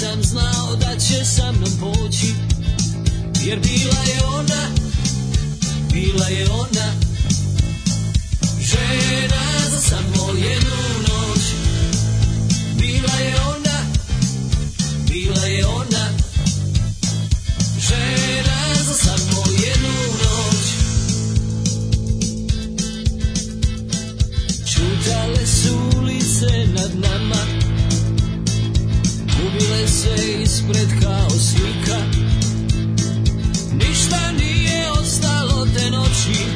nisam znao da će sa mnom poći Jer bila je ona, bila je ona Žena za samo jednu noć Bila je raspred kao slika Ništa nije ostalo te noći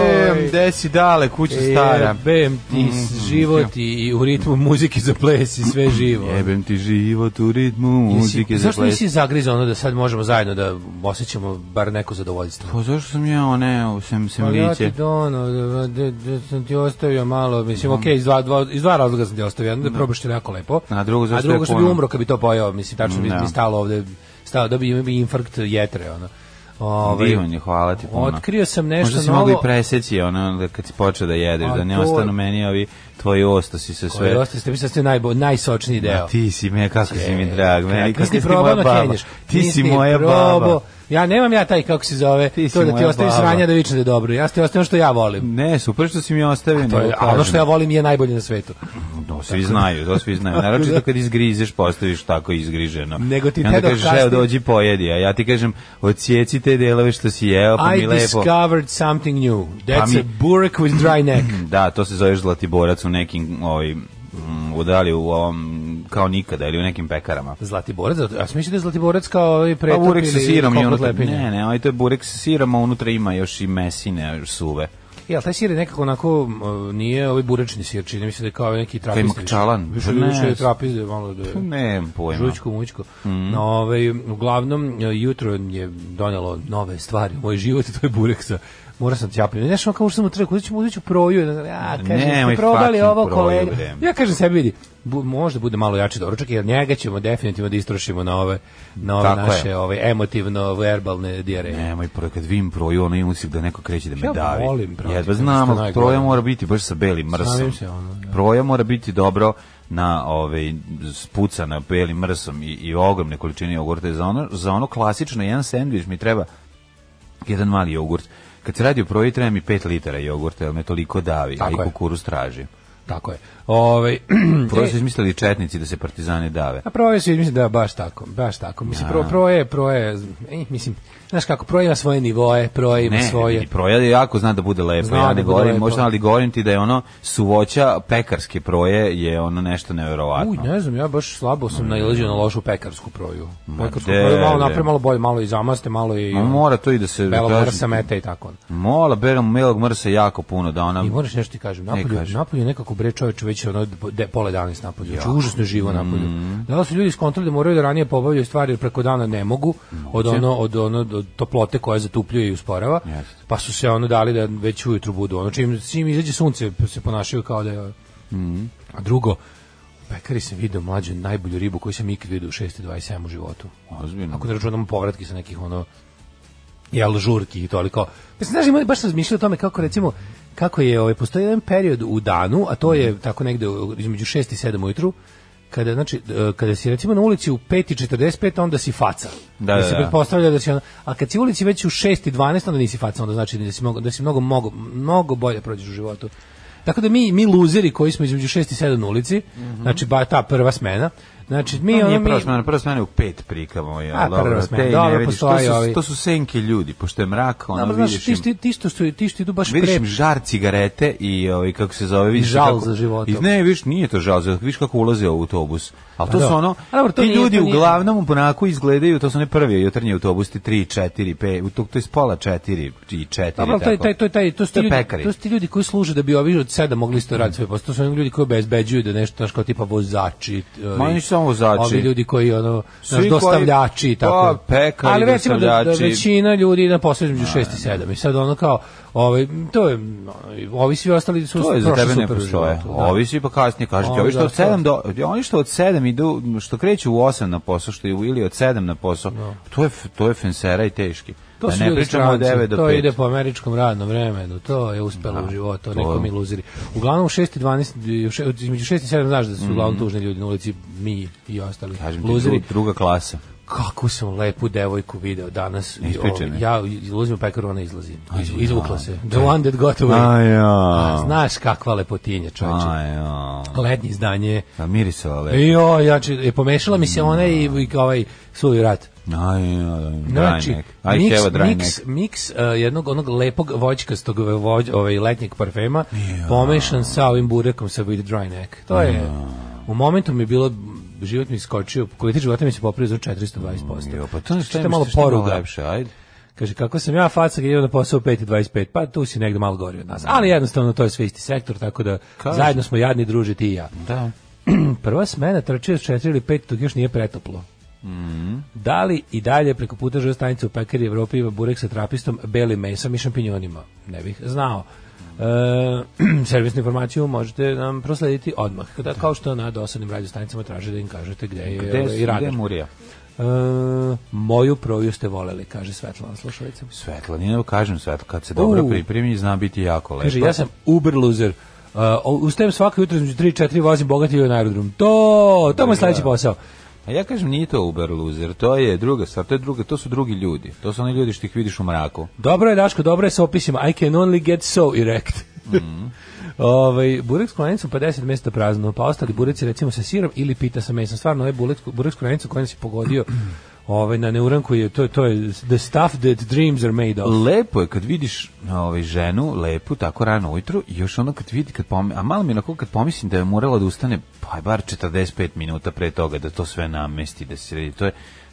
E, desi dale, kuća e, stara. Jebem ti mm, život i u ritmu muzike za ples i sve živo. Jebem ti život u ritmu muzike za ples. Zašto nisi zagrizao ono da sad možemo zajedno da osjećamo bar neko zadovoljstvo? Pa zašto sam ja one, sam, sam pa, lice? Ja ti dono, da, da, da, sam ti ostavio malo, mislim, mm. okej, iz, dva, dva, iz dva razloga sam ti ostavio, da, da probaš ti jako lepo, a drugo, zašto a drugo što bi umro kad bi to pojao, mislim, tačno da. bi, stalo ovde, stalo, da bi, bi infarkt jetre, ono. Ovaj, Divan je, hvala ti puno. Otkrio sam nešto novo. Možda si novo... mogli preseći ono da kad si počeo da jedeš, A da ne to... ostanu meni ovi tvoji ostasi se sve. Tvoji ostasi, mislim da ste najbo, najsočniji deo. A ti si me, kako si mi drag, meni, kako si moja baba. Ti si moja baba. Ja nemam ja taj kako se zove, ti to da ti ostaviš sranja da vičeš da je dobro. Ja ti ostavim što ja volim. Ne, super što si mi ostavio. A, je, a ono što ja volim je najbolje na svetu. To svi znaju, to svi znaju. Naročito da. kad izgrizeš, postaviš tako izgriženo. Nego ti te kažeš, evo dođi pojedi, a ja ti kažem, odsjeci te delove što si jeo, pa I mi lepo. I discovered something new. Pa That's mi... a burek with dry neck. da, to se zove zlati borac u nekim ovim ovaj, mm, u da u ovom kao nikada ili u nekim pekarama. Zlatiborac, a smislite da je Zlatiborac kao ovaj pa pretop pa, burek sa sirom i unutra, ne, ne, ovaj to je burek sa sirom, a unutra ima još i mesine, još suve. Ja, e, taj sir je nekako onako nije ovaj buračni sir, čini mi se da je kao ovaj neki trapiz. Kao čalan. Više pa više je trapiz, malo da pa Ne, pojma. Žučko, mučko. Mm. ovaj uglavnom e, jutro je donelo nove stvari u moj život, to je burek sa mora sam ćapljati. Ne znam kako što sam utrekao, uzet ću, uzet ću proju. Ja, kažem, ste probali ovo kolega. Ja kažem sebi, vidi, bu, možda bude malo jači doručak, jer njega ćemo definitivno da istrošimo na ove, na ove Tako naše je. ove, emotivno verbalne dijareje. Nemoj, pro, kad vidim proju, ono imam da neko kreće da me ja davi. Volim, brate, Jedva znamo, proja mora biti baš sa belim mrsom. Se ono, ja. Da. Proja mora biti dobro na ove ovaj, spuca na belim mrsom i, i ogromne količine jogurta za ono za ono klasično jedan sendvič mi treba jedan mali jogurt kad se radi o proji treba mi 5 litara jogurta, jer me toliko davi, Tako a i kukuruz traži. Tako je. Ovaj prvo e, su izmislili četnici da se partizani dave. A prvo su izmislili da baš tako, baš tako. Mislim prvo prvo je, pro je, e, mislim znaš kako, projeva svoje nivoe, projeva ne, svoje... proja jako zna da bude lepo, zna ja da ne da govorim, možda, ali govorim ti da je ono suvoća pekarske proje je ono nešto nevjerovatno. Uj, ne znam, ja baš slabo sam mm. nailazio na lošu pekarsku proju. pekarsku de, proju malo napravi, malo bolje, malo i zamaste, malo i... Ma, mora to i da se... Belog mrsa meta i tako. Mola, belog, belog mrsa jako puno da ona... I moraš nešto ti kažem, napolju, ne napolju nekako bre čoveče već ono de, pola danas napolju, znači, ja. užasno živo mm. napolju. Mm. Da li su ljudi skontroli da moraju da ranije pobavljaju stvari jer preko dana ne mogu, od ono, od ono, toplote koja zatupljuje i usporava. Yes. Pa su se ono dali da već ujutru budu. Ono čim, čim izađe sunce se ponašaju kao da je... Mm -hmm. A drugo, pekari sam video mlađu najbolju ribu koju sam ikad video u 627 u životu. Ozbiljno. Ako ne da računamo povratke sa nekih ono jel žurki i toliko. Mislim, znaš, ima, baš sam zmišljao o tome kako recimo kako je, ovaj, postoji jedan period u danu, a to je mhm. tako negde između 6 i 7 ujutru, kada znači e, kada si recimo na ulici u 5:45 onda si faca. Da, da, da. se pretpostavlja da si ona, a kad si u ulici već u 6:12 onda nisi faca, onda znači da si mnogo da si mnogo mnogo mnogo bolje prođeš u životu. Tako da mi mi luzeri koji smo između 6 i 7 na ulici, mm -hmm. znači ba ta prva smena, Znači, mi, to ono, nije prva smena, prva smena je u pet prikamo. Ja, A, prva smena, dobro, vidiš, to, su, ovi. to su senke ljudi, pošto je mrak, ono dobro, vidiš znaš, ti, ti, što, ti što idu baš vidiš pre... Vidiš im žar cigarete i ovaj, kako se zove, vidiš... Žal kako, za životom. I, ne, vidiš, nije to žal, vidiš kako ulaze u autobus. Ali to A, da. su ono, A, dobro, to ti ljudi to nije. uglavnom onako izgledaju, to su ne prvi jutarnji autobus, ti 3, 4, 5, to, to je spola 4 i 4, dobro, tako. Taj, taj, taj, to, su ljudi, to su ti ljudi koji služe da bi ovi od 7 mogli isto raditi svoj to su oni ljudi koji obezbeđuju da nešto, kao tipa vozači. Ma, samo vozači. Ovi ljudi koji ono naš dostavljači i pa, tako. Pa, pekari, Ali recimo da, da većina ljudi na poslednjem 6 i 7 i sad ono kao ovaj to je ovi svi ostali su to je za tebe ne postoje. Životu, da. Ovi svi pa kasnije kažete, ovi što od 7 do oni što od 7 idu što kreću u 8 na posao što ili od 7 na posao. No. Da. To je to je fensera i teški. To da su ne pričamo od 9 do 5. To ide po američkom radnom vremenu, to je uspelo da, u životu, to nekom iluziri. Uglavnom 6 i 12, između 6 i 7 znaš da su mm uglavnom tužni ljudi na ulici, mi i ostali. Kažem luziri. ti, druga klasa kako sam lepu devojku video danas. Ispričane. Ja ulazim u pekaru, ona izlazi. Iz, izvukla se. Da. The one that got away. Aja. Znaš kakva lepotinja, čovječe. Aja. izdanje. A pa mirisala lepo. Jo, ja, či, pomešala mi se ona i, i ovaj suvi rat. Aj, znači, mix, mix, mix uh, jednog onog lepog voćkastog vođ, ovaj, letnjeg parfema ja. pomešan sa ovim burekom sa with dry neck. To je, u momentu mi je bilo život mi skočio, koji života mi se popravio za 420%. Jo, pa to je što da malo poruga. Lepše, ajde. Kaže, kako sam ja faca gdje na posao 5.25, pa tu si negdje malo gori od nas. Ali jednostavno to je sve isti sektor, tako da Kaži. zajedno smo jadni druži ti i ja. Da. Prva smena trčio s 4 ili 5, to još nije pretoplo. Mm Da li i dalje preko puta žuje stanice u pekari Evropi ima burek sa trapistom, belim mesom i šampinjonima? Ne bih znao. E, servisnu informaciju možete nam proslediti odmah, da, kao što na dosadnim radiostanicama traže da im kažete gde je gde, i ovaj radar. Gde je Murija? E, moju proju ste voleli, kaže Svetlana slušalica. Svetlana, ne kažem Svetlana, kad se dobro pripremi zna biti jako lepo. Kaže, ja sam uber loser. Uh, ustajem svako jutro između 3-4 vozim bogati na aerodrom. To, to je sledeći posao. A ja kažem nije to Uber loser, to je druga stvar, to je druga, to su drugi ljudi. To su oni ljudi što ih vidiš u mraku. Dobro je Daško, dobro je sa opisima. I can only get so erect. Mm Ovaj burek s klonicom 50 mesta prazno, pa ostali bureci recimo sa sirom ili pita sa mesom. Stvarno ovaj burek burek s klonicom koji se pogodio ovaj na neuranku je to to je the stuff that dreams are made of. Lepo je kad vidiš na ovaj ženu lepu tako rano ujutru i još ono kad vidi kad pom a malo mi na kad pomislim da je morala da ustane pa bar 45 minuta pre toga da to sve namesti da se to je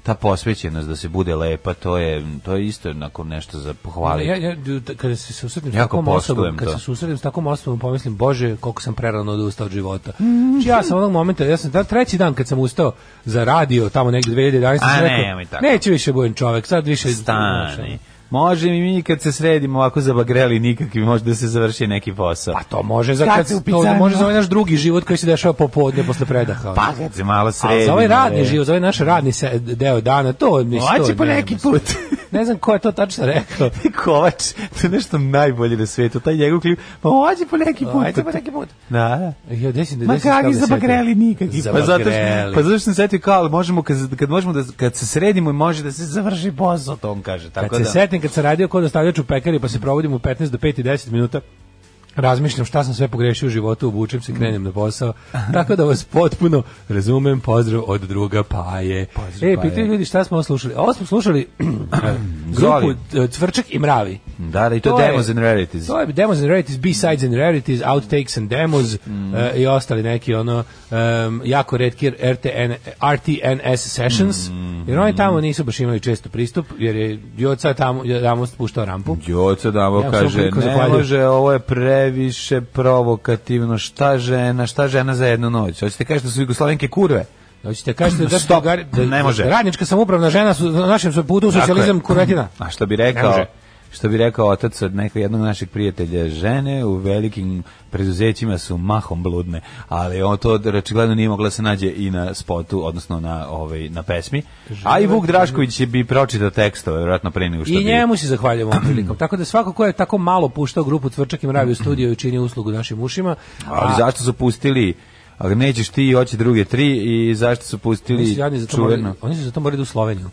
ta posvećenost da se bude lepa, to je to je isto onako nešto za pohvaliti. Ja, ja kada se susretnem jako s takvom osobom, kada se susretnem s takvom osobom, pomislim bože, koliko sam prerano odustao od života. Mm -hmm. ja sam onog momenta, ja sam da treći dan kad sam ustao za radio tamo negde 2011, sam rekao, ne, neću više budem čovek, sad više stani. Sam, Može mi mi kad se sredimo ovako zabagreli nikakvi, može da se završi neki posao. Pa to može za kad, kad se to može za ovaj naš drugi život koji se dešava popodne posle predaha. Pa kad se malo sredimo. A za ovaj radni život, za ovaj naš radni deo dana, to mi što. Hoće po neki put. ne znam ko je to tačno rekao. Kovač, to je nešto najbolje na svetu, taj njegov klip. Pa hoće po neki put. Hoće po neki put. Da, da. Jo, desi, desi. Ma kakvi da zabagreli nikakvi. Pa zato pa zato što sam setio kao, možemo kad, kad možemo da kad se sredimo i može da se završi posao, to on kaže. Tako da. Kad se da kasnije kad sam radio kod ostavljač u pekari pa se provodim u 15 do 5 i 10 minuta razmišljam šta sam sve pogrešio u životu, obučem se, krenem na posao. Tako da vas potpuno razumem. Pozdrav od druga Paje. Pozdrav, e, pitaju ljudi šta smo slušali. Ovo smo slušali grupu e, Cvrčak i Mravi. Da, da, i to, to Demos je, and Rarities. To je Demos and Rarities, B-Sides and Rarities, Outtakes and Demos mm. uh, i ostali neki ono um, jako redki RTN, RTNS Sessions. Mm. Jer oni tamo nisu baš imali često pristup, jer je Djoca tamo, tamo spuštao rampu. Djoca tamo kaže, ne može, ovo je pre previše provokativno. Šta žena, šta žena za jednu noć? Hoćete kažete da su Jugoslavenke kurve? Hoćete kažete da su ne može. Radnička samoupravna žena su na našem putu u socijalizam kurvetina. A što bi rekao? što bi rekao otac od nekog jednog našeg prijatelja, žene u velikim preduzećima su mahom bludne, ali on to očigledno nije mogla da se nađe i na spotu, odnosno na ovaj na pesmi. A i Vuk Drašković je bi pročitao tekstove, verovatno pre nego što I bi... njemu se zahvaljujemo ovom prilikom. Tako da svako ko je tako malo puštao grupu Tvrčak i Mravi u studiju i čini uslugu našim ušima. Ali a... zašto su pustili ali nećeš ti, hoće druge tri i zašto su pustili oni su jadni, čuveno? Morali, oni su zato morali da u Sloveniju.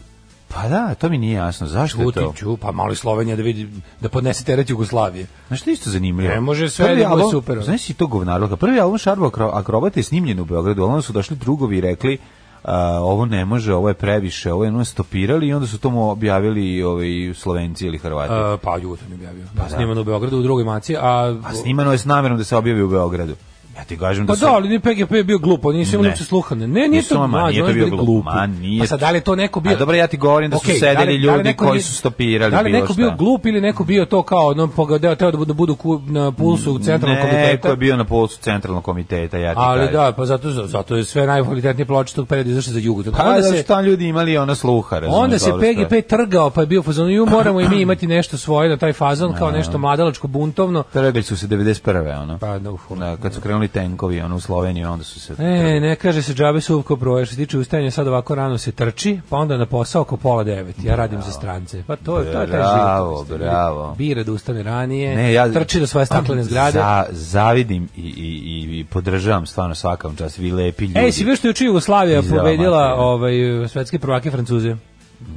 Pa da, to mi nije jasno. Zašto Čuti, to? Ču, pa mali Slovenija da vidi da podnese teret Jugoslavije. Znaš što isto zanimljivo? Ne može sve da bude super. Znaš si to govnaroka. Prvi album Šarbo Akrobata je snimljen u Beogradu, ali onda su došli drugovi i rekli Uh, ovo ne može, ovo je previše, ovo je ono stopirali i onda su to mu objavili ovaj Slovenci ili Hrvati. E, pa Jugoton objavio. Pa, da, da. snimano u Beogradu u drugoj maci, a A snimano je s namerom da se objavi u Beogradu. Ja ti kažem da pa da, su... Pa da, ali PGP je bio glup, oni nisu imali uopće sluha. Ne, nije to, ma, nije to bio glup. Ma, pa nije... Pa sad, da li je to neko bio... A dobro, ja ti govorim da su okay, da sedeli da li, ljudi da koji su stopirali bilo šta. Da li neko bio glup ili neko bio to kao, ono, pogadeo, teo da budu, da budu ku, na pulsu centralnog ne, komiteta? Neko je bio na pulsu centralnog komiteta, ja ti ali, kažem. Ali da, pa zato, zato je sve najkvalitetnije ploče tog perioda izašle za jugu. Tako, pa, da, se, šta ljudi imali ona sluha, razumiješ? Onda se PGP trgao, pa je bio fazon, ju moramo i mi imati nešto svoje na taj fazon, kao nešto mladalačko, buntovno. Trgali su se 91. ono. Pa, da, kad su krenuli krenuli tenkovi ono, u Sloveniji onda su se... E, ne kaže se džabe suvko broje, što se tiče ustajanja, sad ovako rano se trči, pa onda na posao oko pola devet, ja radim bravo. za strance. Pa to, bravo, to je taj život. Bravo, bravo. Bira da ustane ranije, ne, ja, trči do svoje pa, staklene zgrade. Za, zavidim i, i, i podržavam stvarno svakom čas, vi lepi e, ljudi. Ej, si bio što je Jugoslavija pobedila ovaj, svetski prvak Francuze?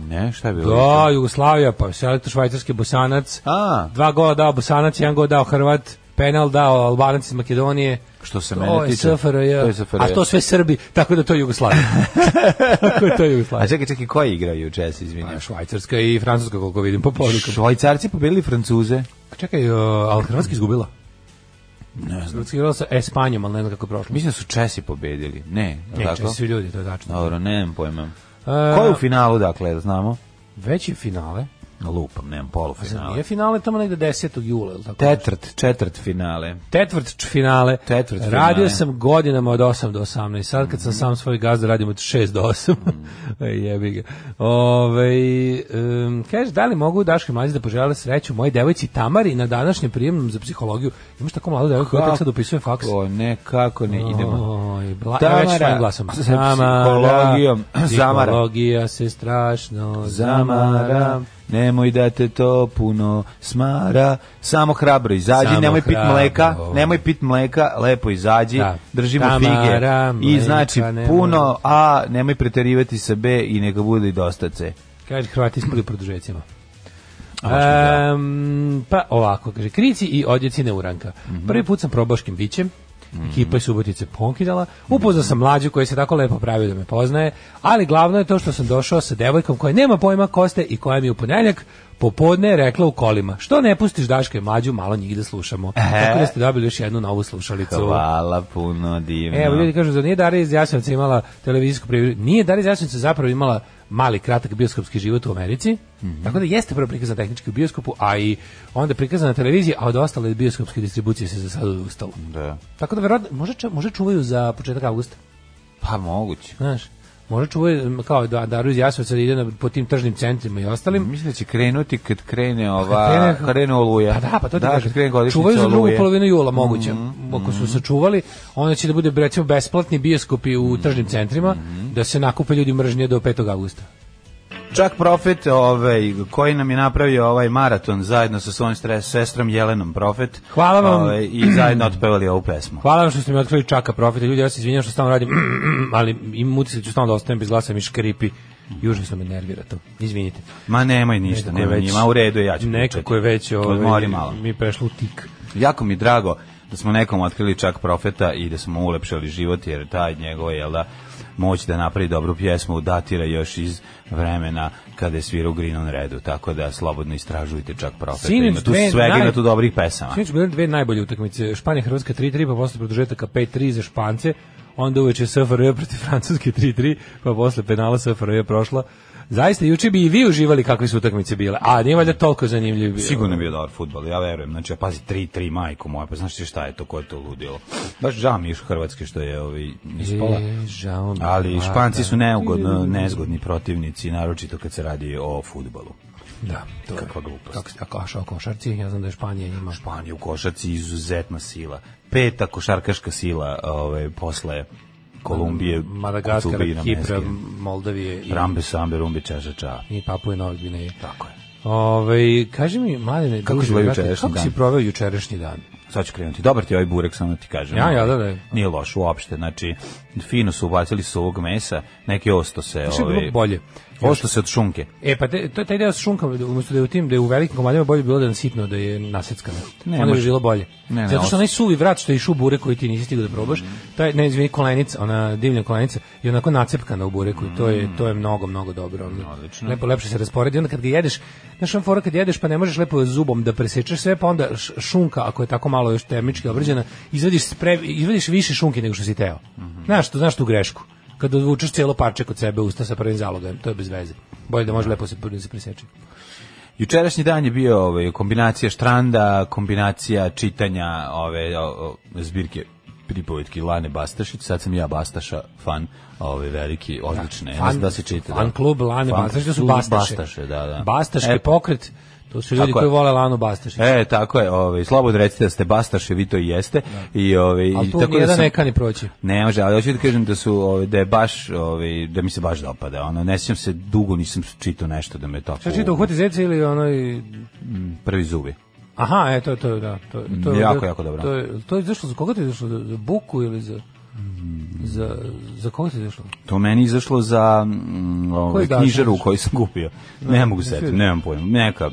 Ne, šta je bilo? Da, Jugoslavija, pa selektor švajcarski Bosanac. A. Dva gola dao Bosanac, jedan gol dao Hrvat penal dao Albanac iz Makedonije. Što se mene tiče, SFRJ, to je SFRJ. A to sve Srbi, tako da to je Jugoslavija. tako da je to Jugoslavija. A čekaj, čekaj, ko igraju igrao pa, juče, Švajcarska i Francuska, koliko vidim po porukama. Švajcarci pobedili Francuze. Pa čekaj, uh, ali Hrvatska izgubila. Ne znam. Igrala sa Espanjom, ali ne znam kako je prošlo. Mislim da su Česi pobedili. Ne, ne tako? Česi su ljudi, to je tačno. Dobro, ne pojma. Uh, Ko je u finalu, dakle, da znamo? Veći finale lupam, nemam polufinale. Je finale tamo negde 10. jula, ili tako? Tetvrt, četvrt finale. Tetvrt finale. Tetvrt finale. Radio sam godinama od 8 do 18. Sad kad sam mm -hmm. sam svoj gazda radim od 6 do 8. Mm. Jebi ga. Ove, um, kaže, da li mogu Daške mlađe da požele sreću moje devojci Tamari na današnjem prijemnom za psihologiju? Imaš tako mladu devojku koja sad upisuje faks? O, ne, kako ne, idemo. Oj, bla, Tamara, ja glasom. Sa psihologijom. Da. Zamara. psihologija se strašno zamara. zamara nemoj da te to puno smara, samo hrabro izađi, samo nemoj pit mleka, nemoj pit mleka, lepo izađi, da. držimo Tamara, fige mleka, i znači nemoj. puno A, nemoj preterivati sa B i neka bude i dosta C. Kaže, Hrvati ispili produžecima. Um, pa ovako, kaže, krici i odjeci neuranka. Mm -hmm. Prvi put sam probao škimbićem, ekipa iz Subotice ponkidala. Upoznao sam mlađu koji se tako lepo pravio da me poznaje, ali glavno je to što sam došao sa devojkom koja nema pojma koste i koja mi u ponedeljak popodne je rekla u kolima, što ne pustiš Daška i mlađu, malo njih da slušamo. E. Tako da ste dobili još jednu novu slušalicu. Hvala puno, divno. Evo, ljudi kažu, da nije Darija iz Jasenovca imala televizijsku previju. Nije Darija iz Jasenovca zapravo imala mali kratak bioskopski život u Americi. Mm -hmm. Tako da jeste prvo prikazan tehnički u bioskopu, a i onda prikazan na televiziji, a od ostale bioskopske distribucije se za sad odustalo. Da. Tako da verovatno možda čuvaju za početak avgusta. Pa moguće. Znaš, Možda čuje kao da Daru iz Jasovca da ide na, po tim tržnim centrima i ostalim. Mislim da će krenuti kad krene ova kad krene, krene oluja. Pa da, pa to da, ti kažem. Čuvaju za drugu polovinu jula moguće. Mm -hmm. Ako su mhm. sačuvali, onda će da bude recimo besplatni bioskopi u tržnim centrima mm -hmm. da se nakupe ljudi mržnje do 5. avgusta. Čak Profet, ovaj, koji nam je napravio ovaj maraton zajedno sa svojim sestrom Jelenom Profet. Hvala vam. Ovaj, I zajedno otpevali ovu pesmu. Hvala vam što ste mi otkrili Čaka Profeta. Ljudi, ja se izvinjam što stalno radim, ali imam utisak ću stalno da ostanem bez glasa mi škripi. Južno se me nervira to. Izvinite. Ma nemoj ništa, nemoj njima, u redu ja ću. Nekako je već ovaj, malo. mi prešlo u tik. Jako mi drago da smo nekom otkrili čak profeta i da smo mu ulepšali život jer taj njegov je da moć da napravi dobru pjesmu datira još iz vremena kada je svirao Green on Redu, tako da slobodno istražujte čak profeta. Ima tu svega, naj... ima tu dobrih pesama. Sinoć bile dve najbolje utakmice, Španija-Hrvatska 3-3, pa posle produžetaka 5-3 za Špance, onda uveče SFRJ protiv Francuske 3-3, pa posle penala SFRJ prošla Zaista juče bi i vi uživali kakve su utakmice bile. A nije valjda toliko zanimljivo bilo. Sigurno je bio dobar fudbal, ja verujem. Znači, ja pazi 3-3 majku moja, pa znaš šta je to, ko je to ludilo. Baš žao mi je Hrvatske što je ovi ovaj, ispala. E, žao mi. Ali pa Španci da. su neugodno, nezgodni protivnici, naročito kad se radi o fudbalu. Da, to Kakva je. glupost. Kako, a košarci, ja znam da je Španija njima. Španija u košarci izuzetna sila. Peta košarkaška sila ovaj, posle Kolumbije, Madagaskara, Kipra, Moldavije i Rambe Sambe, Rumbe Čačača. I Papuje Nove Gvineje. Tako je. Ove, kaži mi, Mladine, kako, druži, brate, kako dan? si proveo jučerašnji dan? Sad ću krenuti. Dobar ti ovaj burek, samo ti kažem. Ja, ja, da, da. Nije loš uopšte, znači, fino su ubacili ovog mesa, neke osto se... Znači, ove, ovaj, bolje. Ošto se od šunke. E pa te, to taj deo sa šunkama, da umesto da je u tim da je u velikim komadima bolje bilo da je sitno da je naseckano. Ne, Onda bi bilo bolje. Ne, ne, Zato što onaj suvi vrat što je išao u bure koji ti nisi stigao da probaš, taj ne izvini kolenica, ona divlja kolenica je onako nacepkana u bureku i to je mm. to je mnogo mnogo dobro. Ono, odlično. Lepo lepše se rasporedi onda kad ga jedeš, znaš on fora kad jedeš pa ne možeš lepo zubom da presečeš sve, pa onda šunka ako je tako malo još termički obrađena, izvadiš spre, izvadiš više šunke nego što si teo. Mhm. Znaš, to znaš tu grešku kad odvučeš cijelo parče kod sebe usta sa prvim zalogajem, to je bez veze. Bolje da može da. lepo se, da se preseče. Jučerašnji dan je bio ovaj, kombinacija štranda, kombinacija čitanja ove o, zbirke pripovetki Lane Bastašić, sad sam ja Bastaša fan, ove veliki, da, odlične, da, fan, da se čita. Fan da. klub Lane Bastašić, da su Bastaše. Bastaše, da, da. Bastaški e, pokret, To su ljudi tako koji vole Lanu Bastašić. E, tako je, ovaj slobodno recite da ste Bastaši, vi to i jeste. Da. I ovaj ali tako da sam, neka ni proći. Ne može, ali hoću da kažem da su ovaj da je baš ovaj da mi se baš dopada. Ono ne sećam se dugo nisam čitao nešto da me to. Šta čitao Hvati zeca ili onaj mm, prvi zubi? Aha, e, to, to, da, to, to, mm, jako, jako dobro. To, je, to je izašlo za koga ti izašlo? Za Buku ili za... Za, za koga ti izašlo? To meni izašlo za mm, ovaj, knjižaru koji sam kupio. Ne, da, ne mogu setiti, nemam pojma. Neka,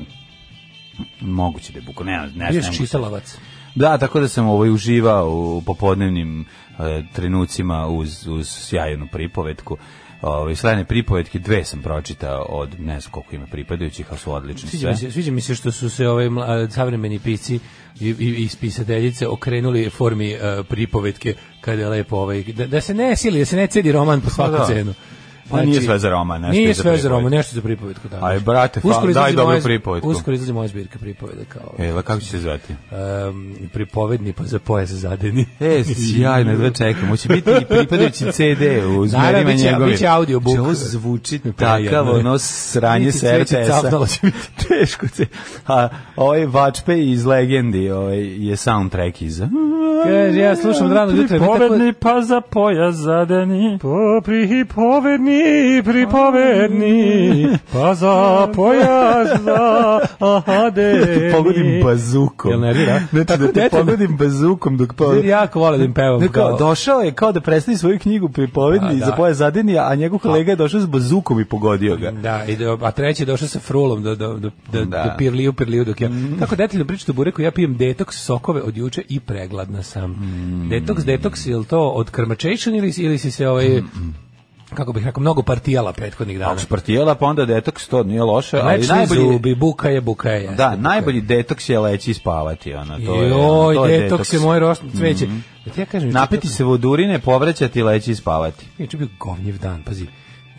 moguće da je buko, ne, znam. ne, čitalac. Da, tako da sam ovaj uživao u popodnevnim e, trenucima uz, uz sjajnu pripovetku. Ove, ovaj, slavne pripovetke, dve sam pročitao od ne znam koliko ima pripadajućih, ali su odlične sve. Mi se, sviđa mi se što su se ove mla, savremeni pisci i, i, spisateljice okrenuli formi uh, pripovetke kada je lepo ovaj, da, da se ne sili, da se ne cedi roman po svaku da, da. cenu. Pa znači, nije sve za Roma, nešto nije za sve za Roma, nešto za pripovetku. Da, Aj, brate, fa, uskoro daj dobru pripovetku. Uskoro izlazi moja zbirka pripoveda. Kao, Ela, kako će se zvati? Um, pripovedni pa za pojas zadeni. E, sjajno, jedva čekam. Hoće biti i pripadajući CD u da, da, zmerima njegovim. Naravno, biće audio book. Će ovo zvuči takav, ono, sranje RTS-a. Teško se. A ovaj Vačpe iz Legendi ovaj, je soundtrack iza. Kaže, ja slušam rano jutro. Da pripovedni pa za pojas zadeni. Po pripovedni mi pripovedni, pa za pojas za ahade. Da te pogodim bazukom. Jel nervira? Znači da Tako da te dete, pogodim bazukom dok pa... Jako vole da im pevam. Neko, kao... Došao je kao da predstavi svoju knjigu pripovedni a, da, da. za pojas zadeni, a njegov kolega je došao s bazukom i pogodio ga. Da, i do, da, a treći je došao sa frulom da, da, do, do, da. do pirliju, pirliju dok ja... Mm. Tako detaljno pričate u bureku, ja pijem detoks sokove od juče i pregladna sam. Mm. Detoks, detoks, je li to od krmačation ili, ili si se ovaj... Mm kako bih rekao, mnogo partijala prethodnih dana. Ako partijala, pa onda detoks, to nije loše. Pa ali najbolji, zubi, buka je, buka je. Da, buka najbolji detoks je leći i spavati. Ona, to je, ono, detoks, je moje rosno mhm. cveće. Mm -hmm. ja ti kažem, Napiti se vodurine, povraćati, leći i spavati. Juče bio govnjev dan, pazi.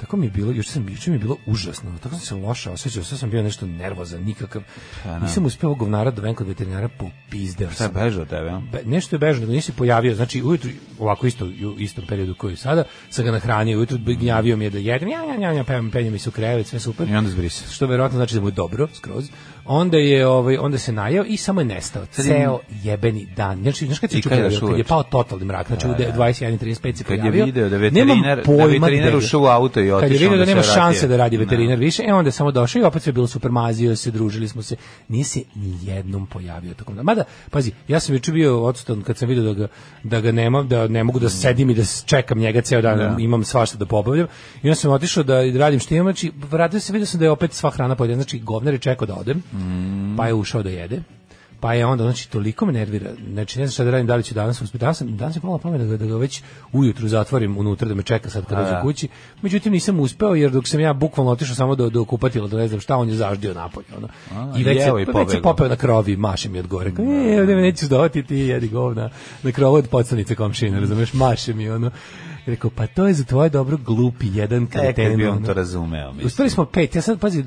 Tako mi je bilo, juče sam juče mi je bilo užasno. Tako sam se loše osećao, sve sam bio nešto nervozan, nikakav. Ja, pa da. nisam uspeo govnara do da venka veterinara pizde. Šta je bežao od tebe? Be, nešto je bežao, nego nisi pojavio. Znači ujutru ovako isto u istom periodu koji sada, sa ga nahranio, ujutru gnjavio mi je da jedem. Ja ja ja ja, penjem mi se u krevet, sve super. I onda zbrisao. Što verovatno znači da mu je dobro skroz onda je ovaj onda se najao i samo je nestao. Ceo jebeni dan. Znači, znači kad se čuo kad je pao totalni mrak, znači da, u 21:35 da. se pojavio. Kad je video da veterinar, da veterinar ušao u auto i otišao. Kad je video da, da nema šanse da radi veterinar više, e onda je samo došao i opet sve bilo super mazio se, družili smo se. Nije se ni jednom pojavio tokom. Mada, pazi, ja sam već bio odsutan kad sam video da ga da ga nema, da ne mogu da mm. sedim i da čekam njega ceo dan, da. imam svašta da pobavljam. I onda sam otišao da radim što imam, znači vratio se, video sam da je opet sva hrana pojedena, znači govnar je čekao da odem mm. pa je ušao da jede. Pa je onda, znači, toliko me nervira. Znači, ne znam šta da radim, da li ću danas uspjeti. Danas, danas je pala pamet da, da ga već ujutru zatvorim unutra, da me čeka sad kad da, dođe da. kući. Međutim, nisam uspeo, jer dok sam ja bukvalno otišao samo do, do kupatila, da ne znam šta, on je zaždio napolje. Ono. A, I već je, i već se popeo na krovi, maše mi od gore. Kao, e, ovdje me neću zdovati, ti jedi govna na krovu od pocanice komšine, razumeš, maše mi, ono. Rekao, pa to je za tvoje dobro glupi jedan kreten. E, bi on to razumeo. Mislim. Uspeli smo pet, ja sad, pazi,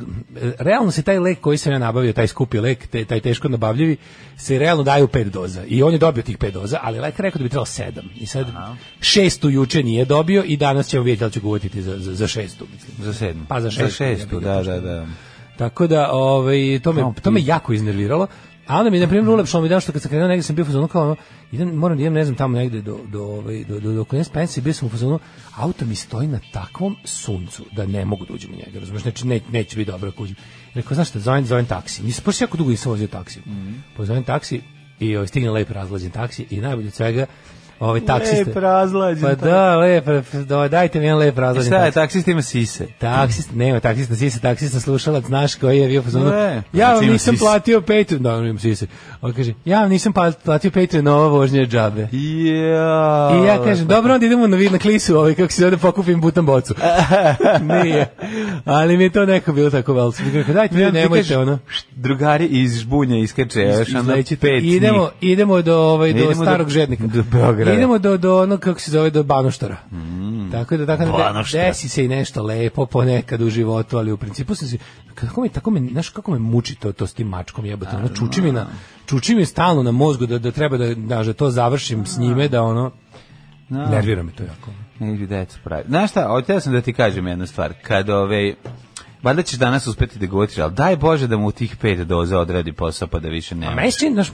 realno se taj lek koji sam ja nabavio, taj skupi lek, te, taj teško nabavljivi, se realno daju pet doza. I on je dobio tih pet doza, ali lek rekao da bi trebalo sedam. I sad Aha. šestu juče nije dobio i danas ćemo vidjeti da ću govoriti za, za, za šestu. Mislim. Za sedmu. Pa za šestu. Za šestu, ja da, da, da. Tako da, ovaj, to me, to me jako iznerviralo. A onda mi, na primjer, ulepšao mi dan što kad sam krenuo negdje sam bio u zonu kao ono, idem, moram da idem, ne znam, tamo negde do, do, ovaj do, do, do Klinja Spence i bio sam u fazonu, auto mi stoji na takvom suncu da ne mogu da uđem u njega, razumiješ, znači ne, neće biti dobro ako Rekao, znaš šta, zovem, zovem taksi. Nisam, pošto jako dugo nisam vozio taksi. Mm -hmm. Pozovem taksi i ovaj, stigne lepo razlađen taksi i najbolje od svega, ovaj taksiste. Lep razlađen. Pa da, lep, da, dajte mi jedan lep razlađen. E, šta je, taksist ima sise. Taksista, nema, taksista sise, taksista slušalac, znaš koji je bio pozvano. Ja znači nisam sise. platio Patreon, da, imam sise. On kaže, ja vam nisam pa, platio Patreon, ova vožnje džabe. Ja. I ja kažem, dobro, onda idemo na, vid, na klisu, ovaj, kako se zove, da pokupim butan bocu. Nije. Ali mi je to neko bilo tako velo. Dajte mi, nemojte, ono. Drugari iz žbunja iskače, još ono pet idemo, idemo do, ovaj, do starog žednika. Do Beograda. Beograda. Da, da. Idemo do, do ono, kako se zove, do Banoštora. Mm. Tako da, tako da, desi se i nešto lepo ponekad u životu, ali u principu se, kako me, tako me, znaš, kako me muči to, to s tim mačkom jebate, ono, da, čuči mi na, čuči mi stalno na mozgu da, da treba da, da, da to završim s njime, da ono, nervira me to jako. Ne vidi decu pravi. Znaš šta, hoćeo sam da ti kažem jednu stvar. Kad ove, ovaj, Valjda ćeš danas uspeti da govoriš, ali daj Bože da mu u tih pet doze odradi posao pa da više nema. A meni se, znaš,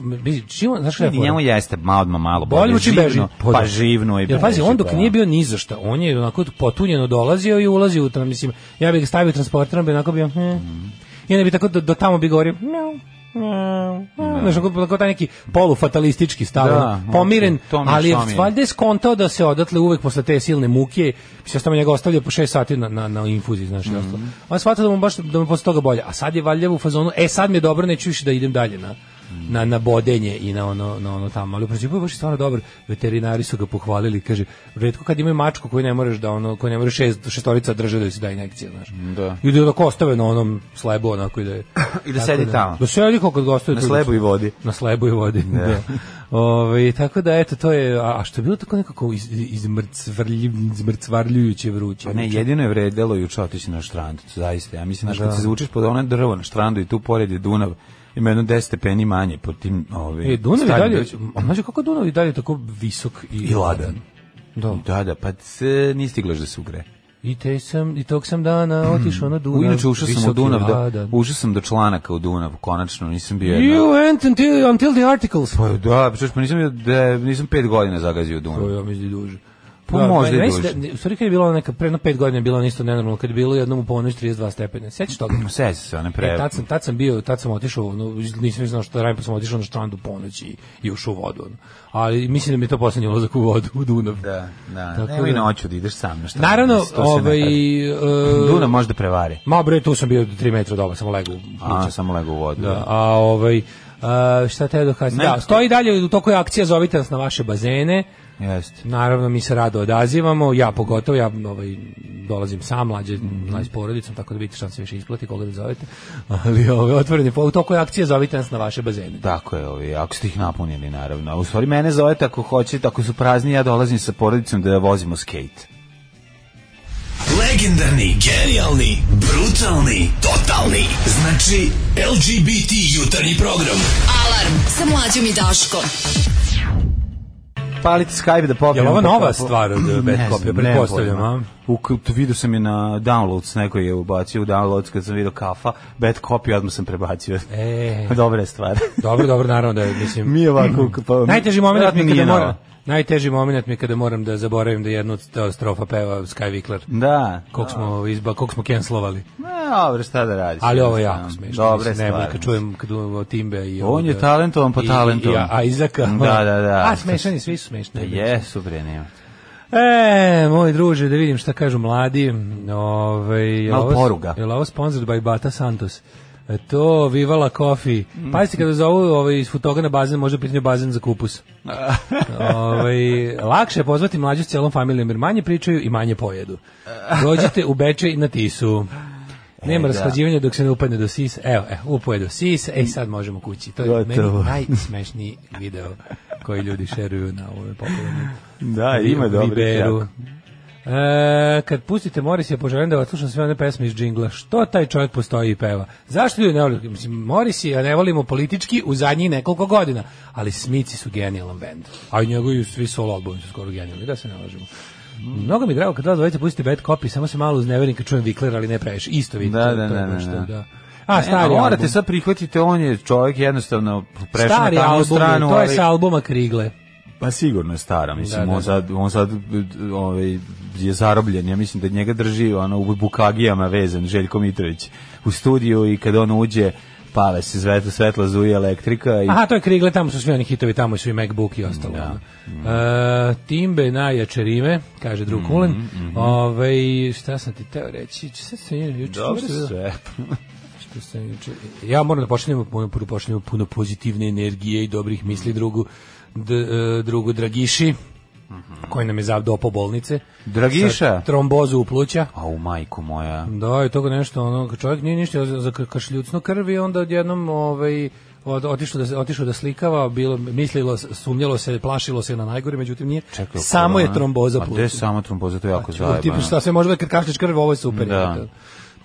čimo, znaš kada je Njemu jeste, ma odmah malo bolje, bolje beži. pa živno i beži. Pazi, on dok nije bio ni za šta, on je onako potunjeno dolazio i ulazio u, mislim, ja bih ga stavio transporterom, bi onako bio, hm. Mm. I onda bi tako do, do tamo bi govorio, miau, Mm, da. znaš, kao taj neki polufatalistički stav, da, pomiren, tom je, ali je valjda skontao da se odatle uvek posle te silne muke, se tamo njega ostavlja po 6 sati na, na, na infuziji, znaš, mm -hmm. on shvatao da mu baš, da mu posle toga bolje, a sad je valjda u fazonu, e, sad mi je dobro, neću više da idem dalje na na, na bodenje i na ono, na ono tamo. Ali u principu je baš stvarno dobro Veterinari su ga pohvalili, kaže, redko kad imaju mačku koju ne možeš da ono, koju ne moraš šest, šestorica drže da joj se da injekcija, znaš. Da. I da je ostave na onom slebu onako i da I da sedi da, tamo. Da sedi kako ga ostave. Na da slebu i vodi. Na slebu i vodi, yeah. da. da. Ove, ovaj, tako da, eto, to je, a, što je bilo tako nekako iz, izmrcvarljujuće vruće. Pa ne, znači- jedino je vredelo juče otići na štrandu, zaista. Ja mislim, znaš, kad da. se zvučiš pod ono drvo na štrandu i tu pored je Dunav, ima jedno 10 stepeni manje pod tim ovim. Ovaj, e, Dunav starim... dalje, znači kako Dunav i dalje tako visok i, I ladan. Da. da, da, pa se nisi stiglaš da se ugre. I te sam i tog sam dana hmm. otišao na Dunav. U, inače ušao sam u Dunav, da, ušao sam do članaka u Dunav, konačno nisam bio. You went until, until the articles. Pa da, pa, pa nisam bio da nisam 5 godina zagazio Dunav. To ja mislim duže. Pa da, možda i duže. Da, u stvari kad je bilo neka, pre na pet godina je bilo isto nenormalno, kad je bilo jednom u ponoć 32 stepene. Sećaš toga? Sećaš se, one pre. E, tad, sam, tad sam bio, tad sam otišao, no, nisam znao što da radim, pa sam otišao na štrandu ponoć i, i ušao u vodu. Ono. Ali mislim da mi je to poslednji ulazak u vodu, u Dunav. Da, da. Tako, Nemoj da. noću da ideš sam na štrandu. Naravno, ovaj... Uh, Dunav može da prevari. Ma bre, tu sam bio 3 metra doba, samo legu. A, samo legu u vodu. Da, da. a ovaj... Uh, šta te dokazati? Da, stoji dalje u toku akcija Zovite nas na vaše bazene. Jeste. Naravno, mi se rado odazivamo, ja pogotovo, ja ovaj, dolazim sam, mlađe, mm -hmm. s porodicom, tako da vidite šta se više isplati, koga da zovete. Ali ove, ovaj, otvorene, u toku je akcije zovite nas na vaše bazene. Tako je, ove, ovaj, ako ste ih napunili, naravno. u stvari, mene zovete ako hoćete, ako su prazni, ja dolazim sa porodicom da vozimo skate. Legendarni, genijalni, brutalni, totalni. Znači, LGBT jutarnji program. Alarm sa mlađom i Daškom upaliti Skype da popijemo. Je ovo nova stvar od eh, Bad pretpostavljam, a? U, vidio sam je na Downloads, neko je ubacio u Downloads kad sam vidio kafa, Bad Copy, odmah sam prebacio. E. Dobra je stvar. dobro, dobro, naravno da je, mislim. Mi ovako... Pa, Najteži moment da mi nije mora, Najteži moment mi je kada moram da zaboravim da jednu od strofa peva Sky Vikler. Da. Kog smo, da. izba, kog smo cancelovali. Dobro, šta da radiš. Ali ovo je jako smiješno. Dobre stvari. Ne, kad čujem kad o Timbe i On je talentovan po talentu. A Izaka. Da, da, da. A smešani, svi su smešni. Pa znači. Jesu, bre, nema. E, moj druže, da vidim šta kažu mladi. Ove, ovaj, Malo poruga. Je li ovo sponsored by Bata Santos? E to, Vivala Coffee. Mm. Pazite kada zovu ovaj, iz na bazen, može pitanje bazen za kupus. ovaj, lakše je pozvati mlađu s celom familijom, jer manje pričaju i manje pojedu. Dođite u Bečej na Tisu. E, Nema e, rashlađivanja dok se ne upadne do sisa. Evo, evo upuje do sisa, ej sad možemo kući. To je Gotovo. meni najsmešniji video koji ljudi šeruju na ovoj popularni. Da, ima dobro. Viberu. E, kad pustite Morris je poželim da vas slušam sve one pesme iz džingla. Što taj čovjek postoji i peva? Zašto ljudi ne volimo? Mislim, Morris je, ne volimo politički u zadnjih nekoliko godina, ali Smici su genijalan bend. A i njegovi svi solo albumi su skoro genijalni, da se ne lažemo. Mnogo mi je drago kad vas dvojice pustite bad copy, samo se malo uzneverim kad čujem Vikler, ali ne previše. Isto vidite. Da, da, to je da, da. Da. da. A stari e, morate album. sad prihvatite, on je čovjek jednostavno prešao na stranu. Stari album, to je ali... sa albuma Krigle. Pa sigurno je stara, da, mislim, da, da, on sad, on sad ovaj, je zarobljen, ja mislim da njega drži ono, u bukagijama vezan Željko Mitrović u studiju i kad on uđe pale se svetlo, svetla zuje elektrika. I... Aha, to je krigle, tamo su svi oni hitovi, tamo su i MacBook i ostalo. Da. Mm. E, timbe najjače rime, kaže drug mm, Kulen. Mm, Ove, ovaj, šta sam ti teo reći? Šta sam juče? Dobro sve. ja moram da počnem, moram da počnemo puno pozitivne energije i dobrih misli drugu E, drugu Dragiši, Mm -hmm. koji nam je zavdao po bolnice. Dragiša? trombozu u pluća. A u majku moja. Da, i toga nešto, ono, čovjek nije ništa za kašljucno krvi, onda odjednom ovaj, od, otišao da otišao da slikava, bilo mislilo, sumnjalo se, plašilo se na najgore, međutim nije. Čekaj, samo je tromboza pluća. A gde je samo tromboza, to je jako zajebano. Ti šta se može da kad kašliš krv, ovo je super. Da. Je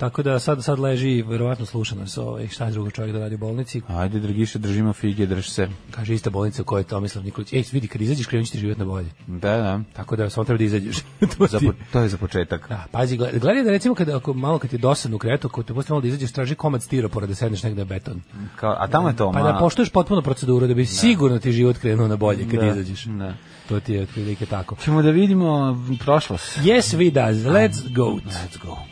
Tako da sad sad leži verovatno sluša nas ovaj šta je drugo čovjek da radi u bolnici. Ajde dragiše držimo fige, drž se. Kaže ista bolnica koja kojoj je Tomislav Nikolić. Ej, vidi kad izađeš krenut ćeš život na bolje. Da, da. Tako da samo treba da izađeš. to, za, to je za početak. Da, pazi, gledaj, da recimo kad ako malo kad ti dosadno u kretu, ako te posle malo da izađeš, traži komad stiropora da sedneš negde na beton. Kao, a tamo je to, Pa da poštuješ potpuno proceduru da bi da. sigurno ti život krenuo na bolje kad da, izađeš. Da. To ti je otprilike tako. Ćemo da vidimo prošlost. Yes, we does. Let's go. Let's go.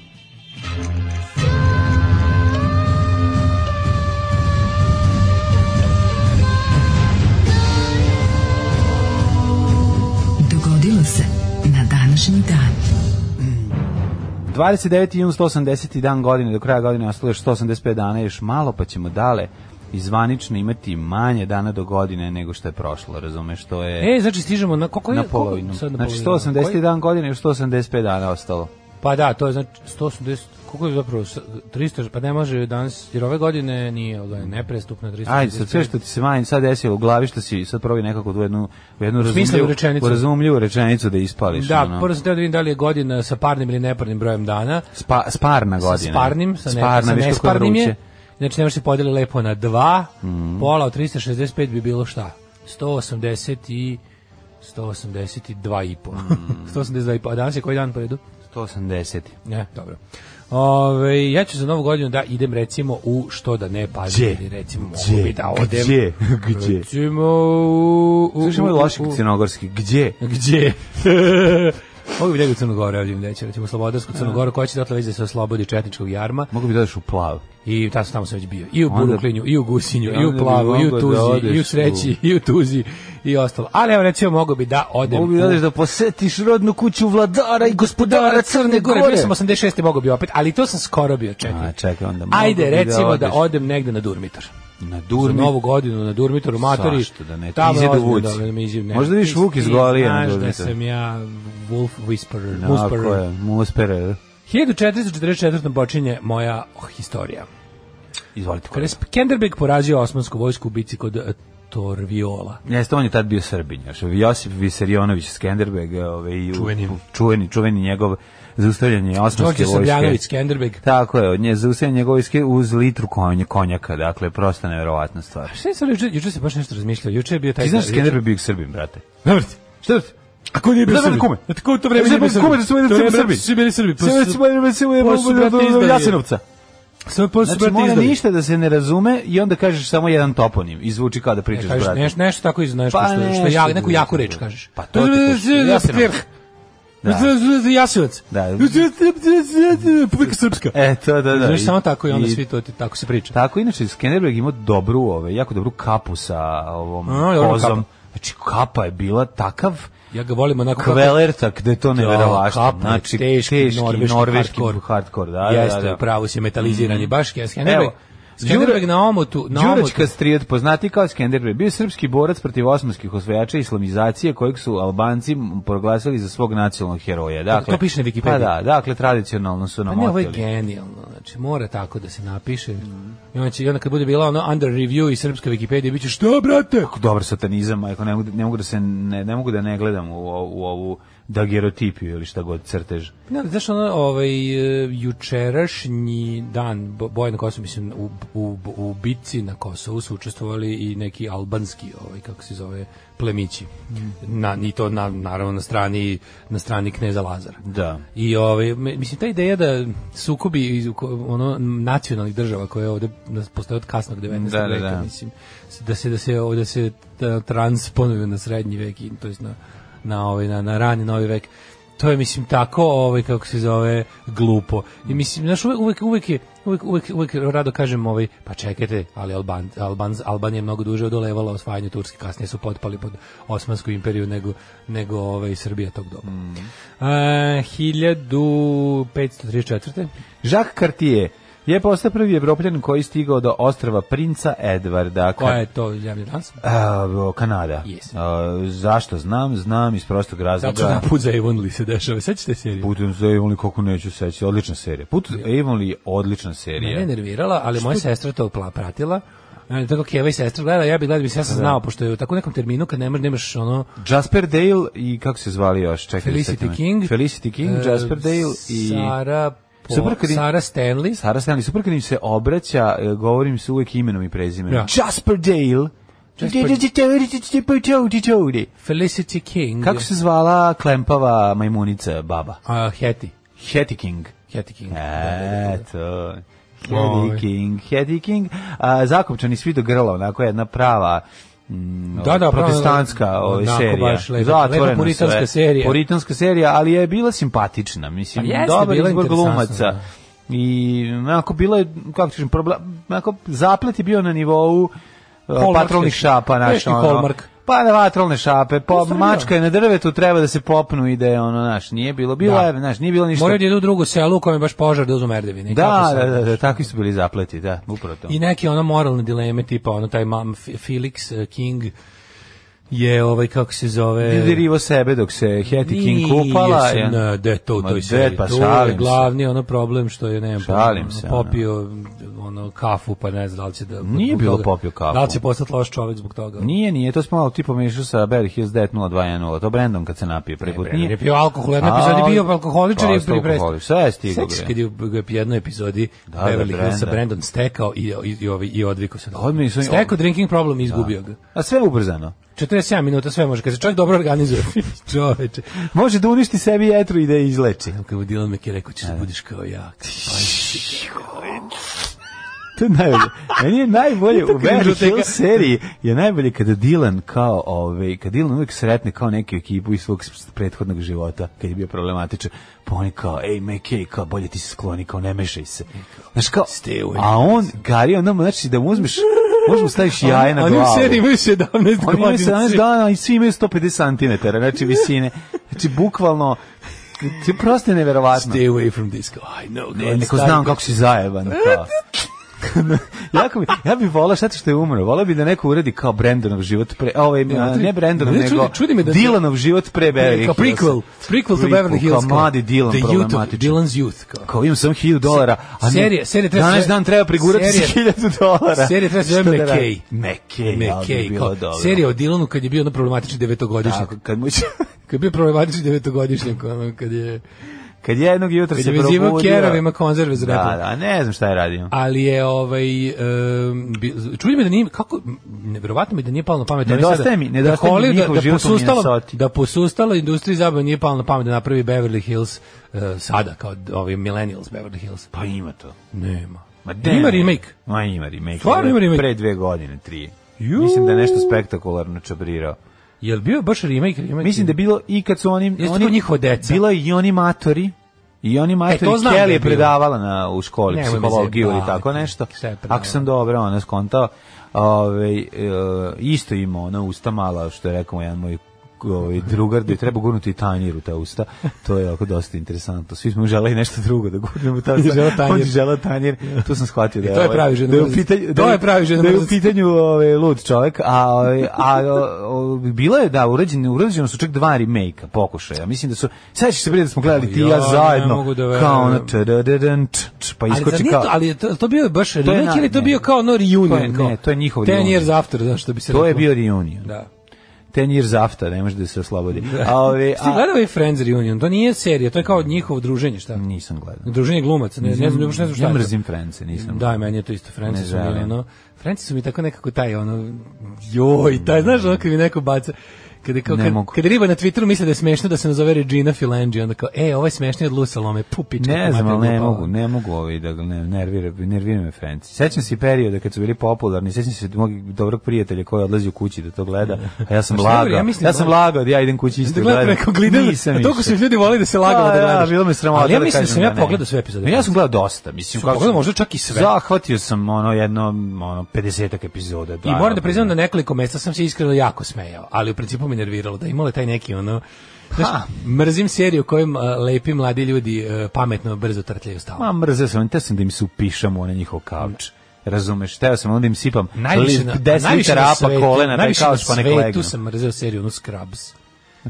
Dogodilo se na današnji dan. 29. jun 180. dan godine, do kraja godine ostalo još 185 dana, još malo pa ćemo dale i zvanično imati manje dana do godine nego što je prošlo, razumeš, što je... E, znači stižemo na koliko je? Na polovinu. Koliko, na Znači 180 koji? dan godine, još 185 dana ostalo. Pa da, to je znači 180 koliko je zapravo 300 pa ne može danas jer ove godine nije ovaj neprestupno 300. Ajde, sad sve što ti se manje sad desilo u glavi što si sad probi nekako tu jednu u jednu razumljivu rečenicu. razumljivu rečenicu da ispališ. Da, ono. prvo sam teo da vidim da li je godina sa parnim ili neparnim brojem dana. Spa, sparna godina. Sa sparnim, sa, ne, Sparna, sa nesparnim je. Znači, ne se podeli lepo na dva, mm. pola od 365 bi bilo šta? 180 i 182 i po. Mm. 182 i po. A danas je koji dan po redu? 180. Ne, dobro. Ove, ja ću za novu godinu da idem recimo u što da ne pazim ili recimo mogu bi da odem gdje gdje recimo u, u, Slušaj, u, loši crnogorski gdje gdje Mogu bi da u Crnu Goru, ja vidim neće, recimo Slobodarsku Crnu Goru, koja će dotle već da se oslobodi Četničkog jarma. Mogu bi da odeš u plav. I tamo sam, tamo sam već bio. I u Buruklinju, i u Gusinju, i u Plavu, i u da Tuzi, i u Sreći, i u Tuzi, i ostalo. Ali evo recimo mogu bi da odem. Mogu bi da odeš da posetiš rodnu kuću vladara i gospodara da, Crne Gore. Bio sam 86. mogu bi opet, ali to sam skoro bio četiri. A čekaj onda. Ajde da recimo da, da odem negde na Durmitor. Na Durmi. novu godinu na Durmitoru matori. Zašto da ne? Tamo je Vuc. Da me ne. Možda viš Vuk iz Golije na Durmitoru. Znaš da sam ja Wolf Whisperer. No, Whisperer. Whisperer. 1444. počinje moja oh, historija. Izvolite. Kada je Skenderbeg porazio osmansku vojsku u bici kod eh, Torviola. Jeste, on je tad bio Srbin još. Josip Viserionović Skenderbeg, ovaj, čuveni. čuveni, čuveni njegov zaustavljanje osmanske vojske. Srbljanović Skenderbeg. Tako je, od nje zaustavljanje njegove vojske uz litru konj, konjaka, dakle, prosta neverovatna stvar. A šta je juče, juče se baš nešto razmišljao, juče je bio taj... Ti znaš da- Skenderbeg bio Srbin, brate? Navrti, šta vrti? A ko nije bio Srbin? Kume. A ko to vreme nije bio Srbin? Kume da su da bili Srbi. Srbi bili pa Srbi. Sve su bili Srbi. Pa Sve pa su bili Srbi. Jasenovca. Sve znači, mora izdavi. ništa da se ne razume i onda kažeš samo jedan toponim. Izvuči kao da pričaš, ne, kažeš, neš, nešto tako iz nešto, pa, što, nešto, što ja, neku jaku reč da. kažeš. Pa to tako ti da. Jasiovac. Da. Publika Srpska. E, to, da, da. Znaš, samo tako i onda svi to ti, tako se priča. Tako, inače, Skenderberg ima dobru, ove, jako dobru kapu sa ovom kozom. Znači, kapa je bila takav Ja ga volim onako Kvelertak, da je to da, neverovatno. Ja, znači teški, teški norveški, norveški hardcore, hardcore da, da Jeste, da, da, da. pravo se metalizirani mm. baš Hemingway. Evo, Skenderbeg na omotu, na Đuračka omotu. Strijed, poznati kao Skenderbeg, bio srpski borac protiv osmanskih osvajača i islamizacije, kojeg su Albanci proglasili za svog nacionalnog heroja. Dakle, to piše na pa Wikipediji. Pa da, dakle, tradicionalno su nam pa ne, ovo je genijalno, znači, mora tako da se napiše. Mm. I onda, će, onda kad bude bila ono under review i srpska Wikipedija, biće će, što, brate? Kako dobar satanizam, ako ne mogu, ne mogu da se, ne, ne mogu da ne gledam u, u, u ovu dagerotipiju ili šta god crtež. Ne, znaš ono, ovaj, jučerašnji dan boje na Kosovo, mislim, u, u, u bitci na Kosovu su učestvovali i neki albanski, ovaj, kako se zove, plemići. Mm. Na, I to na, naravno na strani, na strani kneza Lazara. Da. I ovaj, mislim, ta ideja da sukobi iz ono, nacionalnih država koje ovde postoje od kasnog 19. Da, da, da. mislim, da se, da se, da se transponuju na srednji vek, to je na na, ovaj, na, na rani novi vek to je mislim tako ovaj kako se zove glupo i mislim znaš uvek uvek je uvek, uvek, uvek rado kažem ovaj pa čekajte ali Alban Alban Albanija je mnogo duže odolevala osvajanju Turske kasnije su potpali pod Osmansku imperiju nego nego ovaj Srbija tog doba mm. E, 1534. Jacques Cartier je postao prvi evropljan koji stigao do ostrava Princa Edvarda. Koja je to zemlja danas? Uh, Kanada. Yes. Uh, zašto znam? Znam iz prostog razloga. Zato da put za Evonli se dešava. Sećate serije? Put za Evonli kako neću seći. Odlična serija. Put za Avonlea odlična serija. Mene je nervirala, ali moja sestra to pratila. Ne, tako Keva i sestra gleda, ja bih gledao, bi se ja sam znao, pošto je u tako nekom terminu kad nemaš, nemaš ono... Jasper Dale i kako se zvali još? Čekaj, Felicity King. Felicity King, uh, Jasper Dale i... Sara super kad Sara Stanley. Sara Stanley, super kad im se obraća, govorim se uvek imenom i prezimenom. Ja. Jasper Dale. Felicity King. Kako se zvala klempava majmunica baba? Uh, Hetty. Hetty King. Hetty King. Eto. Hetty King, Hetty King, a, zakopčani svi do grla, onako jedna prava Mm, da, da, ovaj, protestantska da, ovaj serija. Baš lepa, Zatvorena lepa puritanska sve. serija. Puritanska serija, ali je bila simpatična, mislim, pa jeste, dobar izbor glumaca. Da. I onako bila je kako kažem problem, onako zaplet je bio na nivou e, Polmark, patrolnih šapa naš Pa da vatrolne šape, pa mačka je na drvetu, treba da se popnu i da je ono, naš, nije bilo, bilo da. je, naš, nije bilo ništa. Moraju da idu u drugu selu u kojem je baš požar da uzu merdevine. Da, da, da, da, da, takvi su bili zapleti, da, upravo to. I neke ono moralne dileme, tipa ono taj Felix eh, King, je ovaj kako se zove derivo sebe dok se Heti King kupala je na de to to je pa to je glavni ono problem što je ne šalim se popio ono kafu pa ne znam da li će da nije bilo toga, popio kafu da li će postati loš čovjek zbog toga nije nije to smo malo tipa mešao sa Barry Hills 9210 to Brandon kad se napije preko nije pio alkohol jedna epizodi bio alkoholičar i pri prestao sve je stiglo bre kad je u jednoj epizodi da, da, Beverly Hills sa Brandon stekao i i i odvikao se odmah stekao drinking problem izgubio da. ga a sve ubrzano 40 97 minuta sve može, kad se čovjek dobro organizuje. Čoveče, može da uništi sebi jetru i da je izleči. Kako Dylan Mc je rekao, ćeš da, da, da. budiš kao ja. To je najbolje. Meni je najbolje u Beverly Hills seriji je najbolje kada Dylan kao ovaj, kad Dylan uvijek sretne kao neku ekipu iz svog prethodnog života, kad je bio problematičan, pa on je kao, ej, McKay, kao, bolje ti se skloni, kao, ne mešaj se. E, znaš kao, a on, Gary, ono, znači, da mu uzmeš Možemo staviš jaje na glavu. Oni u seriji imaju 17 godina. Oni imaju 17 dana i svi imaju 150 cm, znači visine. Znači, bukvalno, ti prosto neverovatno. Stay away from disco. I know. Ne, neko znam kako si zajeban. jako mi, ja bih volao šta što je umro. Volao bih da neko uredi kao Brendonov život pre, ovaj ne, ne Brendonov ne, čudi, nego čudi me da Dylanov život pre Beverly Hills. Prequel, prequel to Beverly Hills. Kao mladi Dylan The problematičan. Dylan's Youth. Kao, kao imam sam 1000 dolara, a ne, serija, serija treba danas dan treba prigurati 1000 dolara. Serija treba se da McKay. McKay, McKay, kao dobro. Serija o Dylanu kad je bio na problematični devetogodišnjak. Kad mu kad je bio problematični devetogodišnjak, kad je Kad je jednog jutra se probudio... Kad je kerovima konzerve za Da, da, ne znam šta je radio. Ali je, ovaj, um, čudi me da nije, kako, nevjerovatno mi da nije palo na pamet. Da nedostaje mi, nedostaje da, mi njihov da, život da posustala, Da posustala industrija zabava nije palo na pamet da napravi Beverly Hills uh, sada, kao ovaj Millennials Beverly Hills. Pa ima to. Nema. Ma de, ima remake. Ma ima remake. Stvarno ima remake. Pre dve godine, tri. Ju. Mislim da je nešto spektakularno čabrirao. Jel bio baš remake, remake? Mislim da bilo i kad su oni Jeste oni njihovo deca. Bilo i oni matori. I oni majstori e, Kelly da je predavala na u školi Nemo psihologiju ili da, tako da, nešto. Ako sam dobro ona skontao, Ove, e, isto ima ona usta mala, što je rekao jedan moj ovaj drugar da je treba gurnuti tanjir u ta usta. To je jako dosta interesantno. Svi smo želeli nešto drugo da gurnemo ta usta. želeo tanjir. On želeo tanjir. Tu sam shvatio da je, to je ovaj, pravi žena. Da je u pitanju, da to je pravi žena. Da je u pitanju ovaj lud čovjek, a ovaj a bilo je da uređeno uređeno su čak dva remake-a pokušaja. Mislim da su sad se prije da smo gledali pa ti ja zajedno. Da kao na pa iskoči kao. Ali to bio baš remake ili to bio kao no reunion? Ne, to je njihov. 10 years after, da što bi se To je bio reunion. Da. 10 years after, ne može da se oslobodi. Da. A ovi, a... Ti gledao i Friends Reunion, to nije serija, to je kao njihovo druženje, šta? Nisam gledao. Druženje glumaca, ne, ne znam, ne znam šta Ja mrzim Friends, nisam. Da, meni je to isto Friends. Ne želim. Ono, Friends su mi tako nekako taj, ono, joj, taj, znaš, ono kad mi neko baca, Kada, kao, kad, kad riba na Twitteru misle da je smešno da se nazove Regina Filenđi, onda kao, e, ovo je smešnije od Lusalome, pupička. Ne znam, ali ne mogu, ne mogu ovi da ga ne, nervira, nervira me Frenci. Sećam se perioda kad su bili popularni, sećam se mog dobrog prijatelja koji odlazi u kući da to gleda, a ja sam pa lagao, ja, ja, sam da- lagao da ja idem kući isto da gledam. Preko glidala, nisam a toliko su ljudi voli da se lagalo pa da, da gledaš. Da, bilo me sramota. Ali ja da mislim da sam ja da pogledao sve epizode. Ja sam gledao dosta, mislim. Kako pogledao možda čak i sve. Zahvatio sam ono jedno ono 50 epizoda. I moram da priznam pa da nekoliko mesta sam se iskreno jako smejao, ali u principu me nerviralo, da imale taj neki ono, Znaš, ha. mrzim seriju kojom uh, lepi mladi ljudi uh, pametno brzo trtljaju stalo. Ma mrze sam, te sam da im se upišam u onaj njihov kauč. Razumeš, teo sam onda da im sipam najviše na, 10 litara apa kolena, taj kauč pa nek legne. Tu sam mrzeo seriju, ono Scrubs.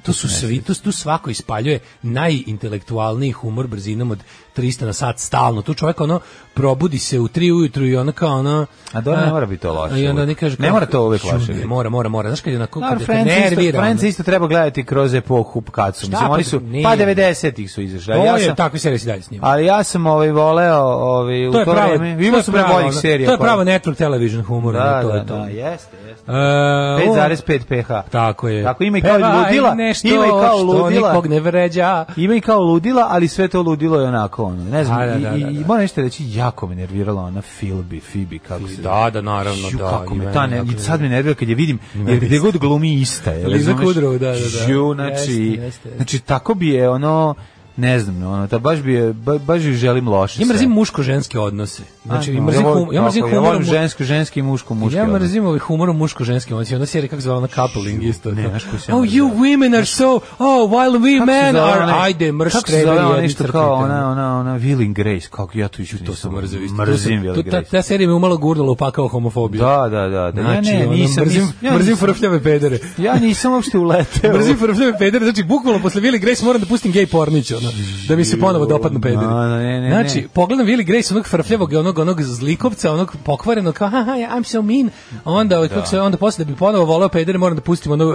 Tu su svi, tu, tu svako ispaljuje najintelektualniji humor brzinom od 300 na sat stalno. Tu čovjek ono probudi se u 3 ujutru i ona kao ona A do ne mora biti to loše. I onda ne kaže ne mora to uvek loše. Ne, mora, mora, mora. Znaš kad je na kako kad nervira. Franci isto treba gledati kroz epohu kacu. Mislim oni pa su pa 90-ih su izašli. To ja sam takvi serije dalje s Ali ja sam ovaj voleo ovaj u to vreme. Imao sam boljih serija. To je pravo network television humor, da, to je to. Da, da jeste, jeste. 5,5 e, pH. Tako je. Tako ima i kao ludila. Ima i kao ludila. Nikog ne vređa. Ima i kao ludila, ali sve to ludilo je onako ono, ne znam, da, da, da, i, da, i da, da. moram nešto reći, jako me nerviralo ona Philby, Phoebe, kako se... Da, da, naravno, Ju, da. Kako me ta, ne, i sad me nervira kad je vidim, jer gdje god glumi ista je. Liza Kudrov, da, da, da. Ju, znači, znači, tako bi je ono, ne znam, ono, ta baš bi ba, baš ju želim loše. Ja mrzim muško ženske odnose. Znači, ja mrzim ja mrzim humor ja žensko ženski muško muško Ja mrzim ovaj humor muško ženski odnosi. Onda se kako zvala na coupling isto. Ne, znaš ko se. Oh, you women are so oh while we men are ajde mrš trebali nešto kao ona ona ona Willing Grace kako ja to isto to sam mrzio isto. Mrzim Willing Grace. Ta ta serija me malo gurnula upakao homofobiju. Da, da, da, da. Znači, ne, nisam mrzim mrzim frfljave pedere. Ja nisam uopšte uleteo. Mrzim frfljave pedere, znači bukvalno posle Willing Grace moram da pustim gay pornić, ona da, mi se ponovo dopadnu pederi. Da, da, ne, ne, znači, pogledam Willy Grace, onog frfljavog, onog, onog zlikovca, onog pokvarenog, kao, ha, ha, I'm so mean, onda, da. se, onda posle da bi ponovo voleo pedere, moram da pustim ono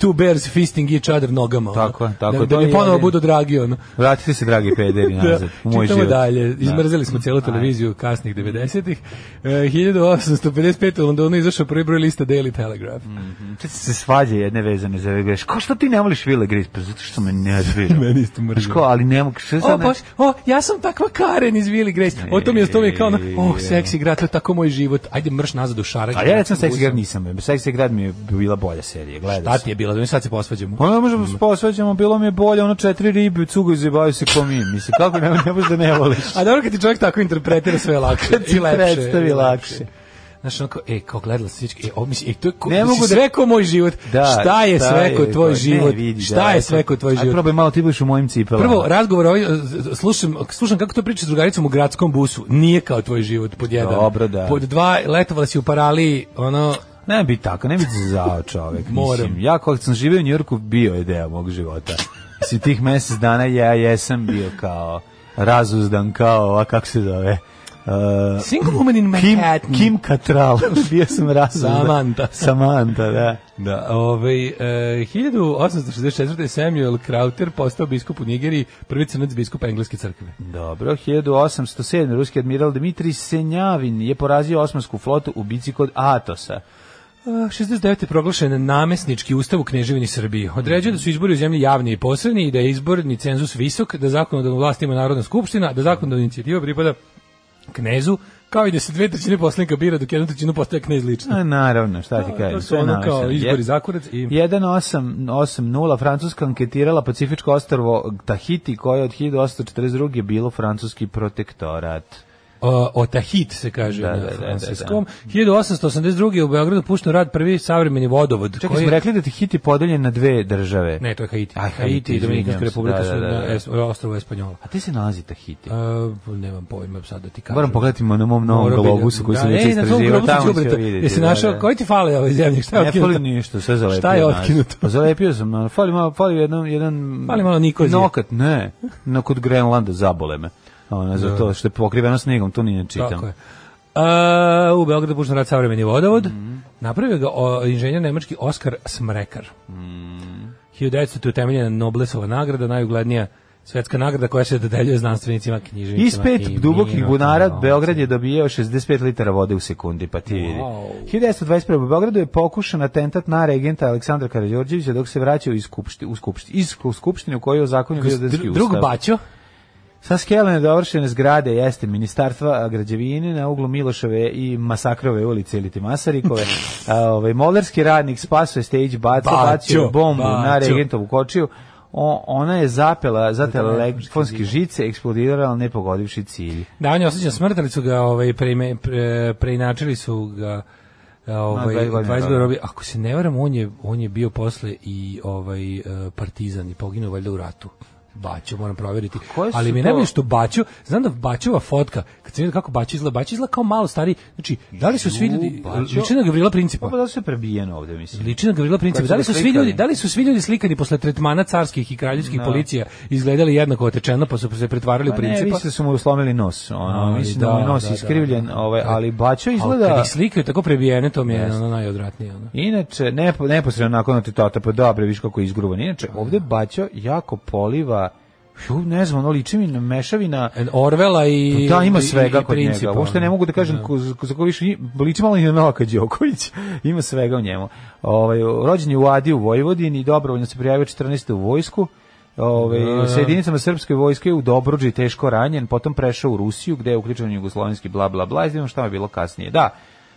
two bears fisting each other nogama. Tako, ono, tako. Da, da mi ponovo budu dragi, ono. Vratite se, dragi pederi, da, nazad, u moj život. dalje, izmrzeli smo celu televiziju kasnih 90-ih. E, 1855. Onda Londonu izašao prvi broj lista Daily Telegraph. Mm -hmm. se svađa jedne vezane za Willy Grace. Kao što ti ne voliš Willy Grace? Pa zato što me ne nervira. Meni isto mrzio ali ne mogu. O, baš, o, ja sam takva Karen iz Billy Grace. O, to mi je, to mi kao, o, seksi grad, to je tako moj život. Ajde, mrš nazad u šarak. A ja recimo seksi grad nisam. Seksi grad mi je bila bolja serija. Gledaj. Šta ti je bila? Da sad se posvađamo. Pa ne možemo se mm. posvađamo, bilo mi je bolje, ono četiri ribe, cugo izjebaju se komi. mi. Mislim, kako ne, ne možeš da ne voliš. A dobro kad ti čovjek tako interpretira sve lakše. i lepše. Predstavi lakše znaš, onako, e, kao gledala se svička, e, ovo misli, e, to je ko, ne mogu da... reko moj život, da, šta je da, sve ko tvoj život, šta je sve ko tvoj život. Ajde, probaj malo, ti budeš u mojim cipelama. Prvo, razgovor, ovaj, e, slušam, slušam kako to priča s drugaricom u gradskom busu, nije kao tvoj život, pod jedan. Dobro, da. Pod dva, letovala si u paraliji, ono, ne bi tako, ne bi zao čovek. Moram. Mislim, ja kako sam živio u Njorku, bio je deo mog života. Mislim, tih mesec dana ja jesam bio kao razuzdan, kao, a kako se zove, Uh, Single Woman in Manhattan. Kim, Kim Katral, Bio sam razum. Samantha. Samantha, da. Da, ovaj, eh, e, 1864. Samuel Krauter postao biskup u Nigeriji, prvi crnac biskup Engleske crkve. Dobro, 1807. Ruski admiral Dmitri Senjavin je porazio osmansku flotu u bici kod Atosa. 69. Eh, je proglašen namesnički ustav u Kneževini Srbiji. Određuje da su izbori u zemlji javni i posredni i da je izborni cenzus visok, da zakonodavnu vlast ima Narodna skupština, da zakonodavna inicijativa pripada knezu, kao i da se dve trećine poslanika bira dok jednu trećinu postaje knez lično. A, naravno, šta ti da, kažem. To su ono kao izbori zakurac. I... 1880, Francuska anketirala Pacifičko ostrovo Tahiti, koje od 1842. je bilo francuski protektorat. Otahit se kaže da, na da, franceskom. Da, da, 1882. Da. u Beogradu pušten rad prvi savremeni vodovod. Čekaj, koji... smo rekli da Tahiti podeljen na dve države. Ne, to je Haiti. A, Haiti, i Dominikanska republika da, su da, na es, ostrovu Espanjola. A te se nalazi Tahiti? A, nemam pojma sad da ti kažem. Moram pogledati na mom novom Mora globusu koji sam neće istraživao. Tamo ću vidjeti. Jesi našao, koji ti fali ovoj zemlji? Šta je otkinuto? Ne fali ništa, sve zalepio. Šta je otkinuto? Pa zalepio sam, fali malo, fali jedan... jedan fali malo Nikozije. Nokat, ne. No, kod Grenlanda zabole me ono, za da. to što je pokriveno snegom, to ne čitam. Tako je. A, u Beogradu pušten rad savremeni vodovod. Mm. Napravio ga o, inženjer nemački Oskar Smrekar. Mm. 1900. utemeljena Noblesova nagrada, najuglednija Svetska nagrada koja se dodeljuje znanstvenicima, književnicima. Iz pet dubokih bunara no, Beograd je dobijao 65 litara vode u sekundi, pa ti vidi. Wow. 1921. U Beogradu je pokušan atentat na regenta Aleksandra Karadjordjevića dok se vraćao iz, skupšti, u, skupšti, iz skupštine u kojoj je ozakonio Dr, Drug Baćo? Sa skelene dovršene zgrade jeste ministarstva građevine na uglu Miloševe i Masakrove ulice ili Masarikove. ovaj molerski radnik spasuje stage baca bacio bombu bacio. na Regentovu kočiju. O, ona je zapela za telefonske žice, eksplodirala ne pogodivši cilj. Da, on je osjećan smrtali su ga, ovaj, preime, pre, preinačili su ga ovaj, no, 20 robi. Da, da. Ako se ne varam, on je, on je bio posle i ovaj eh, partizan i poginuo valjda u ratu. Baću moram proveriti. Ali mi ne bi što Baću, znam da Baćova fotka, kad se vidi kako Baću izgleda, Baću izgleda kao malo stari. Znači, da li su svi ljudi na Gavrila Principa? Pa da se prebijeno ovde, mislim. Liči na Gavrila Principa, da li su svi ljudi, da li su svi ljudi slikani posle tretmana carskih i kraljevskih no. Da. policija izgledali jednako otečeno, pa su se pretvarali u pa principa? Ne, mislim da su mu slomili nos. Ono, mislim da, da mu da, nos da, iskrivljen, da, ovaj, ali Baću izgleda... Ali kad slikaju tako prebijene, to mi je ono najodvratnije. Ono. Inače, ne, neposredno nakon atentata, pa dobro, bre, viš kako je izgruban. Inače, da. ovde Baćo jako poliva ne znam, ono liči mi na mešavina Orvela i da ima svega i kod principa. njega. Uopšte ne mogu da kažem da. za ko, više liči malo i na Novaka Đoković. ima svega u njemu. Ovaj rođen je u Adi u Vojvodini, dobrovoljno se prijavio 14. u vojsku. Ove, ovaj, da, da. sa jedinicama srpske vojske u Dobruđi teško ranjen, potom prešao u Rusiju gde je uključen u jugoslovenski bla bla bla, znamo šta je bilo kasnije. Da.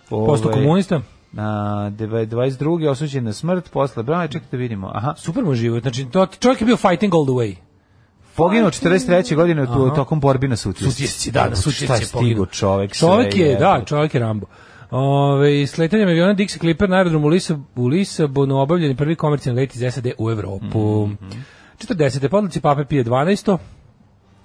Ove, ovaj, Posto komunista? na 22. osuđen na smrt posle brana, čekajte vidimo. Aha. Super mu život. Znači to čovjek je bio fighting all the way. Poginuo 43. godine u tokom borbi na Sutjesci. Sutjesci, da, na da, Sutjesci je poginuo čovjek. Čovjek je, da, čovjek je Rambo. Ove, sletanjem aviona Dixie Clipper na aerodromu u Lisabonu obavljen prvi komercijalni let iz SAD u Evropu. Mm -hmm. 40. podlici Pape Pije 12.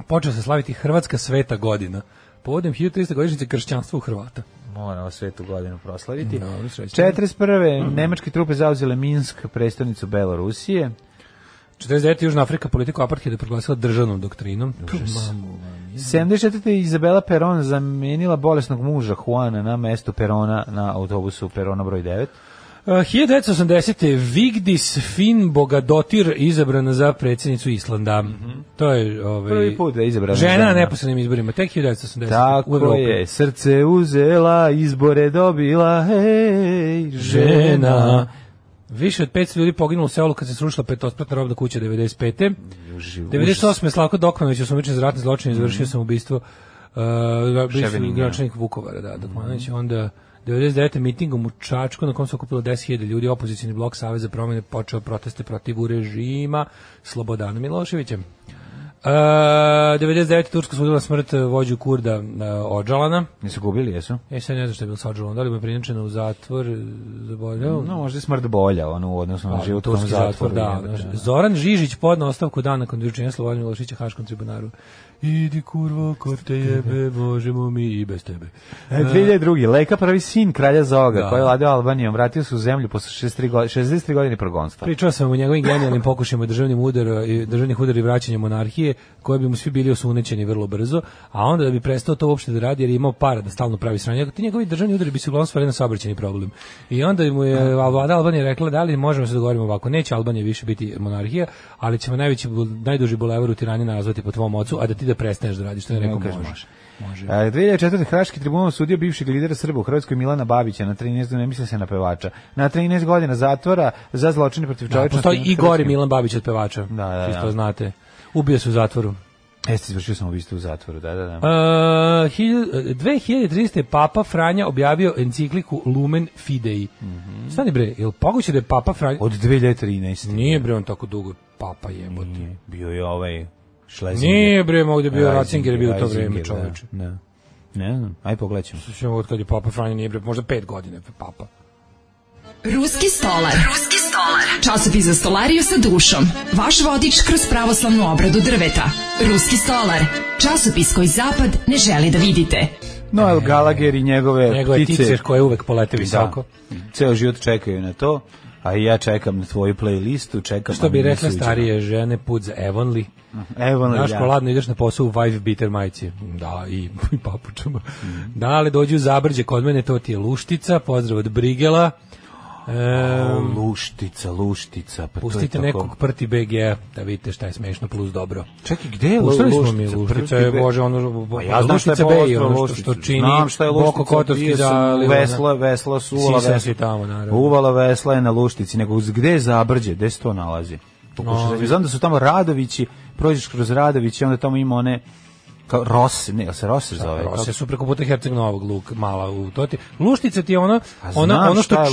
Počeo se slaviti Hrvatska sveta godina. Povodom 1300 godišnjice kršćanstva u Hrvata. Moramo svetu godinu proslaviti. No, 41. Mm -hmm. Nemačke trupe zauzele Minsk, prestonicu Belorusije. 49. Južna Afrika politiku apartheida proglasila državnom doktrinom. Užas. 74. Izabela Peron zamenila bolesnog muža Juana na mestu Perona na autobusu Perona broj 9. 1980. E, Vigdis Finnbogadotir izabrana za predsjednicu Islanda. Mm -hmm. To je ovaj prvi put da je izabrana. Žena na neposrednim izborima tek 1980. Tako u Evropi. je, srce uzela, izbore dobila, hej, žena Više od 500 ljudi poginulo u selu kad se srušila petospratna robna kuća 95. Uži, 98. je Slavko Dokmanović osumnjičen za ratni zločin izvršio mm -hmm. sam ubistvo uh, da, gračanik Vukovara, da, Dokmanović. Mm -hmm. Onda 99. mitingom u Čačku na kom se okupilo 10.000 ljudi, opozicijni blok Saveza promjene počeo proteste protiv režima Slobodana Miloševića. Uh, e, 99. Turska sudila smrt vođu Kurda uh, Ođalana. Nisu gubili, jesu? E sad ne znam što je bilo sa Ođalanom. Da li mu je prinačeno u zatvor? Zaboljao? No, možda je smrt bolja, ono, odnosu na pa, život u tom zatvoru. Da, da, Zoran Žižić podna ostavku dana kod učenja Slobodan Milošića Haškom tribunaru idi kurvo, ko te jebe, možemo mi i bez tebe. E, 2002. E, Leka pravi sin kralja Zoga, da. koji je vladao Albanijom, vratio se u zemlju posle 63 godine, 63 godine progonstva. Pričao sam o njegovim genijalnim pokušajima državnim udara, državnih udara i vraćanja monarhije, koje bi mu svi bili osunećeni vrlo brzo, a onda da bi prestao to uopšte da radi, jer je imao para da stalno pravi sranje. Ti njegovi državni udari bi se uglavnom stvarili na saobraćeni problem. I onda mu je da. vlada Albanije rekla da li možemo se dogovoriti ovako, neće Albanija više biti monarhija, ali ćemo najveći najduži bulevar u Tirani nazvati po tvom ocu, a da ti da prestaneš da radiš, što ne rekao, može. može. A, e, 2004. Hraški tribunal sudio bivšeg lidera Srba u Hrvatskoj Milana Babića na 13 godina, ne misli se na pevača, na 13 godina zatvora za zločine protiv čovječnosti. Da, postoji i gori Milan Babić od pevača, da, da, da. Čisto znate. Ubio se u zatvoru. Jeste, izvršio sam ubistvo u zatvoru, da, da, da. Uh, e, 2300 je Papa Franja objavio encikliku Lumen Fidei. Mm -hmm. Stani bre, je li da je Papa Franja... Od 2013. Nije bre on tako dugo Papa jebote. Nije, bio je ovaj Schlesinger. Nije bre, ovdje da bio Ratzinger, je bio to vreme da. čoveče. Da, Ne znam, aj pogledajmo. Slušajmo od kad je Papa Franjo nije bre, možda 5 godina pa Papa. Ruski stolar. Ruski stolar. Časopis za stolariju sa dušom. Vaš vodič kroz pravoslavnu obradu drveta. Ruski stolar. Časopis koji zapad ne želi da vidite. Noel Gallagher i njegove, njegove ptice. Njegove ptice koje uvek polete da. visoko. Da. Ceo život čekaju na to. A ja čekam na tvoju playlistu, čekam... Što bi rekla starije žene, put za Evonli. Evonli, Znaš, ladno ideš na posao u Vive Bitter majici. Da, i, i papučama. Mm. Da, ali dođu u Zabrđe, kod mene to ti je luštica, pozdrav od Brigela. Um, luštica, luštica. Pa pustite to nekog tako... prti BG e, da vidite šta je smešno plus dobro. Čekaj, gde je luštica? smo mi, luštica je, e. bože, ono, pa ja pa znam šta je pa B, ono što, što čini znam šta je luštica, Boko Kotorski zaliv. Vesla, Vesla su uvala. Vesla. Si tamo, naravno. Uvala Vesla je na luštici, nego uz gde je zabrđe, gde se to nalazi? Pokušaj, no, da- znam da su tamo Radovići, prođeš kroz Radovići, onda tamo ima one kao Ros, ne, se Ros zove. Ros je su preko puta Herceg Novog Luk, mala u Toti. Luštica ti je ono, pa ona, ono što je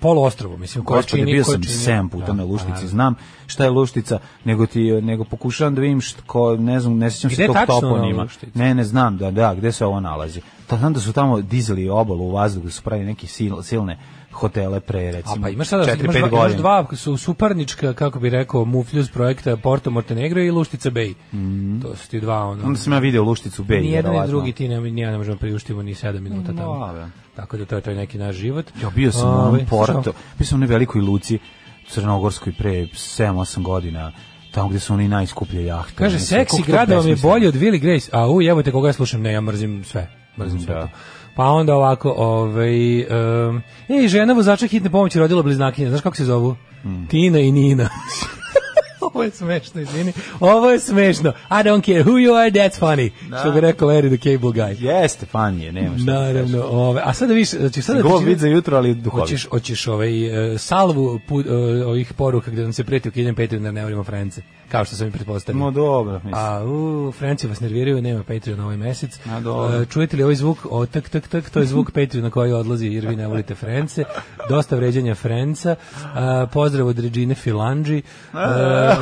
poluostrovo, mislim, koje čini, bio sam sem puta da, na Luštici, znam šta je Luštica, nego ti nego pokušavam da vidim što ne znam, ne sećam se tog toponima. Ne, ne znam da da gde se ovo nalazi. Tad znam da su tamo dizeli obalu u vazduhu, da su pravi pravili silne, silne hotele pre recimo. A pa imaš sada imaš, 5 godina. Imaš dva su suparnička kako bi rekao Mufljus projekta Porto Montenegro i Luštica Bay. Mm To su ti dva ono. Onda sam ja video Lušticu Bay. Ni jedan ni drugi ti ne, ni ja ne možemo priuštiti ni 7 minuta tamo. Da, da. Tako da to je taj neki naš život. Ja bio sam A, u ovaj, Porto, bio sam u velikoj luci crnogorskoj pre 7-8 godina tamo gde su oni najskuplje jahte. Kaže, seksi grad vam je bolji od Willy Grace. A u, evo te koga ja slušam, ne, ja mrzim sve. Mrzim mm, sve da. to. Pa onda ovako, ovaj, um, i e, žena vozača hitne pomoći rodila bliznakinje, znaš kako se zovu? Mm. Tina i Nina. Ovo je smešno, izvini. Ovo je smešno. I don't care who you are, that's funny. Da. Što bi rekao Larry the Cable Guy. Jeste funny, je, nema šta. Da Naravno, da ove. A sada viš, znači sada Gol vid za jutro, ali duhovi. Hoćeš, hoćeš ovaj uh, salvu put, uh, ovih poruka gde nam se preti ukidanjem Patreona, da ne volimo France, kao što sam i pretpostavio. No dobro, mislim. A u Franci vas nerviraju, nema Patreon ovaj mesec. A, dobro. Uh, čujete li ovaj zvuk? O, tak, tak, tak, to je zvuk na koji odlazi jer vi ne volite France. Dosta vređanja Franca. Uh, pozdrav od Regine Filandži. Uh,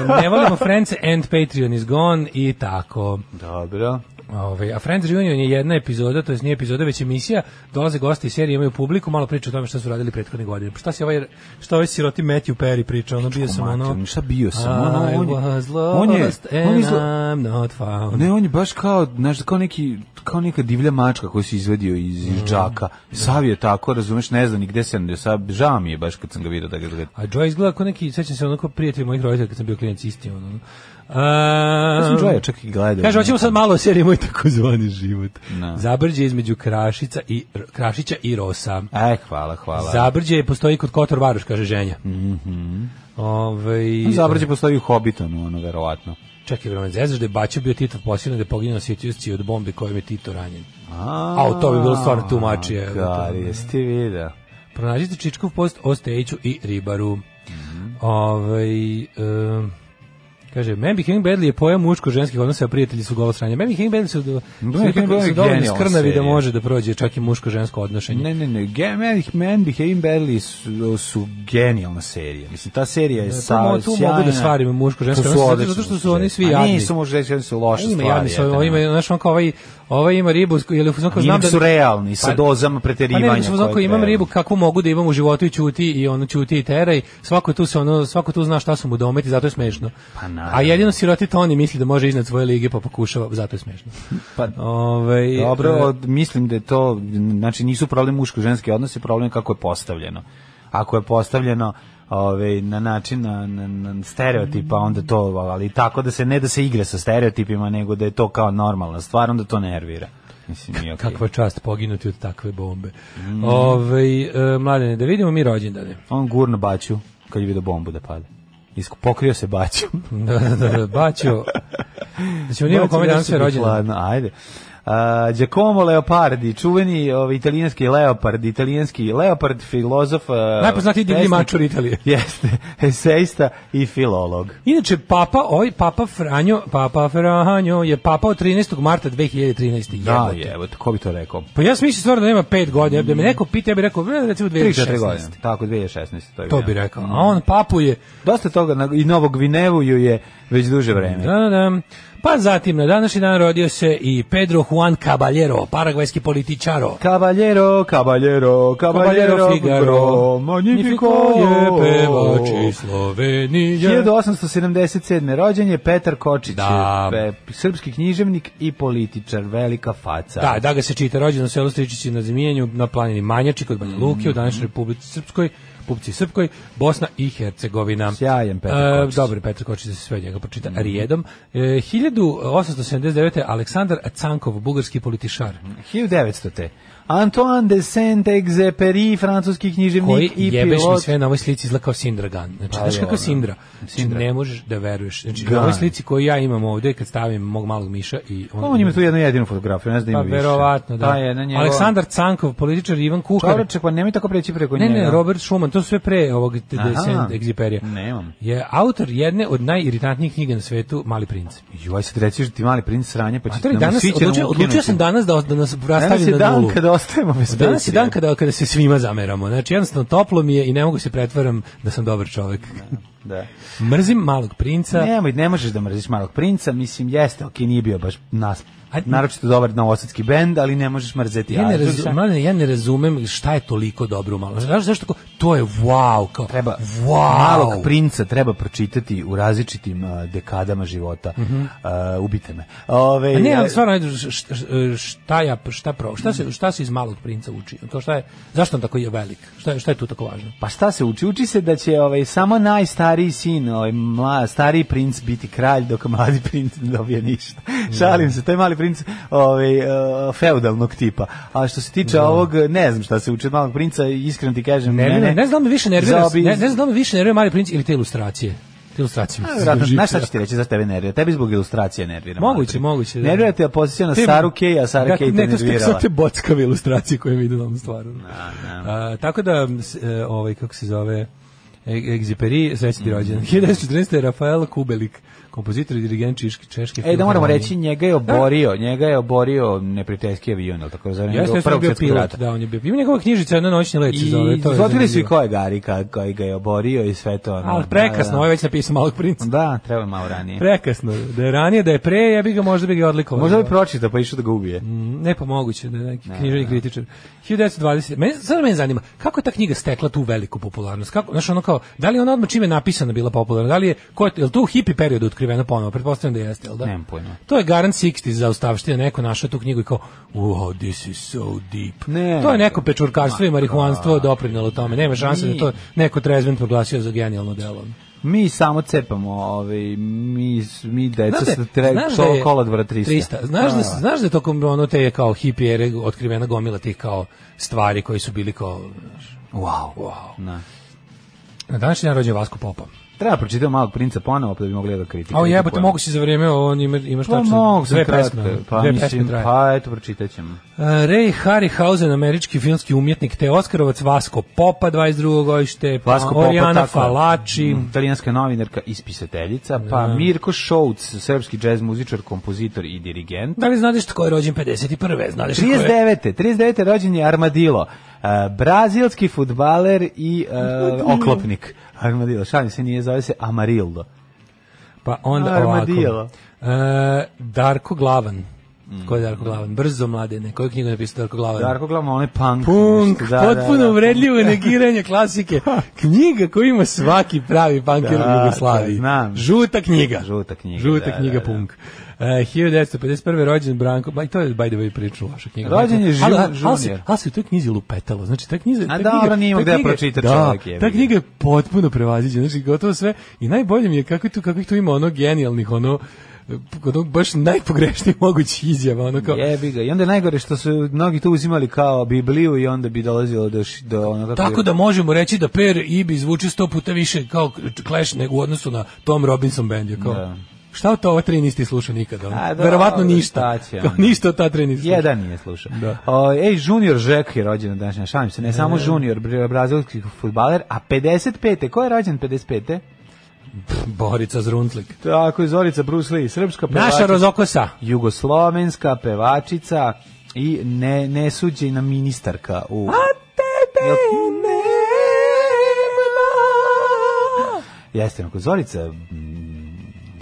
ne volimo Friends and Patreon is gone i tako. Dobro. Ove, ovaj, a Friends Reunion je jedna epizoda, to jest nije epizoda, već emisija. Dolaze gosti iz serije, imaju publiku, malo pričaju o tome šta su radili prethodne godine. Pa šta se ovaj šta ovaj siroti Matthew Perry priča, ono bio sam ono. Šta bio sam? Ono, on, je, on je on je I'm not found. Ne, on je baš kao, znaš, kao neki kao neka divlja mačka koju si izvadio iz, iz mm. džaka. Sav je tako, razumeš, ne znam ni gde se ne sad žao mi je baš kad sam ga video da ga gleda. A Joe izgleda kao neki, sećam se onako prijatelj mojih roditelja kad sam bio klijent isti ono Um, Joja čak i gledao. Kaže, hoćemo sad malo o seriji Moj takozvani život. No. Da. Zabrđe između Krašica i, Krašića i Rosa. Aj, e, hvala, hvala. Zabrđe postoji kod Kotor Varoš, kaže ženja. Mm -hmm. Ove, ovaj, Zabrđe postoji u Hobbitonu, ono, verovatno. Čekaj, vreme, zezaš da je Baćo bio Tito posiljen, da je poginuo Sitijusci od bombe kojom je Tito ranjen. A, a to bi bilo stvarno tumačije. Gari, jesi video. Pronađite Čičkov post o Stejiću i Ribaru. Mm -hmm. Ove, ovaj, um, Kaže, Mammy Heming Badley je pojam muško-ženskih odnosa, a prijatelji su golo sranje. Mammy Heming Badley su, do, su dovoljno skrnavi da može da prođe čak i muško-žensko odnošenje. Ne, ne, ne, Mammy Heming Badley su, su genijalna serija. Mislim, ta serija je ne, da, sa, mo, Tu sjajna. mogu da stvarim muško-žensko odnošenje, zato što su oni svi jadni. A nisu muško-ženski, oni su loše stvari. Ima jadni, ima, znaš, on kao ovaj Ovaj ima ribu, jel, znam znam da su realni pa- sa dozama preterivanja. Pa ne, znam imam ribu, kakvu mogu da imam u životu i ćuti i ono ćuti i teraj. Svako tu se ono, svako tu zna šta su mu dometi, zato je smešno. Pa naravno. A jedino siroti Toni misli da može iznad svoje lige, pa pokušava, zato je smešno. Pa ovaj dobro, e, mislim da je to znači nisu problem muško-ženski odnosi, problem je kako je postavljeno. Ako je postavljeno ove, ovaj, na način na, na, na stereotipa, onda to, ali tako da se ne da se igra sa stereotipima, nego da je to kao normalna stvar, onda to nervira. Mislim, okay. Kakva čast poginuti od takve bombe. Mm. Ove, ovaj, e, mladene, da vidimo mi rođendane. On gurno baću kad je vidio bombu da pada. Isku, pokrio se baćom. da, da, da, da baćo. Znači, on njemu kome danas je rođendan. Ajde. Uh, Giacomo Leopardi, čuveni ovaj, italijanski leopard, italijanski leopard, filozof... Uh, Najpoznatiji divni mačur Italije. Jeste, esejsta i filolog. Inače, papa, ovaj papa Franjo, papa Franjo je papa od 13. marta 2013. Da, evo, ko bi to rekao? Pa ja mislim stvarno da nema 5 godina, mm. da me mm. neko pita, ja bih rekao, e, recimo 2016. godine, tako, 2016. To, je to bi rekao. A on papu je... Dosta toga, i Novog Vinevuju je već duže vreme. Da, da, da. Pa zatim, na današnji dan rodio se i Pedro Juan Caballero, paragvajski političaro. Caballero, Caballero, Caballero, Figaro, Magnifico je pevač Slovenije. 1877. rođen je Petar Kočić, da. Pe, srpski književnik i političar, velika faca. Da, da ga se čita, rođen u selu Stričići na Zmijenju, na planini Manjači kod Banja Luki, mm u današnjoj Republici Srpskoj. Pupci Srpkoj, Bosna i Hercegovina. Sjajan Petar e, Kočić. E, dobri Petar Kočić da se sve njega pročita mm. rijedom. E, 1879. Aleksandar Cankov, bugarski političar. 1900. Antoine de Saint-Exupéry, francuski književnik i pilot. Koji jebeš mi sve na ovoj slici izgleda kao znači, pa da. Sindra Gunn. Znači, znaš kako Sindra? Sindra. Ne možeš da veruješ. Znači, na ovoj slici koju ja imam ovdje, kad stavim mog malog miša i... On, pa on ima tu jednu jedinu fotografiju, ne znam da ima pa, više. verovatno, da. Pa je, njegov... Aleksandar Cankov, političar Ivan Kuhar. Čovreče, pa nemoj tako preći preko njega. Ne, ne, Robert Schumann, to su sve pre ovog de Saint-Exupéry. Nemam. Je autor jedne od najiritantnijih knjiga na svetu, Mali princ. Joj, sad reći ti Mali princ sranje, pa će nam sviće. Da odlučio sam danas da, da nas rastavim na nulu ostajemo bez Danas je dan kada, kada se svima zameramo. Znači, jednostavno toplo mi je i ne mogu se pretvaram da sam dobar čovjek. Da, da. Mrzim malog princa. Nemoj, ne možeš da mrziš malog princa, mislim, jeste, ok, nije bio baš nas naročito dobar novosadski bend, ali ne možeš mrzeti. Ja ne, razum, ja ne razumem šta je toliko dobro malo. Znaš zašto to je wow, kao treba wow. Malog princa treba pročitati u različitim uh, dekadama života. Mm -hmm. uh, ubite me. Ove, A ne, ali stvarno šta, šta ja šta pro, šta se šta se iz malog princa uči? Kao šta je zašto on tako je velik? Šta je šta je tu tako važno? Pa šta se uči? Uči se da će ovaj samo najstariji sin, ovaj mla, stariji princ biti kralj dok mladi princ ne dobije ništa. Mm. Šalim se, taj mali princ princ ovaj, eh, feudalnog tipa. A što se tiče da. ovog, ne znam šta se uče malog princa, iskreno ti kažem, ne, da ne, ne, znam više nervira, da obi... ne, ne znam više nervira mali princ ili te ilustracije ilustracije. Znaš šta ću ti reći, za tebe nervira? Tebi zbog ilustracije nervira. Moguće, moguće. Da. Nervira te pozicija na Saru Kej, a Sara Kej te nervirala. Ne, to su te bockave ilustracije koje mi idu na ovom stvaru. Na, da, na. tako da, e, ovaj, kako se zove, e- Egziperi, sreći ti rođen. 1914. Rafael Kubelik, kompozitor i dirigent češki češki E da moramo reći njega je oborio, da? njega je oborio neprijateljski avion, al tako za njega Jeste, prvo bio pilot, rata. da on je bio. Ima njegova knjižica na noćni let se zove, to je. Zotili su i ko je Garika, koji ga je oborio i sve to. Al da, prekasno, da, da. ovo ovaj već napisao malog princa. Da, treba malo ranije. Prekasno, da je ranije, da je pre, ja bih ga možda bih ga odlikovao. Možda bi da. pročitao pa išao da ga ubije. Mm, ne pa moguće, da neki da, književni kritičar. 1920. Meni, sad me zanima, kako je ta knjiga stekla tu veliku popularnost? Kako, znaš, ono kao, da li ona odmah čime napisana bila popularna? Da li je, ko je, je li to u hippie periodu otkriveno ponovo? Pretpostavljam da jeste, jel da? Nemam pojma. To je Garant 60 za ustavštine, neko našao tu knjigu i kao, wow, this is so deep. Ne, to je neko pečurkarstvo i marihuanstvo doprinalo tome, nema šanse da to neko trezvent proglasio za genijalno delo. Mi samo cepamo, ovaj mi mi deca sa čokolad vrat 300. 300. Znaš da, da znaš da, da, da. tokom ono te je kao hippie otkrivena gomila tih kao stvari koji su bili kao wow, wow. Na. Na današnji dan rođen Vasko Popa. Treba pročitati malog princa ponovo pa da bi mogli da kritiku. A jebote, mogu si za vrijeme on ima imaš pa tačno. Pa mogu sve pesme, pa dve mislim, pesme pa eto pročitaćemo. Uh, e, Ray Harryhausen, američki filmski umjetnik, te Oskarovac Vasko Popa 22. godište, pa Vasko Oriana Popa, Falači, mm, italijanska novinarka i spisateljica, pa mm. Mirko Šouc, srpski džez muzičar, kompozitor i dirigent. Da li znaš tko je rođen 51. Znaš 39. 39. rođen je Armadilo, uh, e, brazilski fudbaler i uh, oklopnik. Armadillo, šalim se, nije zove se Amarildo. Pa onda Armadillo. ovako. E, Darko Glavan. Mm. Ko je Darko Glavan? Brzo mladene. Koju knjigu napisao Darko Glavan? Darko Glavan, on punk. Punk, da, potpuno da, da, uvredljivo negiranje klasike. Knjiga koju ima svaki pravi punker u da, Jugoslaviji. Žuta knjiga. Žuta knjiga. Žuta da, knjiga da, punk. E, uh, 1951. rođen Branko, ba, to je by the way prilično loša knjiga. Rođen je Žil, ali, ali, ali, se u toj knjizi lupetalo, znači ta knjiza... Ta A knjiga, da, nije gde pročita čovjek je. Ta knjiga je potpuno prevaziđena, znači gotovo sve. I najbolje mi je kako, tu, kako ih tu ima ono genijalnih, ono, kod baš najpogrešniji mogući izjava, ono kao... Jebi ga. I onda je najgore što su mnogi to uzimali kao Bibliju i onda bi dolazilo do, do onoga... Tako je... da možemo reći da Per i bi zvuči 100 puta više kao Clash nego u odnosu na Tom Robinson band. Je, kao, da. Šta to ova tri niste sluša nikada? A, da, Verovatno ništa. Kao, ništa ta tri niste slušao. Jedan nije slušao. Da. O, ej, Junior Žek je rođen danas, šalim se, ne e, samo Junior, brazilski futbaler, a 55. Ko je rođen 55. Borica Zruntlik. Tako je, Zorica Bruce Lee, srpska pevačica. Naša rozokosa. Jugoslovenska pevačica i ne, nesuđena ministarka u... A tebe nema. Jeste, onako, Zorica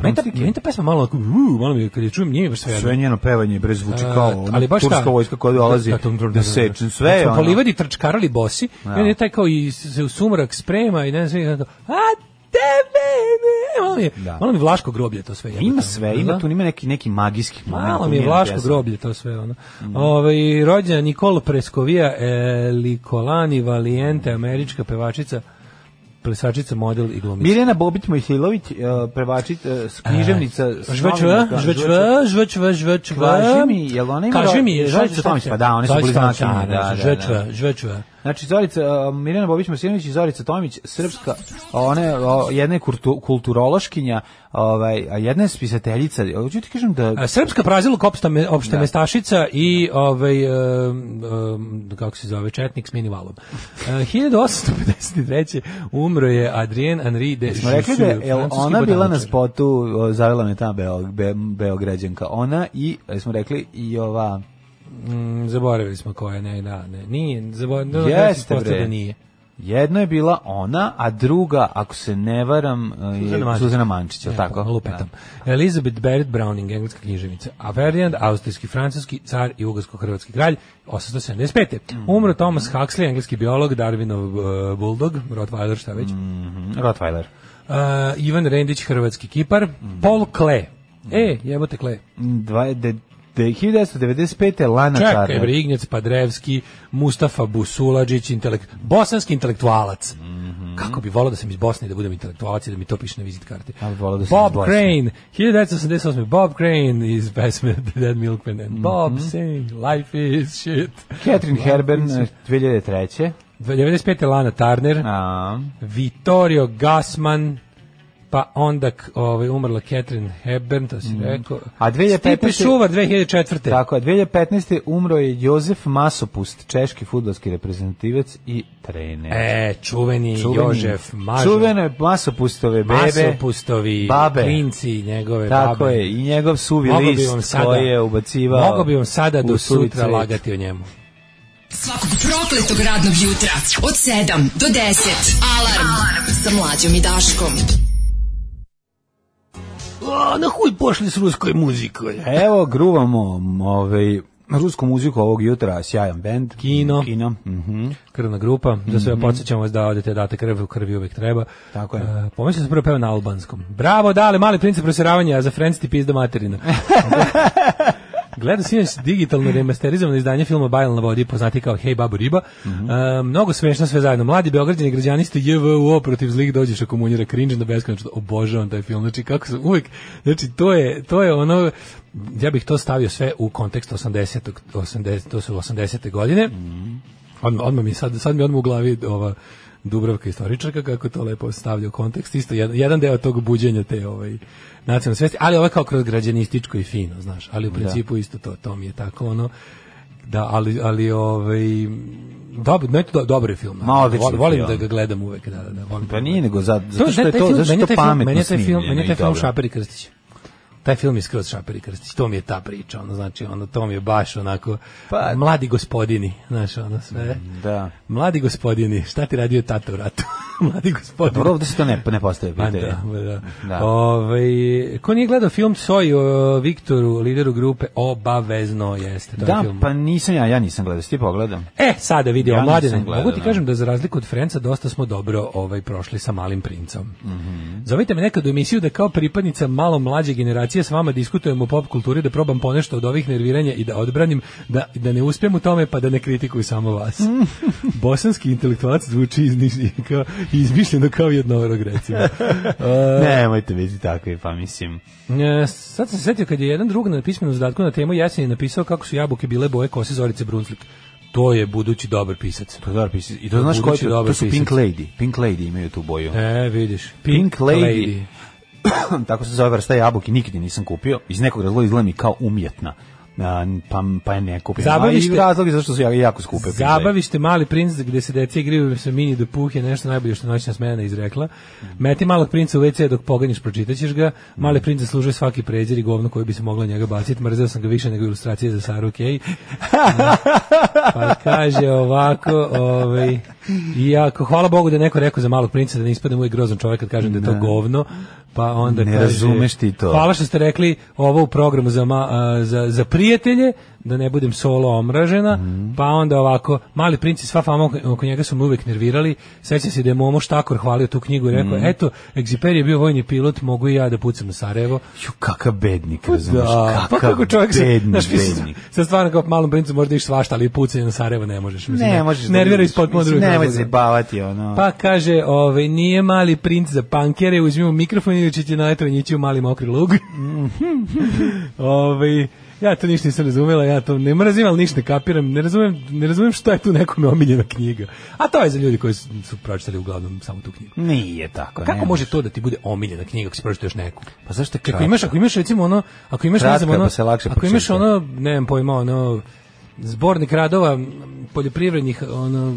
meni ta, meni ta pesma malo, uh, malo mi, kad je čujem, nije baš sve. Sve njeno pevanje bre zvuči kao uh, ona ali baš turska vojska koja dolazi da, da, da, sečen sve. Da, smo polivadi trčkarali bosi, ja. i on je taj kao i se u sumrak sprema i ne znam, sve, a tebe, ne. Malo mi, je, da. malo mi Vlaško groblje to sve. Ima jebate, sve, da. ima tu ima neki neki magijski moment. Malo mi je Vlaško pjesma. groblje to sve ono. Mm. Ovaj rođena Nikola Preskovija Likolani Valiente, američka pevačica plesačica, model i glumica. Mirjana Bobić Mojhilović, eh, prevačica, eh, e, književnica. Žvečva, žvečva, žvečva, žvečva. Kaži mi, jel ona ima... Kaži mi, žvečva Tomić, pa da, one su bili značajni. Da, da, žvečva, žvečva. Znači Zorica uh, Mirjana Bobić Masinović i Zorica Tomić, srpska, one o, jedna je kultu, kulturološkinja, ovaj a jedna je spisateljica. Hoću ti kažem da a, srpska prazilo kopsta me, opšta da. mestašica i ovaj um, um, kako se zove četnik s minivalom. Uh, 1853. umro je Adrien Henri de Smo rekli da je ona bila na spotu Zavela me ta Beog, Be, Beograđanka. Ona i smo rekli i ova Mm, zaboravili smo koja, ne, da, ne. Nije, zaboravili, Jeste, bre. da nije. Jedno je bila ona, a druga, ako se ne varam, e, Suzana Mančić, Suzana Mančić je tako? Lupetam. Da. Elizabeth Barrett Browning, engleska književnica. A Ferdinand, austrijski, francuski, car i ugarsko-hrvatski kralj, 875. Mm. Umro Thomas Huxley, engleski biolog, Darwinov uh, bulldog, Rottweiler, šta već? Mm -hmm. Rottweiler. Uh, Ivan Rendić, hrvatski kipar, mm. Paul Klee, E, jebote kle. 20 te 1995. Lana Čekaj, Čarner. Čekaj, Brignjac, Padrevski, Mustafa Busuladžić, intelekt, bosanski intelektualac. Mm -hmm. Kako bi volao da sam iz Bosne da budem intelektualac i da mi to piše na vizit karti. Ja da Bob Crane, 1988. Bob Crane iz pesme The Dead Milkman and mm -hmm. Bob mhm. sing Life is shit. Catherine Life Herben, 2003. 95. Lana Turner, A -a. Vittorio Gassman, pa onda ovaj umrla Catherine Hepburn, to si mm. rekao. A 2015 Šuvar 2004. Tako, a 2015 umro je Jozef Masopust, češki fudbalski reprezentativac i trener. E, čuveni, čuveni Jožef Mažo. Čuvene Masopustove bebe, Masopustovi babe, klinci njegove tako babe. Tako je, i njegov suvi mogu list sada, koji je ubacivao. Mogu bi vam sada do sutra cvet. lagati o njemu. Svakog prokletog radnog jutra od 7 do 10 alarm, alarm. sa mlađom i Daškom. O, na huj pošli s ruskoj muzikom. Evo, gruvamo ovaj, rusku muziku ovog jutra, sjajan bend. Kino. Kino. Mhm. -hmm. Krvna grupa, da sve mm -hmm. podsjećamo vas da odete date krv, u krvi uvek treba. Tako je. Uh, Pomislio sam prvo peo na albanskom. Bravo, dale, mali princip proseravanja za friends ti pizda materina. Gledao sinoć digitalno remasterizovano izdanje filma Bajl na vodi, poznati kao Hey Babu Riba. Mm -hmm. um, mnogo smešno sve zajedno. Mladi beograđani građani ste JVO protiv zlih dođeš ako munjera cringe na beskonačno. Obožavam taj film. Znači kako se uvek, znači to je, to je ono, ja bih to stavio sve u kontekst 80. 80 to su 80. godine. Mm -hmm. Odmah, odmah mi sad, sad mi odmah u glavi ova Dubrovka istoričarka, kako to lepo stavlja u kontekst, isto jedan, jedan deo tog buđenja te ovaj, nacionalne svesti, ali ovo kao kroz građanističko i fino, znaš, ali u da. principu da. isto to, to mi je tako ono, da, ali, ali ovaj, dobro ne, do, dobar je film. Ma, volim, volim da ga gledam uvek, da, da, da volim. Pa nije da. nego za, zato što je to, zato što to pametno Meni je taj film, meni je taj film Šaper i Krstić taj film je skroz Šaper i Krstić, to mi je ta priča, ono, znači, ono, to mi je baš onako, pa, mladi gospodini, znaš, ono, sve, mm, da. mladi gospodini, šta ti radio tata u ratu? mladi gospodini. Dobro, ovde se to ne, ne postaje pa da, pitanje. Pa da, da. da. Ove, ovaj, ko nije gledao film Soj o Viktoru, lideru grupe, obavezno jeste. To da, je film. pa nisam ja, ja nisam gledao, ti pogledam. E, sada vidio, ja mladine, mogu ti da. kažem da za razliku od Frenca dosta smo dobro ovaj prošli sa Malim princom. Mm -hmm. Zovite me nekad u emisiju da kao pripadnica malo mlađe generacije generacija s vama diskutujemo o pop kulturi, da probam ponešto od ovih nerviranja i da odbranim, da, da ne uspijem u tome, pa da ne kritikuju samo vas. Bosanski intelektualac zvuči iz, kao, izmišljeno kao jednorog, recimo. Uh, Nemojte biti tako, pa mislim. Uh, sad sam se setio kad je jedan drug na pismenu zadatku na temu jeseni napisao kako su jabuke bile boje kose Zorice Brunslik to je budući dobar pisac. To je dobar pisac. I to, to znaš koji to, to su Pink Lady. Pink Lady imaju tu boju. E, vidiš. Pink, Pink Lady. Lady. tako se zove vrsta jabuke, nikad nisam kupio, iz nekog razloga izgleda mi kao umjetna. Pa, pa je ne kupio. Zabavište, razlog je zašto su jako, skupe. Zabavište mali princ gde se deca igraju sa mini do puhe, nešto najbolje što noćna smena izrekla. Meti malog princa u WC dok poganiš, pročitaćeš ga. Mali mhm. princ zaslužuje svaki pređer i govno koje bi se mogla njega baciti. Mrzeo sam ga više nego ilustracije za Saru Kej. Da. Pa kaže ovako, ovaj... I ako, hvala Bogu da neko rekao za malog princa da ne ispadne moj grozan čovjek kad kažem da je to da. govno, pa onda ne kaže, razumeš ti to. Hvala što ste rekli ovo u programu za, ma, za, za prijatelje, da ne budem solo omražena, mm. pa onda ovako, mali princ i sva fama oko njega su me uvek nervirali, seća se da je Momo Štakor hvalio tu knjigu i rekao, mm. eto, Egziper je bio vojni pilot, mogu i ja da pucam na Sarajevo. Ju, kakav bednik, razumiješ, pa da, pa kakav pa kako čovjek se, bednik, bednik. Sa stvarno kao malom princu možda iš svašta, ali pucanje na Sarajevo ne možeš. Mislim, ne, ne možeš. Da nervira ispod podruga. Ne, možeš se bavati, ono. Pa kaže, ove, ovaj, nije mali princ za pankere, uzmimo mikrofon i učiti na letovanjići u mali mokri lug. Mhm. ove, ovaj, Ja to ništa nisam razumela, ja to ne mrazim, ali ništa ne kapiram, ne razumem, ne razumem šta je tu nekome omiljena knjiga. A to je za ljudi koji su pročitali uglavnom samo tu knjigu. Nije tako. A kako može to da ti bude omiljena knjiga ako si pročitao još neku? Pa zašto kako kratka? imaš, ako imaš recimo ono, ako imaš kratka, ne znam, ono, pa se lakše ako imaš ono, ne znam pojma, ono zbornik radova poljoprivrednih ono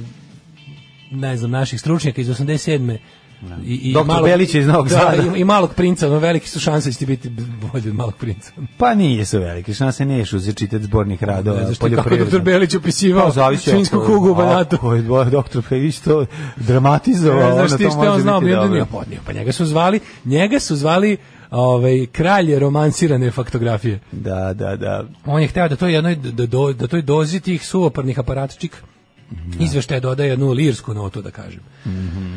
ne znam naših stručnjaka iz 87 Da. I, i Doktor malog, Belić iz Novog da, Sada. Da, i, i, malog princa, no velike su šanse da biti bolji od malog princa. Pa nije su velike šanse, nije što se čitati zbornih radova. Ne znaš ti kako doktor Belić opisivao no, pa svinsku kugu u Banatu. Ako je doktor Belić to dramatizovao. Ne, znaš ti što on znao, pa nije da podnio. Pa njega su zvali, njega su zvali ovaj kralj romansirane faktografije. Da, da, da. On je hteo da to je jednoj da, da, do, da toj dozi tih suvoparnih aparatčik izveštaj dodaje jednu lirsku notu da kažem. Mm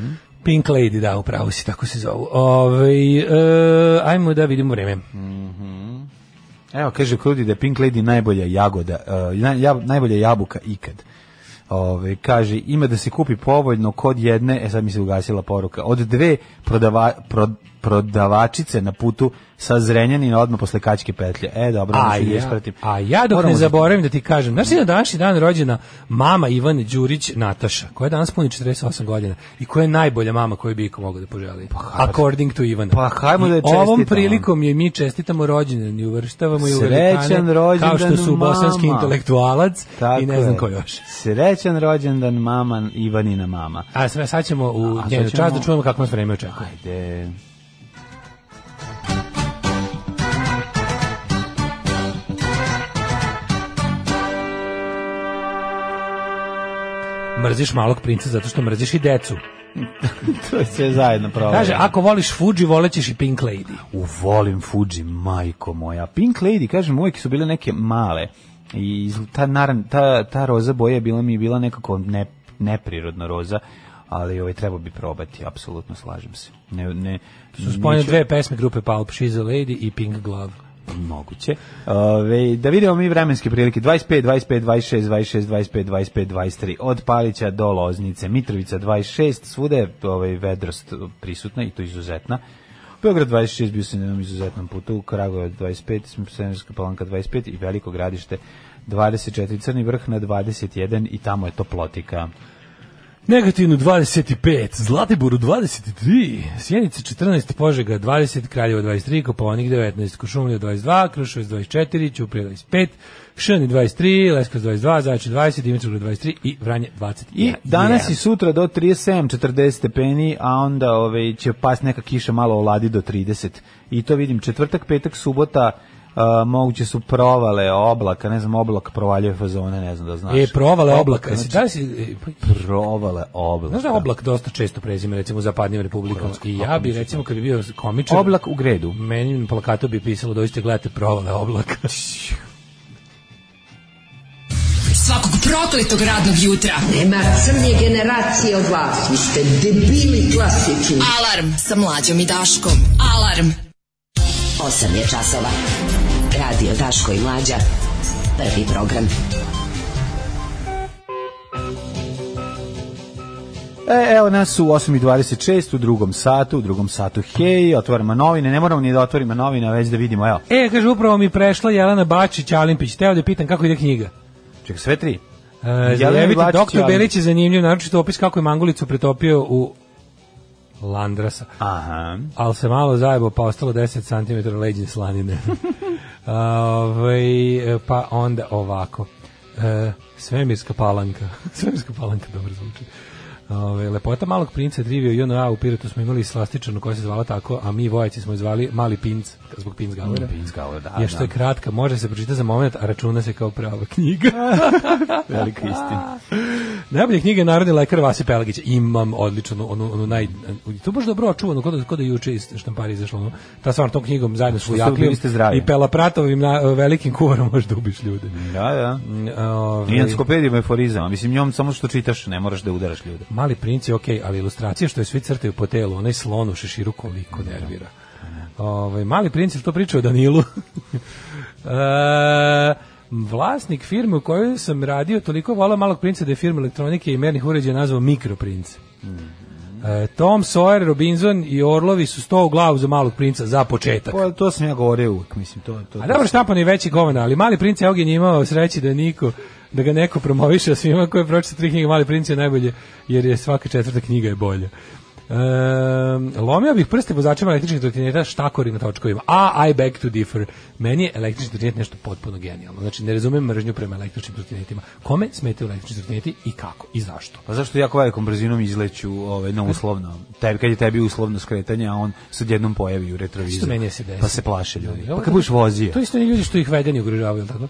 Pink Lady, da, upravo si, tako se zovu. Ove, ovaj, e, eh, ajmo da vidimo vreme. Mm -hmm. Evo, kaže Krudi da je Pink Lady najbolja jagoda, uh, naj, jab, najbolja jabuka ikad. Ove, ovaj, kaže, ima da se kupi povoljno kod jedne, e sad mi se ugasila poruka, od dve prodava, prod, prodavačice na putu sa Zrenjanina odmah posle Kačke petlje. E, dobro, a da ja, ispratim. A ja dok Moramo ne zaboravim da ti kažem, znaš na da današnji dan rođena mama Ivan Đurić Nataša, koja je danas puni 48 godina i koja je najbolja mama koju bi iko mogao da poželi. Pa, According to Ivana. Pa hajmo da je čestitamo. Ovom prilikom je mi čestitamo rođendan i uvrštavamo i Srećan rođendan kao što su mama. bosanski intelektualac Tako i ne znam ko još. Srećan rođendan mama Ivanina mama. A sad ćemo u njenu čas da čujemo kako nas vreme očekuje. Ajde. mrziš malog princa zato što mrziš i decu. to je sve zajedno pravo. Kaže, ako voliš Fuji, volećeš i Pink Lady. U, volim Fuji, majko moja. Pink Lady, kažem, uvijek su bile neke male. I ta, naran, ta, ta roza boja je bila mi je bila nekako ne, neprirodna roza, ali ovaj treba bi probati, apsolutno slažem se. Ne, ne, su spojene dve pesme grupe Pulp, She's a Lady i Pink Glove moguće. Ove, da vidimo mi vremenske prilike 25, 25, 26, 26, 25, 25, 23 od Palića do Loznice, Mitrovica 26, svuda je ovaj, vedrost prisutna i to izuzetna. Beograd 26 bio se na jednom izuzetnom putu, Kragujevac 25, Senerska palanka 25 i Veliko gradište 24, Crni vrh na 21 i tamo je toplotika. Negativno 25, Zlatiboru 23, Sjenica 14, Požega 20, Kraljevo 23, Koponik 19, Košumlija 22, Kruševac 24, Ćuprija 25, Šani 23, Leskovac 22, Zajče 20, Dimitrovgrad 23 i Vranje 20. I danas i sutra do 37, 40 stepeni, a onda ove, ovaj, će past neka kiša malo oladi do 30. I to vidim četvrtak, petak, subota, moguće su provale oblaka, ne znam, oblak provaljuje fazone, ne znam da znaš. E, provale oblaka, znači, da si... E, provale oblaka. Znaš da oblak dosta često prezime, recimo, u zapadnim republikama. I ja bi, znači, recimo, kad bi bio komičar... Oblak u gredu. Meni na plakatu bi pisalo, dođite, gledate provale oblaka. Svakog prokletog radnog jutra. Nema crnje generacije od vas. Vi ste debili klasični. Alarm sa mlađom i daškom. Alarm. 8 je časova. Radio Daško i Mlađa. Prvi program. E, evo nas u 8.26 u drugom satu, u drugom satu hej, otvaramo novine, ne moramo ni da otvorimo novine, već da vidimo, evo. E, kaže, upravo mi prešla Jelena Bačić, Alimpić, teo da pitan kako ide knjiga. Ček, sve tri? E, Jeleviti, doktor Belić je zanimljiv, naročito opis kako je Mangulicu pretopio u Landrasa. Aha. Ali se malo zajebo, pa ostalo 10 cm leđin slanine. Ove, ovaj, pa onda ovako. E, svemirska palanka. svemirska palanka dobro zvuči. Ove, lepota malog princa Drivio i ono a u Piratu smo imali slastičanu koja se zvala tako, a mi vojaci smo je zvali mali pinc zbog Pinsgauera. Mm, Pinsgauer, da, je što da. je kratka, može se pročitati za moment, a računa se kao prava knjiga. Velika istina. Najbolja knjiga je Narodni lekar Vasi Pelagić. Imam odličnu, onu, onu naj... To baš dobro očuvano, kod, kod je juče iz štampari izašlo. Ono, ta stvar tom knjigom zajedno su jaklijom i pelapratovim na, e, velikim kuvarom možeš da ubiš ljude. Da, da. Ove, I enciklopedijom eforizama. Mislim, njom samo što čitaš, ne moraš da udaraš ljude. Mali princ je okej, okay, ali ilustracija što je svi crtaju po telu, onaj slon u šeširu koliko nervira. Da. Ovaj mali princ je to pričao Danilu. e, vlasnik firme u kojoj sam radio toliko volao malog princa da je firma elektronike i mernih uređaja nazvao Mikroprinc. Mm. E, Tom Sawyer, Robinson i Orlovi su sto u glavu za malog princa za početak. Pa, to sam ja govorio uvijek, mislim. To, to, A dobro, štapan je veći govena, ali mali princ je je imao sreći da niko da ga neko promoviše svima koji pročita tri knjige Mali princ je najbolje jer je svaka četvrta knjiga je bolja. Um, lomio bih prste vozačima električnih trotineta štakori na točkovima. A I beg to differ. Meni je električni trotinet nešto potpuno genijalno. Znači ne razumem mržnju prema električnim trotinetima. Kome smetaju električni trotineti i kako i zašto? Pa zašto jako velikom brzinom izleću ovaj na uslovno. Tebi kad je tebi uslovno skretanje, a on se odjednom pojavi u desi? Pa se plaše ljudi. Pa kad budeš vozio. To isto ljudi što ih vedeni ugrožavaju, tako?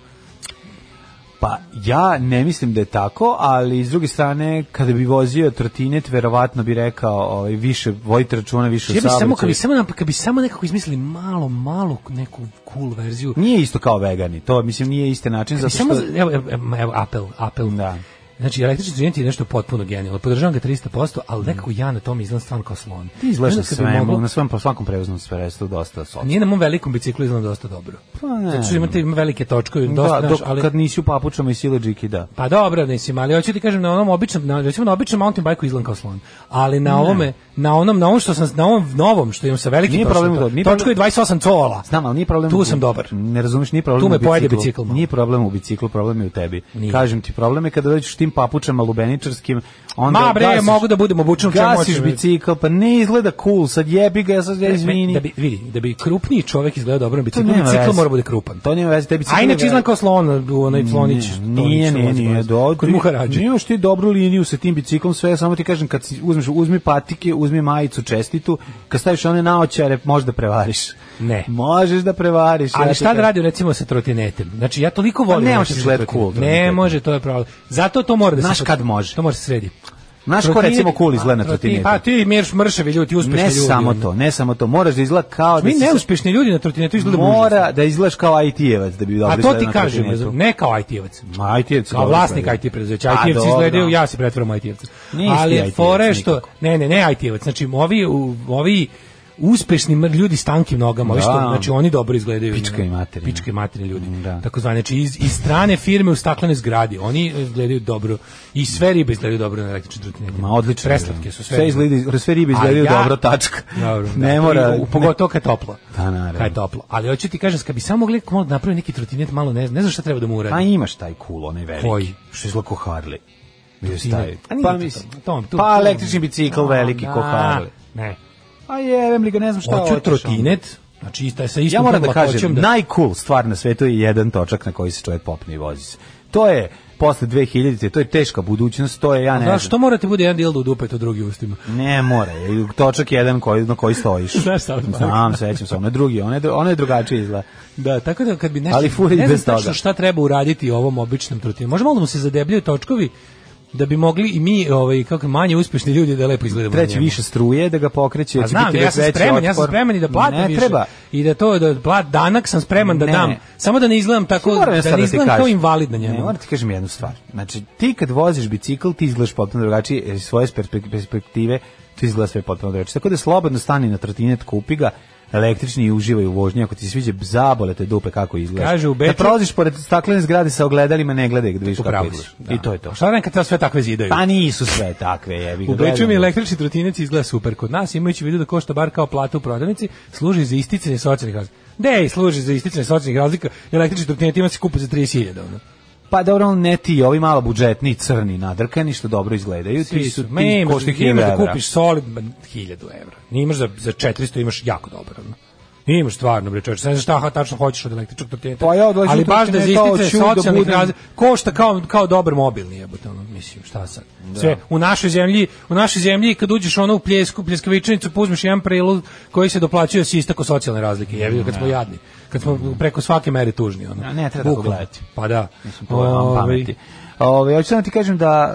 Pa ja ne mislim da je tako, ali s druge strane kada bi vozio trotinet verovatno bi rekao ovaj više vojte računa više ja bi samo kad bi samo kad bi samo nekako izmislili malo malo neku cool verziju. Nije isto kao vegani, to mislim nije isti način zato što samo evo, evo, evo apel, apel. Da Znači, električni strident je nešto potpuno genijalno. Podržavam ga 300%, ali nekako ja na tom izgledam stvarno kao slon. Ti izgledaš sve, moglo... na svom, po svakom prevoznom sredstvu dosta sočno. Nije na mom velikom biciklu izgledam dosta dobro. Pa ne. Zato što ima velike točke. Da, dosta, da, dok, ali... kad nisi u papučama i sile džiki, da. Pa dobro, nisi, ali hoću ti kažem, na onom običnom, na, recimo na običnom mountain bike-u izgledam kao slon. Ali na ne. ovome, na onom, na onom što sam, na ovom novom što imam sa velikim nije problem, to, nije točko je 28 cola. Znam, ali nije problem. Tu sam dobar. Ne razumeš, nije problem. Tu me pojede bicikl. Nije problem u biciklu, problem je u tebi. Kažem ti, problem je kada već ti tim papučama lubeničarskim, onda Ma bre, gasiš, mogu da budem obučen čemu Gasiš bicikl, pa ne izgleda cool, sad jebi ga, sad ja izvini. Da bi, vidi, da bi krupniji čovjek izgledao dobro na biciklu, bicikl mora bude krupan. To nema veze, tebi bicikl. Ajde, čizlan kao slon, onaj slonić. Nije, nije, nije, do, kod muharađe. Nije ti dobru liniju sa tim biciklom, sve, samo ti kažem, kad uzmeš, uzmi patike, uzmi majicu čestitu, kad staviš one naočare, možda prevariš. Ne. Možeš da prevariš. Ali ja šta da radim recimo sa trotinetem? Znači ja toliko volim. Pa ne da može izgled cool. Ne može, to je pravo. Zato to mora da se. Znaš kad može? To može da se sredi. Znaš ko recimo cool izgleda na trotinetu? Pa ti Mirš mršavi ljudi, uspešni ne ljudi. Ne samo to, ne samo to. Moraš da izgleda kao Mi da Mi neuspešni ljudi na trotinetu izgleda Mora da izgledaš kao IT-evac da bi dobro izgledao. A to ti kažem, ne kao IT-evac. Ma IT-evac kao vlasnik IT preduzeća. IT-evci izgledaju, ja se pretvaram IT-evca. Ali fore što, ne, ne, ne IT-evac. Znači ovi ovi uspešni ljudi s tankim nogama, da. što, znači oni dobro izgledaju. Pička i materina. Pička i materina ljudi. Mm, da. Tako zvane, znači iz, iz strane firme u staklene zgradi, oni izgledaju dobro i sve ribe izgledaju dobro na električnoj drutini. Ma odlično. Preslatke su sve. Sve, izgleda, sve ribe izgledaju ja, dobro, tačka. Dobro, ne da. mora. I, pogotovo kad je toplo. Da, naravno. Kad je toplo. Ali hoću ti kažem, kad bi samo mogli da napraviti neki trutinet, malo ne, ne znam šta treba da mu uradi. Pa imaš taj kul, onaj veliki. Koji? Što je izgleda Harley. Bio stavi. Pa, mislim, to, to, to, pa električni bicikl veliki ko da. Harley. Ne. A je, li ga ne znam šta Hoću trotinet, Znači, ista, sa istom ja moram da, da. kažem, da... najcool stvar na svetu je jedan točak na koji se čovjek popne i vozi se. To je posle 2000 to je teška budućnost, to je ja ne. Da, Znaš što morate bude jedan dildo u dupe to drugi ustima. Ne mora, točak jedan koji na koji stojiš. Znaš šta? Znam, sećam se, onaj drugi, onaj je drugačije izgleda. Da, tako da kad bi nešto Ali furi ne bez toga. Šta treba uraditi ovom običnom trotinu? Možda malo da mu se zadebljaju točkovi da bi mogli i mi ovaj kako manje uspešni ljudi da lepo izgledamo. Treći više struje da ga pokreće, pa će biti ja sam spreman, otpor. ja sam spreman i da platim ne, više. Treba. I da to da plat danak sam spreman da dam. Samo da ne izgledam tako da ne da ne izgledam kao invalid na njemu. Ne, moram ti kažem jednu stvar. Znači ti kad voziš bicikl ti izgledaš potpuno drugačije e, iz svoje perspektive, ti izgledaš sve potpuno drugačije. Tako da slobodno stani na trotinet, kupi ga električni i uživaju u vožnji, ako ti se sviđa zabole te dupe kako izgleda. Kaže u da Beču, da prolaziš pored staklene zgrade sa ogledalima ne gledaj gde vidiš kako Da. I to je to. Šta nekad sve takve zidaju? Pa nisu sve takve, jebi U Beču mi električni trotinec izgleda super kod nas, imajući vidu da košta bar kao plata u prodavnici, služi za isticanje socijalnih razlika. Dej, služi za isticanje socijalnih razlika, električni trotinec ima se kupa za 30.000, ono. Pa dobro, on ne ti, ovi malo budžetni, crni, nadrkani, što dobro izgledaju. Svi ti su, ti košti 1000 da evra. da kupiš solid 1000 evra. Nimaš za, za 400, imaš jako dobro. Imaš stvarno bre čoveče, ne šta ha, tačno hoćeš od električnog torteta. Pa ja ali baš da ističe socijalnih da budem... košta kao kao dobar mobilni jebote, ono, mislim, šta sad. Da. Sve u našoj zemlji, u našoj zemlji kad uđeš ono u pljesku, pljeskavičnicu, uzmeš jedan prilog koji se doplaćuje s istako socijalne razlike. Jebi kad smo da. jadni kad smo preko svake mere tužni ono. Ja, ne treba da gledati. Pa da. Mislim, to je ovaj, pameti. Ovaj hoću samo ti kažem da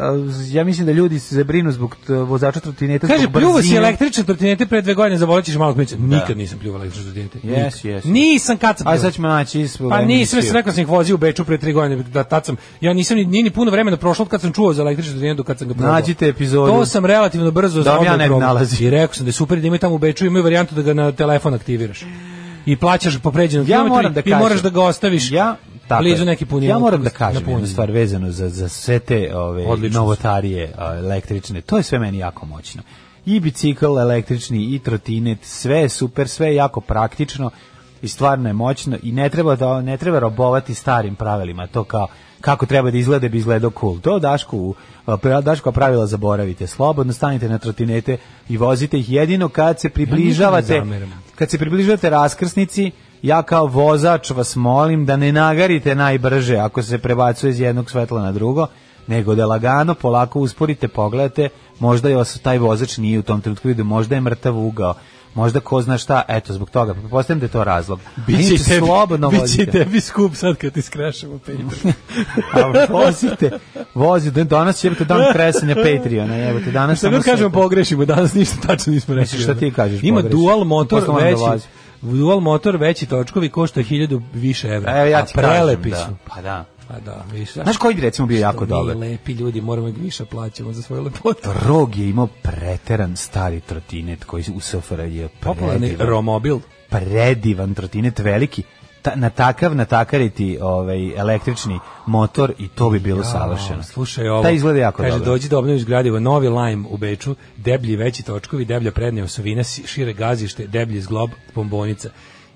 ja mislim da ljudi se zabrinu zbog vozača trotineta Kaže pljuvao se električne trotinete pre dve godine zaboraćeš malo kmice. Da. Nikad nisam pljuvao električne trotinete. Yes, yes. Nisam kad sam. Aj sad ćemo naći ispod. Pa ni sve rekao sam ih vozio u Beču pre 3 godine da tacam. ja nisam ni, ni puno vremena prošlo od kad sam čuo za električne električnu trotinetu kad sam ga probao. Nađite epizodu. To sam relativno brzo da za ja ne nalazi. I rekao sam da je super da ima tamo u Beču imaju varijantu da ga na telefon aktiviraš i plaćaš po pređenom ja kilometru moram da i kažem, moraš da ga ostaviš ja tako blizu neki puni. Ja moram da kažem jednu stvar vezanu za, za sve te ove, Odlično. novotarije električne. To je sve meni jako moćno. I bicikl električni, i trotinet, sve je super, sve je jako praktično i stvarno je moćno i ne treba, da, ne treba robovati starim pravilima. To kao kako treba da izgleda bi izgledao cool. To Dašku, Daško pravila zaboravite. Slobodno stanite na trotinete i vozite ih jedino kad se približavate, ja kad se približavate raskrsnici ja kao vozač vas molim da ne nagarite najbrže ako se prebacuje iz jednog svetla na drugo, nego da lagano, polako usporite, pogledate, možda je vas taj vozač nije u tom trenutku vidio, možda je mrtav ugao, možda ko zna šta, eto, zbog toga, pretpostavljam da je to razlog. Biće i tebi, slobodno biće i tebi skup sad kad ti skrešemo Patreon. A vozite, vozite, danas jebate dan kresanja Patreona, jebate, danas... Šta god kažemo pogrešimo, danas ništa tačno nismo rekli. Šta ti kažeš Ima dual motor da veći, dual motor veći točkovi košta 1000 više evra. E, ja ti a prelepi kažem, da. su. Da. Pa da. Pa da, viš. Znaš koji recimo bio jako dobar? Mi lepi ljudi moramo ih više plaćamo za svoju lepotu. Rog je imao preteran stari trotinet koji u SFRJ je predivan. Popularni romobil. Predivan trotinet veliki ta, na takav natakariti ovaj električni motor i to bi bilo ja, savršeno. Slušaj ovo. Ta izgleda jako kaže, dobro. Kaže dođi do da obnoviš gradivo novi lajm u Beču, deblji veći točkovi, deblja prednja osovina, šire gazište, deblji zglob, bombonica.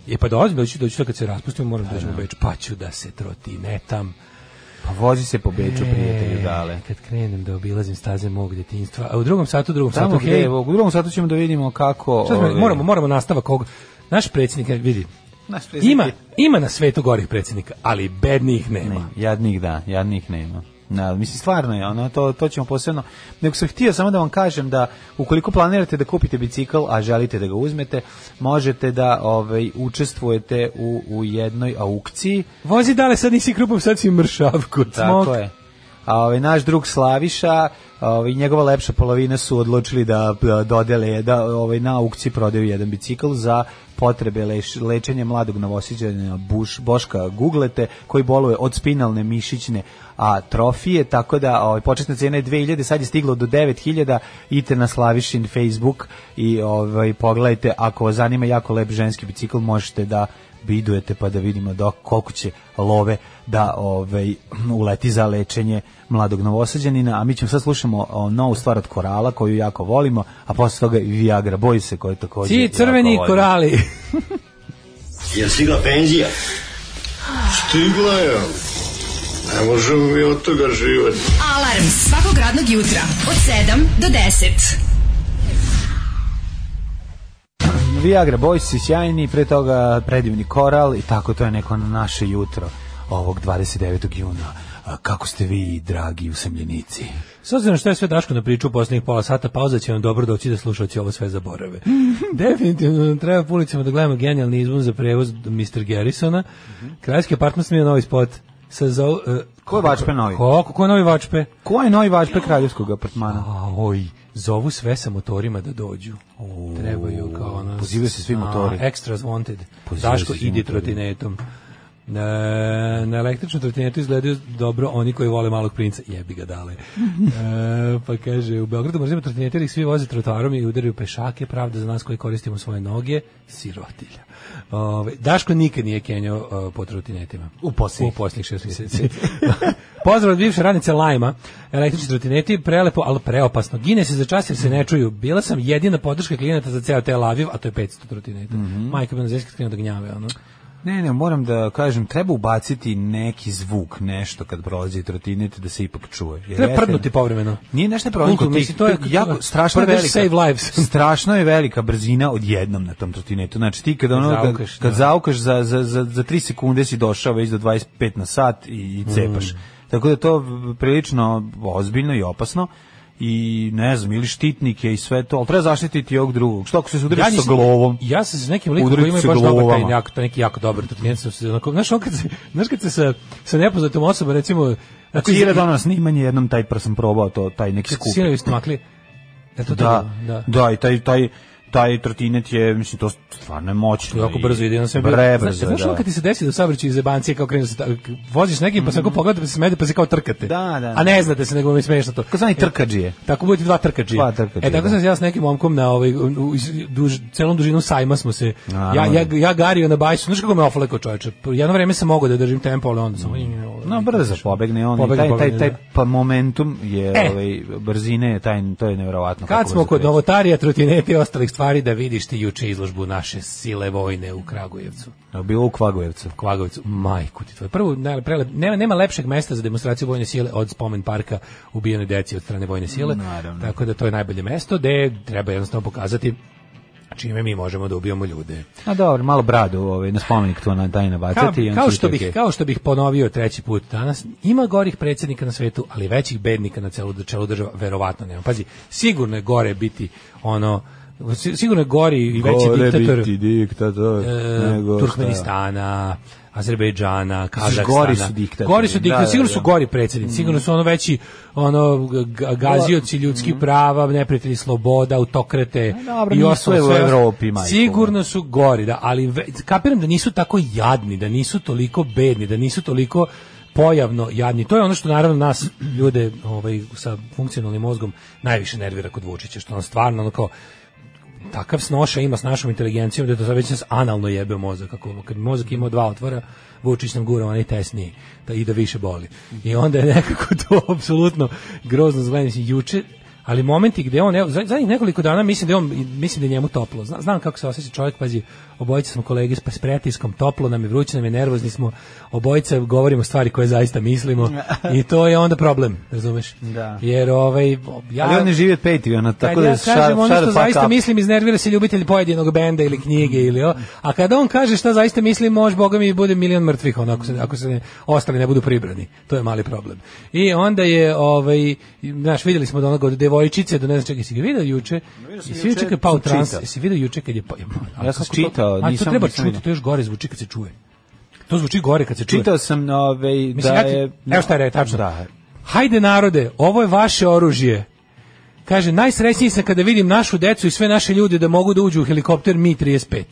Je pa dođi, doći doći kad se raspustimo, moram da doći u Beč, pa ću da se troti, tam. Pa vozi se po Beču, e, prijatelju, dale. Kad krenem da obilazim staze mog detinjstva, a u drugom satu, u drugom Tamo satu, gde, hej, u drugom satu ćemo da vidimo kako... Ove... Ovaj, moramo, moramo nastava kog... Naš predsjednik, e, vidi, Ima, ima na svetu gorih predsjednika, ali bednih nema. Ne, jadnih da, jadnih nema. Na, da, mislim stvarno je, ono to to ćemo posebno. Nego sam htio samo da vam kažem da ukoliko planirate da kupite bicikl, a želite da ga uzmete, možete da ovaj učestvujete u, u jednoj aukciji. Vozi dale sad nisi krupom, sad si mršavku. Tako je a ovaj naš drug Slaviša ovaj njegova lepša polovina su odlučili da, da, dodele da ovaj na aukciji prodaju jedan bicikl za potrebe leš, lečenja mladog novosiđana Buš, Boška Guglete koji boluje od spinalne mišićne atrofije, tako da ovaj, početna cena je 2000, sad je stiglo do 9000 idite na Slavišin Facebook i ovaj, pogledajte, ako vas zanima jako lep ženski bicikl možete da bidujete pa da vidimo dok koliko će love da ovaj uleti za lečenje mladog novosađanina, a mi ćemo sad slušamo o, novu stvar od korala koju jako volimo, a posle toga i Viagra boji se koju takođe. Ti crveni korali. je stigla penzija? Stigla je. Ne možemo mi od toga živati. Alarm svakog radnog jutra od 7 do 10. Viagra Boys i sjajni, pre toga predivni koral i tako to je neko naše jutro ovog 29. juna. A kako ste vi, dragi usamljenici? S obzirom što je sve Daško na priču u posljednjih pola sata, pauza će vam dobro doći da slušaoci ovo sve zaborave. Definitivno treba po da gledamo genijalni izvun za prevoz Mr. Garrisona. Mm -hmm. Krajski apartman smije novi spot sa za, uh, e, ko je Vačpe novi? Ko, ko, ko je novi Vačpe? Ko je novi Vačpe kraljevskog apartmana? Oj, zovu sve sa motorima da dođu. Trebaju kao ono... Pozivaju se svi motori. Extras wanted. Pozivaju Daško, idi trotinetom. Na, na električnu trotinetu izgledaju dobro oni koji vole malog princa. Jebi ga dale. e, pa kaže, u Beogradu mrzimo trotinete svi voze trotarom i udaraju pešake, pravda za nas koji koristimo svoje noge, sirotilja. Ove, Daško nikad nije kenjao e, po trotinetima. U posljednjih. U posljednjih šest mjeseci. Pozdrav od bivše radnice Lajma. Električni trotineti, prelepo, ali preopasno. Gine se za čas jer se ne čuju. Bila sam jedina podrška klijenata za ceo Tel Aviv, a to je 500 trotineta. Mm -hmm. Majka bi nas da gnjave, ono. Ne, ne, moram da kažem, treba ubaciti neki zvuk, nešto kad prolazi trotinet da se ipak čuje. Jer treba prdnuti povremeno. Nije nešto prdnuti, mislim, to je jako, strašno je velika. Save lives. strašno je velika brzina odjednom na tom trotinetu. Znači ti kad ono zaukaš, kad, da. zaukaš za za za za 3 sekunde si došao već do 25 na sat i, i cepaš. Mm. Tako da to prilično ozbiljno i opasno i ne znam, ili štitnike i sve to, ali treba zaštititi ovog drugog. Što ako se udari ja sa glavom? Ja sam s nekim likom koji ima baš dobro taj, jako, to neki jako se trutnjenc. Znaš, on kad se, znaš kad se sa, sa nepoznatom osobom, recimo... Cire dono da snimanje, jednom taj pr sam probao to, taj neki skup. Cire vi Da, makli. E, da, da, da. i taj, taj, taj trotinet je, mislim, to stvarno je moćno. Jako brzo ide, ono sam Bre, brzo, znaš, znaš, da. kad ti se desi da sabrći iz jebancije, kao krenu da se, voziš nekim, pa se mhm. ako pogleda, pa se smede, pa se kao trkate. Da, da, A ne da. znate se, nego mi smiješno to. Kao sam i e, trkađije. E, tako budete dva trkađije. Dva trkađije. E, tako da. sam se ja s nekim momkom na ovaj, u, duž, celom dužinom sajma smo se, A, ja, ja, ja gario na bajsu, znaš kako me ofleko čovječe, jedno vreme sam mogao da držim tempo, ali onda sam, mm. No brzo pobegne on pobegne, taj, taj, taj da. pa momentum je e. ovaj brzine taj to je neverovatno. Kad smo kod novotarija, trotinete i ostalih stvari da vidiš ti juče izložbu naše sile vojne u Kragujevcu. A bilo u Kvagujevcu. Kvagujevcu, majku ti tvoj. Prvo ne, prelep, nema, nema lepšeg mesta za demonstraciju vojne sile od spomen parka ubijene deci od strane vojne sile. Naravno. Tako da to je najbolje mesto gde treba jednostavno pokazati čime mi možemo da ubijamo ljude. A dobro, malo bradu ovaj, na spomenik to na, daj nabacati. Kao, kao, što bih, kao što bih ponovio treći put danas, ima gorih predsjednika na svetu, ali većih bednika na celu, celu država, verovatno nema. Pazi, sigurno je gore biti ono, sigurno je gori i veći diktator, biti diktator e, nego Turkmenistana, šta? Azerbejdžana, Kazahstana. Gori su diktatori. Gori su da, diktatori, da, sigurno da, da. su gori predsjednici, mm. sigurno su ono veći ono gazioci ljudskih mm. prava, neprijatelji sloboda, autokrate no, e, dobro, i ostalo sve u Evropi, majko. Sigurno su gori, da, ali ve, kapiram da nisu tako jadni, da nisu toliko bedni, da nisu toliko pojavno jadni. To je ono što naravno nas ljude ovaj sa funkcionalnim mozgom najviše nervira kod Vučića, što on stvarno ono kao takav snoša ima s našom inteligencijom da to već nas analno jebe mozak. Ako, kad mozak ima dva otvora, Vučić nam gura onaj tesniji da, i da više boli. I onda je nekako to apsolutno grozno zgledanje. Juče, ali momenti gde on, evo, za nekoliko dana mislim da je on, mislim da je njemu toplo. Znam, znam kako se oseća čovjek, pazi, obojica smo kolege s pretiskom, toplo nam je, vruće nam je, nervozni smo, obojica govorimo stvari koje zaista mislimo i to je onda problem, razumeš? Da. Jer ovaj, ja... Ali on ne živi od Patreona, tako da ja kažem ono što zaista mislim, iznervira se ljubitelj pojedinog benda ili knjige ili o, a kada on kaže šta zaista mislim, može boga mi bude milion mrtvih onako se, ako se ne, ostali ne budu pribrani. To je mali problem. I onda je ovaj znaš videli smo da onog od devojčice da ne znam čega si ga video juče. I svi čeka pa u trans, si video juče kad je pa, ja, ja sam čitao čitao, nisam... A to treba čuti, to još gore zvuči kad se čuje. To zvuči gore kad se čuje. Čitao sam ove, ovaj, Mislim, da je... Evo šta je tačno. Da. Hajde narode, ovo je vaše oružje. Kaže, najsrećniji sam kada vidim našu decu i sve naše ljude da mogu da uđu u helikopter Mi-35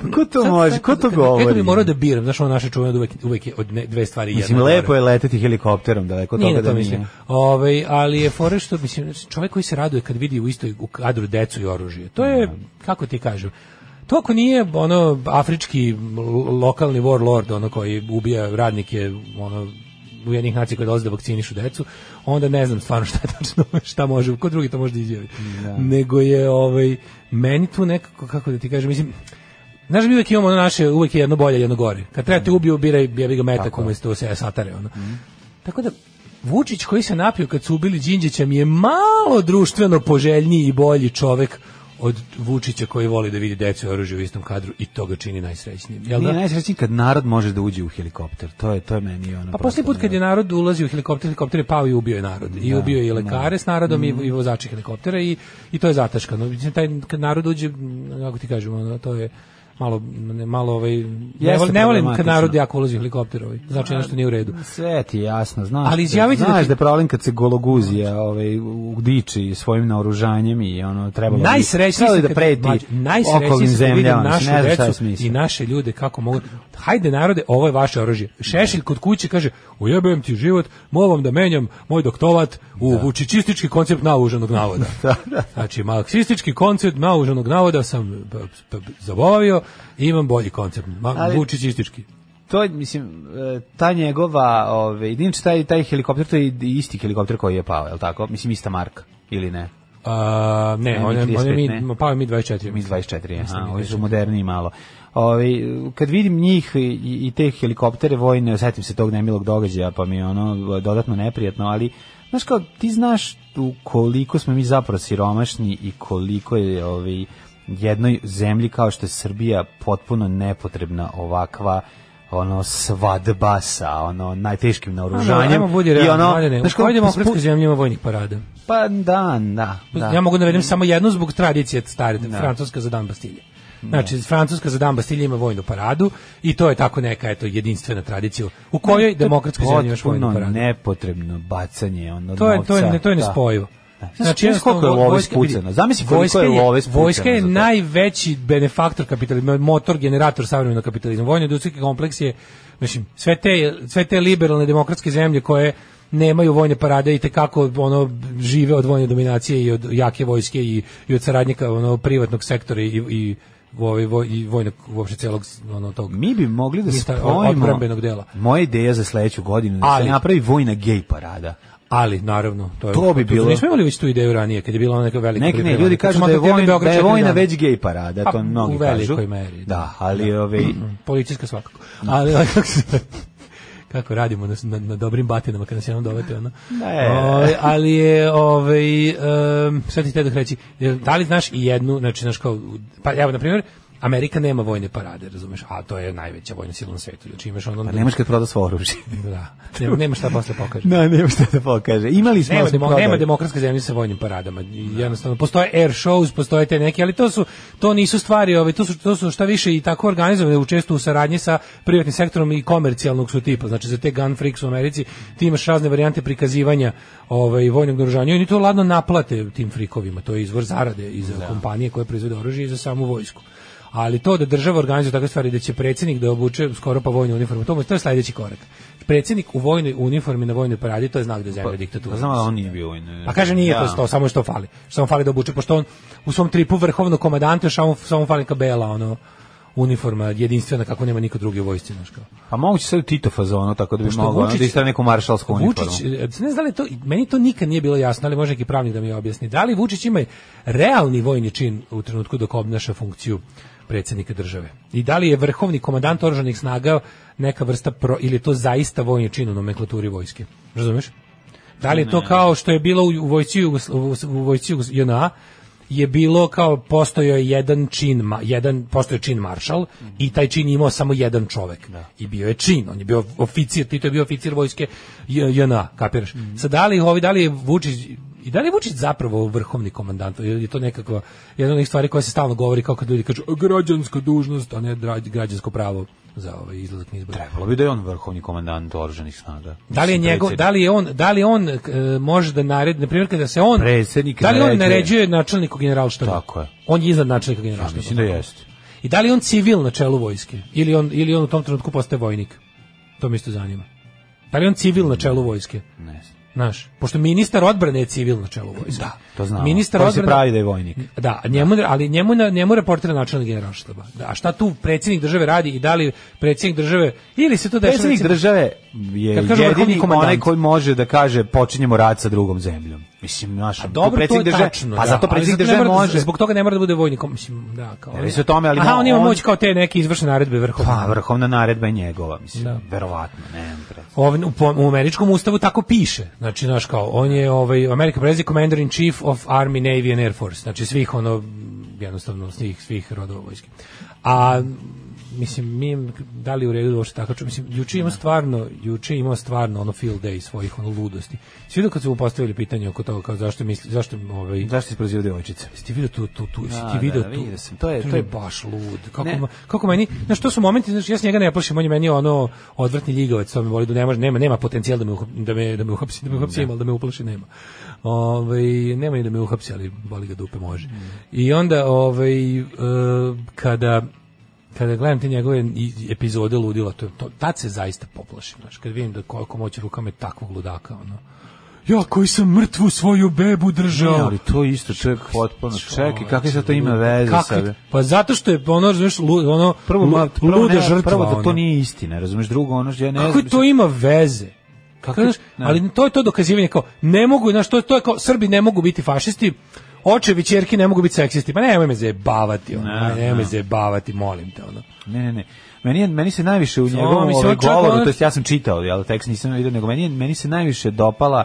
pa, mm. ko to sad, može, ko to govori? Kako bi morao da biram, znaš, ono naše čuveno uvek, uvek je od ne, dve stvari jedna. Mislim, lepo je leteti helikopterom, daleko toga nije da to nije. Mislim. Ove, ovaj, ali je fore što, mislim, čovek koji se raduje kad vidi u istoj u kadru decu i oružje, to je, mm. kako ti kažem, to ako nije ono afrički lokalni warlord ono koji ubija radnike ono Ujedinjenih nacija koji dolaze da vakcinišu decu, onda ne znam stvarno šta tačno šta može, ko drugi to može da izjavi. Ja. Da. Nego je ovaj meni tu nekako kako da ti kažem, mislim Znaš, mi uvijek imamo ono naše, uvijek je jedno bolje, jedno gore. Kad trebate mm. ubiju, biraj, jebi ga metak umjesto se satare. Ono. Mm. Tako da, Vučić koji se napio kad su ubili Đinđića mi je malo društveno poželjniji i bolji čovek od Vučića koji voli da vidi decu oružje u istom kadru i to ga čini najsrećnijim. Jel da? Nije najsrećniji kad narod može da uđe u helikopter. To je to je meni ono. Pa posljednji put kad je narod ulazio u helikopter, helikopter je pao i ubio je narod. Da, I ubio je i da. lekare da. s narodom mm. i, i vozače helikoptera i, i to je zataškano. Taj kad narod uđe, kako ti kažemo, to je malo ne, malo ovaj ne, volim, ne pa volim kad narod jako ulazi helikopterovi. Ovaj, znači nešto nije u redu. Sve ti jasno, znaš. Ali izjavite da znaš da, ti... da je problem kad se gologuzija ovaj udiči svojim naoružanjem i ono trebalo najsrećniji da, da preti najsrećniji zemljama, našu decu i naše ljude kako mogu. Hajde narode, ovo je vaše oružje. Šešelj kod kuće kaže: "Ujebem ti život, molim da menjam moj doktorat." u vučičistički koncept nauženog navoda. Da, da. Znači, marksistički koncept nauženog navoda sam pa, pa, zabavio i imam bolji koncept, Ali... vučičistički to mislim e, ta njegova ovaj jedinč taj taj helikopter to je isti helikopter koji je pao je tako mislim ista marka ili ne A, ne, ne, on je, on je mi, ne? pao je Mi 24. Mi 24, jesno, ja, ovi su moderniji malo. Ovi, kad vidim njih i, i te helikoptere vojne, osetim se tog nemilog događaja, pa mi je ono dodatno neprijatno, ali znaš kao, ti znaš tu koliko smo mi zapravo siromašni i koliko je ovaj, jednoj zemlji kao što je Srbija potpuno nepotrebna ovakva ono svadba sa ono najteškim naoružanjem ano, budi i ono maljene, znaš kako demokratska zemlja vojnih parada pa da da, da. ja mogu da navedem samo jednu zbog tradicije stare da. francuska za dan Bastilje Da. Znači, Francuska za dan Bastilje ima vojnu paradu i to je tako neka eto, jedinstvena tradicija u kojoj ne, demokratskoj zemlji još vojnu paradu. nepotrebno bacanje ono to je, To je, to je da. nespojivo. Da. Znači, znači koliko je love ispucano. Zamisli koliko je love ispucano. Vojska je najveći benefaktor kapitalizma, motor, generator savremenog kapitalizma. Vojni industrijski kompleks je, mislim, sve te, sve te liberalne demokratske zemlje koje nemaju vojne parade i te kako ono žive od vojne dominacije i od jake vojske i, i od saradnika ono privatnog sektora i, i voj, voj, i vojne uopšte celog ono tog mi bi mogli da spojimo dela moja ideja za sledeću godinu da se napravi vojna gej parada ali naravno to je to bilo nismo imali već tu ideju ranije kad je bila neka velika nek ne ljudi kažu da je vojna da je vojna već gej parada pa, to mnogi kažu u velikoj meri da, da ali da. ove policijska svakako da. ali kako radimo na, na, na dobrim batinama kad nas jednom dovete ono. Ne. O, ovaj, ali je ovaj um, sad ti te da reći, da li znaš i jednu, znači znaš kao pa evo na primjer Amerika nema vojne parade, razumeš, a to je najveća vojna sila na svetu. Znači imaš ono... Pa da- nemaš kad proda svoje oružje. da, nema, nema šta posle pokaže. Da, no, nema šta da pokaže. Imali smo... Nema, demo, nema demokratske zemlje sa vojnim paradama. Da. Jednostavno, postoje air shows, postoje te neke, ali to su, to nisu stvari, ove, ovaj, to, su, to su šta više i tako organizovane, učestvo u saradnji sa privatnim sektorom i komercijalnog su tipa. Znači, za te gun freaks u Americi ti imaš razne varijante prikazivanja ovaj, vojnog naružanja i oni to ladno naplate tim frikovima. To je izvor zarade i za da. kompanije koje proizvode oružje i za samu vojsku ali to da država organizuje takve stvari da će predsjednik da obuče skoro pa vojnu uniformu, to, to je sljedeći korak. Predsjednik u vojnoj uniformi na vojnoj paradi, to je znak da je zemlja pa, diktatura. Pa znam, on nije bio vojni. Pa kaže nije ja. Da. to, samo što fali. Što on fali da obuče, pošto on u svom tripu vrhovnog komandanta samo, samo fali kabela, ono uniforma jedinstvena kako nema niko drugi u vojsci znači kao. A moguće sad Tito fazono tako da bi mogao ono, da isto neku maršalsku uniformu. Vučić, ne znam da to meni to nikad nije bilo jasno, ali može neki pravnik da mi objasni. Da li Vučić ima realni vojni čin u trenutku dok obnaša funkciju predsjednika države. I da li je vrhovni komandant oružanih snaga neka vrsta pro, ili je to zaista vojni čin u nomenklaturi vojske? Razumeš? Da li je to kao što je bilo u vojci u, u vojci JNA je bilo kao postojao jedan čin, jedan postojao čin maršal mm -hmm. i taj čin imao samo jedan čovjek. Da. I bio je čin, on je bio oficir, Tito je bio oficir vojske JNA, kapiraš. Mm -hmm. Sad da li ovi da li je Vučić I da li je Vučić zapravo vrhovni komandant? Ili je to nekakva jedna od stvari koja se stalno govori kao kad ljudi kažu građanska dužnost, a ne građansko pravo za ovaj izlazak na izbore. Trebalo bi da je on vrhovni komandant oružanih snaga. Da li je njegov, da li je on, da li on e, može da naredi, na primjer kada se on Predsjednik Da li on naređuje načelniku generalštaba? Tako je. On je iznad načelnika generalštaba. Ja, mislim da jeste. I da li on civil na čelu vojske ili on ili on u tom trenutku postaje vojnik? To me isto zanima. Da li on civil na čelu vojske? Ne Znaš, pošto ministar odbrane je civil na čelu vojske. Da, to znam. Ministar On odbrane se pravi da je vojnik. Da, da. njemu, ali njemu njemu reporter načelnik generalštaba. Da, a šta tu predsjednik države radi i da li predsjednik države ili se to dešava? Predsjednik države je jedini onaj koji može da kaže počinjemo rad sa drugom zemljom. Mislim, naš, a dobro, predsjednik države, tačno, pa da, zato predsjednik države mora, da može. Zbog toga ne mora da bude vojnik, mislim, da, kao. Ne, o tome, ali Aha, on ima moć kao te neke izvršne naredbe vrhovne. Pa, vrhovna naredba je njegova, mislim, da. verovatno, ne, u, u, američkom ustavu tako piše Znači, znaš kao, on je ovaj, American president commander in chief of Army, Navy and Air Force. Znači, svih ono, jednostavno, svih, svih rodova vojske. A mislim mi da li u redu da uopšte tako mislim juče ima da. stvarno juče ima stvarno ono field day svojih ono ludosti svi dok kad su mu postavili pitanje oko toga kao zašto misli zašto ovaj zašto se prozivaju devojčice jesi video tu tu tu jesi da, ti video da, tu sam. to je to je baš lud kako ne. kako meni znači to su momenti znači ja s njega ne plašim on je meni ono odvrtni ljigavac to mi voli da nema nema nema potencijal da me da me da me uhapsi da me uhapsi da. da me uplaši nema ovaj nema i da me uhapsi ali boli ga dupe može mm. i onda ovaj uh, kada kada gledam te njegove epizode ludila, to, to, tad se zaista poplašim, znači, kad vidim da koliko moći rukama je takvog ludaka, ono ja koji sam mrtvu svoju bebu držao. Ne, ali to isto čovjek potpuno. i kakve se to ima veze sa... Pa zato što je ono, razumiješ, ono, prvo, luda prvo, ne, žrtva. Prvo da to nije istina, razumeš drugo, ono, ja ne Kako to ima veze? Kako, znaš, ali to je to dokazivanje kao ne mogu, znači to je to je kao Srbi ne mogu biti fašisti, očevi ćerki ne mogu biti seksisti. Ma pa nemoj me zajebavati, ono. Ne, pa nemoj me zajebavati, molim te, ono. Ne, ne, ne. Meni, meni se najviše u njegovom ovaj govoru, to jest ja sam čitao, jel, tekst nisam vidio, nego meni, meni se najviše dopala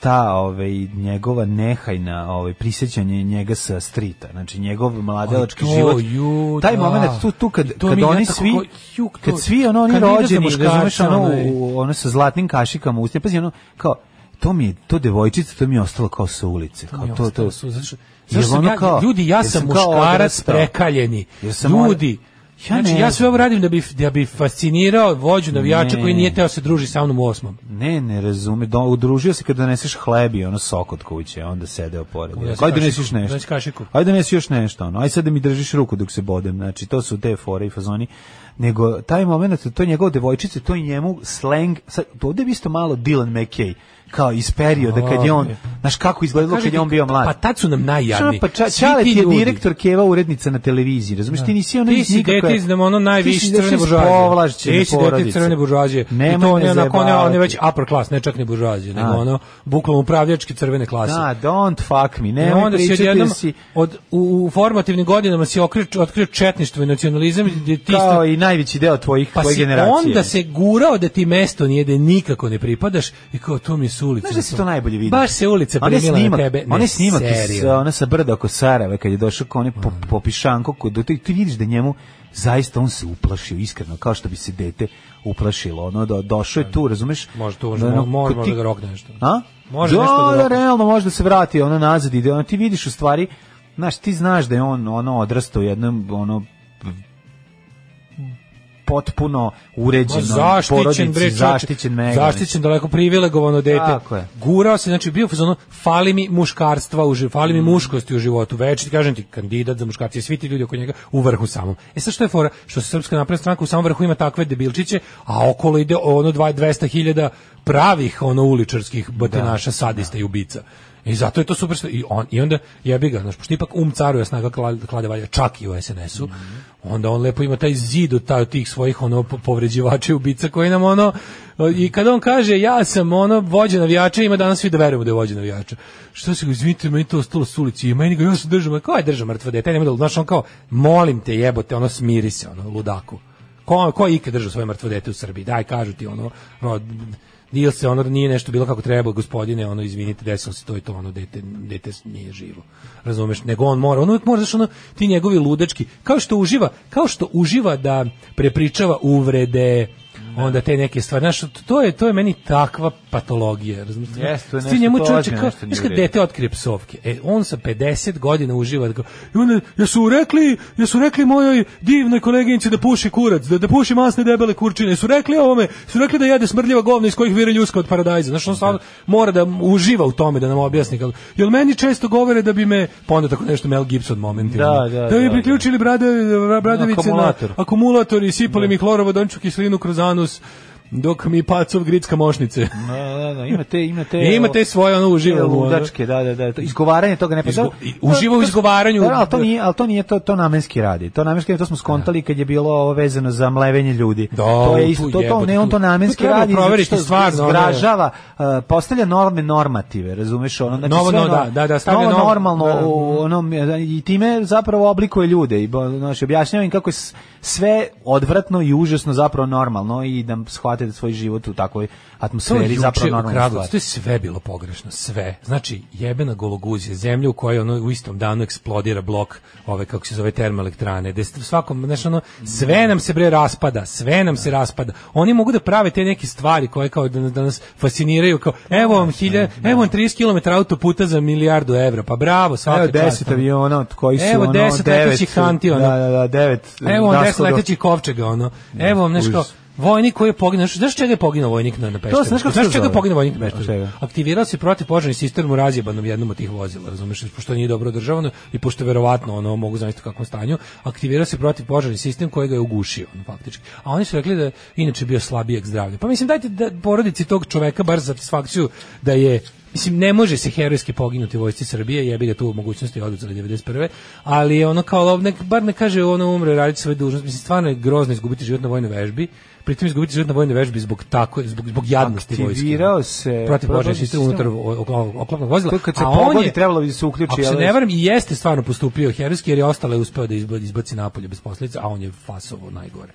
ta ovaj njegova nehajna ovaj prisjećanje njega sa strita znači njegov mladelački život ju, taj da. moment tu tu kad kad oni svi ko, juk, to, kad svi ono oni rođeni razumeš ono ono sa zlatnim kašikama u pa ono kao to mi je, to devojčica, to mi je ostalo kao sa ulice. Kao to, to, to, su, znači, ja, kao, ljudi, ja sam muškarac prekaljeni. ljudi, ja znači, ne, ja sve ovo radim da bi, da bi fascinirao vođu navijača ne, koji nije teo da se druži sa mnom u osmom. Ne, ne razume. Do, udružio se kad doneseš hleb i ono sok od kuće, onda sedeo pored. Ja, ajde donesiš nešto. Ajde donesi još nešto. Ono. Ajde sad da mi držiš ruku dok se bodem. Znači, to su te fore i fazoni. Nego, taj moment, to je njegov devojčice, to je njemu slang. Sad, ovde je isto malo Dylan McKay kao iz perioda kad je on, znaš kako izgledalo kad je on bio mlad. Pa tad su nam najjadni. Pa ča, Čalet je direktor Keva urednica na televiziji, razumiješ, ti nisi ono iz nikakve... Ti si dete iz nam ono najviši crne buržuazije. Ti si dete iz crne buržuazije. I to ne onako, ne, on je već upper class, ne čak ni buržuazije, nego ono, bukvalno upravljački crvene klase. Da, don't fuck me, ne, onda si odjednom, si... od, u, formativnim godinama si otkrio četništvo i nacionalizam. Kao i najveći deo tvojih, pa generacije. Pa si onda se gurao da ti mesto nije da nikako ne pripadaš i kao to mi se ulica. Znaš da si to najbolje vidi. Baš se ulica primila na tebe. Oni snimak sa, uh, ona sa brda oko Sarajeva kad je došao kao onaj po, popišanko kod ti, ti vidiš da njemu zaista on se uplašio iskreno kao što bi se dete uplašilo ono da došao je tu razumeš može tu da, može, ono, može, može da rok nešto a može da, nešto da, da realno može da se vrati ono nazad ide ono ti vidiš u stvari znaš ti znaš da je on ono odrastao u jednom ono potpuno uređeno, zaštićen, porodici, bre, zaštićen mega. Zaštićen, daleko privilegovano dete. Tako je. Gurao se, znači bio ono, fali mi muškarstva, u, fali mi mm. muškosti u životu. Već ti kažem ti, kandidat za muškarci, svi ti ljudi oko njega u vrhu samom. E sad što je fora? Što se Srpska napredna stranka u samom vrhu ima takve debilčiće, a okolo ide ono 200.000 pravih ono uličarskih da, batinaša, sadista da. i ubica. I zato je to super i on i onda jebi ga, znači pošto ipak um caruje snaga klade čak i u SNS-u. Mm -hmm. Onda on lepo ima taj zid od taj, tih svojih ono povređivača i ubica koji nam ono i kad on kaže ja sam ono vođa navijača, ima danas svi da verujemo da je vođa navijača. Što se izvinite, meni to ostalo s ulici i meni ga još država, ko je država mrtvo dete, nema da znaš on kao molim te jebote, ono smiri se ono ludaku. Ko, ko je ikad držao svoje mrtvo dete u Srbiji? Daj, kažu ti ono, ono Dil se ono nije nešto bilo kako treba, gospodine, ono izvinite, desilo se to i to, ono dete, dete nije živo. Razumeš, nego on mora, on uvijek mora znači ono ti njegovi ludački, kao što uživa, kao što uživa da prepričava uvrede, onda te neke stvari. Znaš, to je, to je meni takva patologija. Razumiješ? Yes, to je nešto njemu čovječe, nešto kad dete otkrije psovke, e, on sa 50 godina uživa, da kao, i onda, ja su rekli, ja su rekli mojoj divnoj koleginici da puši kurac, da, da puši masne debele kurčine, su rekli ovome, su rekli da jede smrdljiva govna iz kojih vire ljuska od paradajza. Znaš, on stvarno mora da uživa u tome, da nam objasni. Kako, jel meni često govore da bi me, pa onda tako nešto Mel Gibson moment. Da, da, da, da, bi da, priključili da. brade, bradevice na akumulator i sipali mi hlorovodonču kislinu kroz anus was Dok mi pacov gritska mošnice. Da, da, da, ima imate... imate te. ima svoje ono uživo ludačke, da, da, da. Izgovaranje toga ne pa uživo u izgovaranju. Da, da, ali to da. nije, al to nije to to namenski radi. To namenski to smo skontali da. kad je bilo ovo vezano za mlevenje ljudi. Da, to je isto to, to ne on to namenski to radi. proveri, što stvarno zgražava, uh, postavlja norme normative, razumeš ono, znači novo, sve no, da, da, da, stavlja novo, normalno da, u onom i time zapravo oblikuje ljude i znači objašnjavam im kako je sve odvratno i užasno zapravo normalno i da shvate shvate da svoj život u takvoj atmosferi to zapravo normalno To je sve bilo pogrešno, sve. Znači, jebena gologuzija, zemlja u kojoj ono u istom danu eksplodira blok ove, kako se zove, termoelektrane, da svakom, znači, ono, sve nam se bre raspada, sve nam se raspada. Oni mogu da prave te neke stvari koje kao da, da nas fasciniraju, kao, evo vam, hilja, da. evo vam 30 km autoputa za milijardu evra, pa bravo, svaka Evo 10 aviona koji su, evo, ono, 10 letećih kanti, da, ono. Da, da, da, 9. Evo, 10 letećih kovčega, ono. Evo vam, nešto, Vojnik koji je poginuo, znaš čega je poginuo vojnik na, na Pešteru? To, znaš, znaš čega je poginuo vojnik na Pešteru? Aktivirao se protivpožarni sistem u razjebanom jednom od tih vozila, razumeš, pošto nije dobro održavano i pošto verovatno ono mogu zamisliti u kakvom stanju, aktivirao se protivpožarni sistem koji ga je ugušio, ono, faktički. A oni su rekli da inače bio slabijeg zdravlja. Pa mislim dajte da porodici tog čoveka bar satisfakciju da je Mislim, ne može se herojski poginuti u vojsci Srbije, jebi ga tu u mogućnosti oduzeli 91. Ali ono kao, nek, bar ne kaže ono umre radi svoje dužnosti. Mislim, stvarno je grozno izgubiti život na vojnoj vežbi pritom izgubiti život na vojnoj vežbi zbog tako zbog zbog jadnosti vojske. Aktivirao da. se protiv Božje sistema unutar oklopnog vozila. kad se a trebalo da se uključi, ali se ne varam i jeste stvarno postupio herojski jer je ostale uspeo da izbaci napolje bez posledica, a on je fasovo najgore.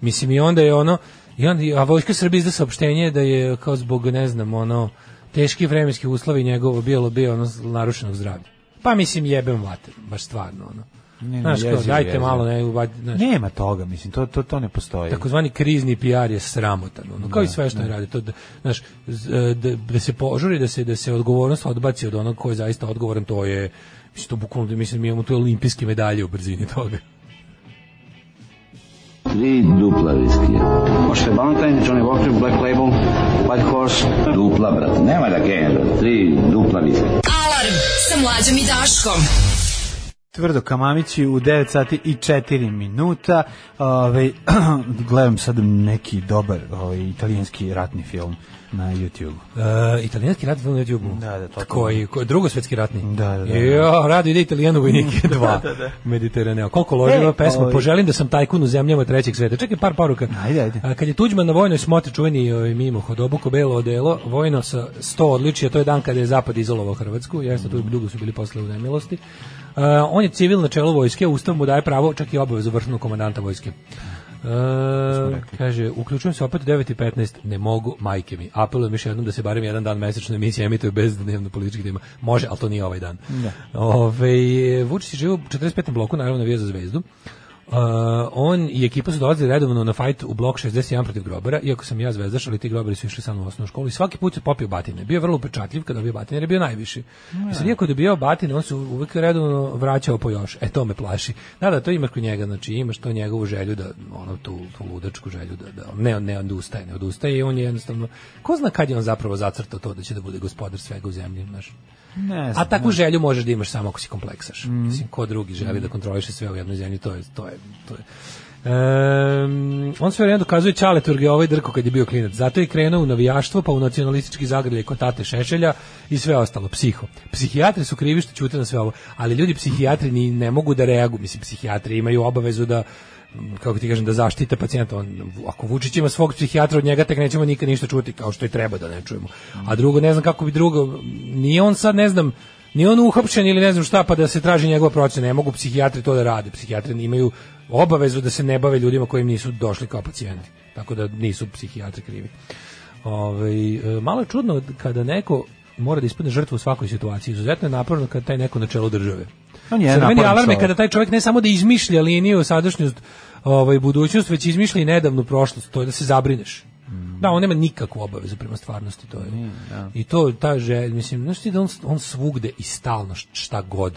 Mislim i onda je ono i onda a vojska Srbije izda saopštenje da je kao zbog ne znam ono teški vremenski uslovi njegovo bilo bio ono narušenog zdravlja. Pa mislim jebem vater, baš stvarno ono. Ne, znaš, kao, dajte malo, ne, znaš. Nema toga, mislim, to, to, to ne postoji. Takozvani krizni PR je sramotan, ono, kao da, i sve što ne. Da. radi. To, da, znaš, e, da, da, se požuri, da se, da se odgovornost odbaci od onog ko je zaista odgovoran, to je, mislim, to bukvalno, da, mislim, mi imamo tu olimpijske medalje u brzini toga. Tri dupla viskija. Možete Valentine, Johnny Walker, Black Label, White Horse. Dupla, brate, nema da genera, tri dupla viskija. Alarm sa mlađom i Daškom. Tvrdo Kamamići u 9 sati i 4 minuta. Ove, ovaj, gledam sad neki dobar ove, ovaj, italijanski ratni film na YouTube. Uh, e, italijanski ratni film na YouTube. Da, da, to. Koji, koji drugosvetski ratni. Da, da. da. Jo, da. rado ide Italijanu vojnike 2. da, da, da. Mediteraneo. Koliko ložila e, pesma, oj. Ovaj. poželim da sam tajkun u zemljama trećeg sveta. Čekaj par poruka. Ajde, ajde. A, kad je Tuđman na vojnoj smotri čuveni ovaj, mimo hodobuko belo odelo, vojno sa 100 odličja, to je dan kada je zapad izolovao Hrvatsku. Jeste mm. tu dugo su bili posle u nemilosti. Uh, on je civil na čelu vojske, ustav mu daje pravo, čak i obavezu vršnog komandanta vojske. Uh, kaže, uključujem se opet u 9.15, ne mogu, majke mi. Apelujem još jednom da se barem jedan dan mesečno emisija emituje bez dnevno političkih tema. Može, ali to nije ovaj dan. Da. Ove, Vučić je živo u 45. bloku, naravno navija za zvezdu. Uh, on i ekipa su dolazili redovno na fight u blok 61 protiv grobara, iako sam ja zvezdaš, ali ti grobari su išli samo u osnovnu školu i svaki put se popio batine. Bio je vrlo upečatljiv kada bio batine, jer je bio najviši. Ja. I sad, iako je dobio batine, on se uvek redovno vraćao po još. E, to me plaši. Da, da, to imaš kod njega, znači imaš to njegovu želju, da, ono, tu, tu ludačku želju, da, da ne, ne odustaje, ne odustaje i on je jednostavno, ko zna kad je on zapravo zacrtao to da će da bude gospodar svega u zemlji, znaš. Ne znam, A takvu ne. želju možeš da imaš samo ako si kompleksaš. Mm. Mislim, ko drugi želi da kontroliše sve u jednoj zemlji, to je, to je, to je. Um, on sve vreme dokazuje Čaleturge ovaj drko kad je bio klinac. Zato je krenuo u navijaštvo, pa u nacionalistički zagrljaj kod tate Šešelja i sve ostalo. Psiho. Psihijatri su krivi što čute na sve ovo. Ali ljudi psihijatri ni ne mogu da reaguju. Mislim, psihijatri imaju obavezu da kako ti kažem da zaštite pacijenta on ako Vučić ima svog psihijatra od njega tek nećemo nikad ništa čuti kao što i treba da ne čujemo a drugo ne znam kako bi drugo ni on sad ne znam ni on uhapšen ili ne znam šta pa da se traži njegova procena ne mogu psihijatri to da rade psihijatri imaju obavezu da se ne bave ljudima kojim nisu došli kao pacijenti tako da nisu psihijatri krivi Ove, ovaj, malo je čudno kada neko mora da ispadne žrtvu u svakoj situaciji izuzetno je naporno kada taj neko na čelu države On je Crveni alarm je kada taj čovjek ne samo da izmišlja liniju sadašnjost ovaj, budućnost, već izmišlja i nedavnu prošlost, to je da se zabrineš. Mm. Da, on nema nikakvu obavezu prema stvarnosti, to je. Mm, da. I to, ta želja, mislim, znaš ti da on, on svugde i stalno šta god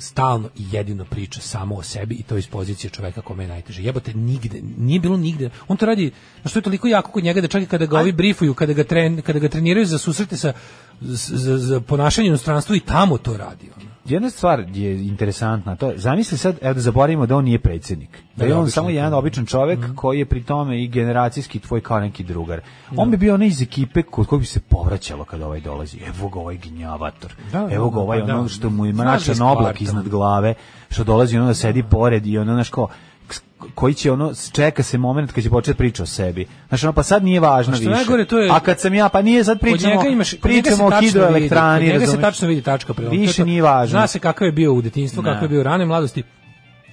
stalno i jedino priča samo o sebi i to iz pozicije čoveka kome je najteže. Jebote, nigde, nije bilo nigde. On to radi, na što je toliko jako kod njega da čak i kada ga ovi brifuju, kada ga, tren, kada ga treniraju za susrete sa, za, za ponašanje u inostranstvu i tamo to radi. Ono jedna stvar je interesantna, to je, zamisli sad, evo da zaboravimo da on nije predsjednik, da je da, on samo jedan običan čovjek mm. koji je pri tome i generacijski tvoj kao neki drugar. Mm. On bi bio onaj iz ekipe kod kog bi se povraćalo kad ovaj dolazi. Evo ga ovaj ginjavator, da, da, evo ga ovaj pa ono što mu ima mračan oblak iznad glave, što dolazi ono da sedi pored i ono, znaš kao, koji će ono čeka se moment kad će početi priča o sebi. Znači ono pa sad nije važno više. Najgore, je, a kad sam ja pa nije sad pričamo. Njega imaš, pričamo o hidroelektrani, vidi, njega se tačno vidi tačka preloma. Više nije važno. Zna se kakav je bio u detinjstvu, kakav je da. bio u rane mladosti.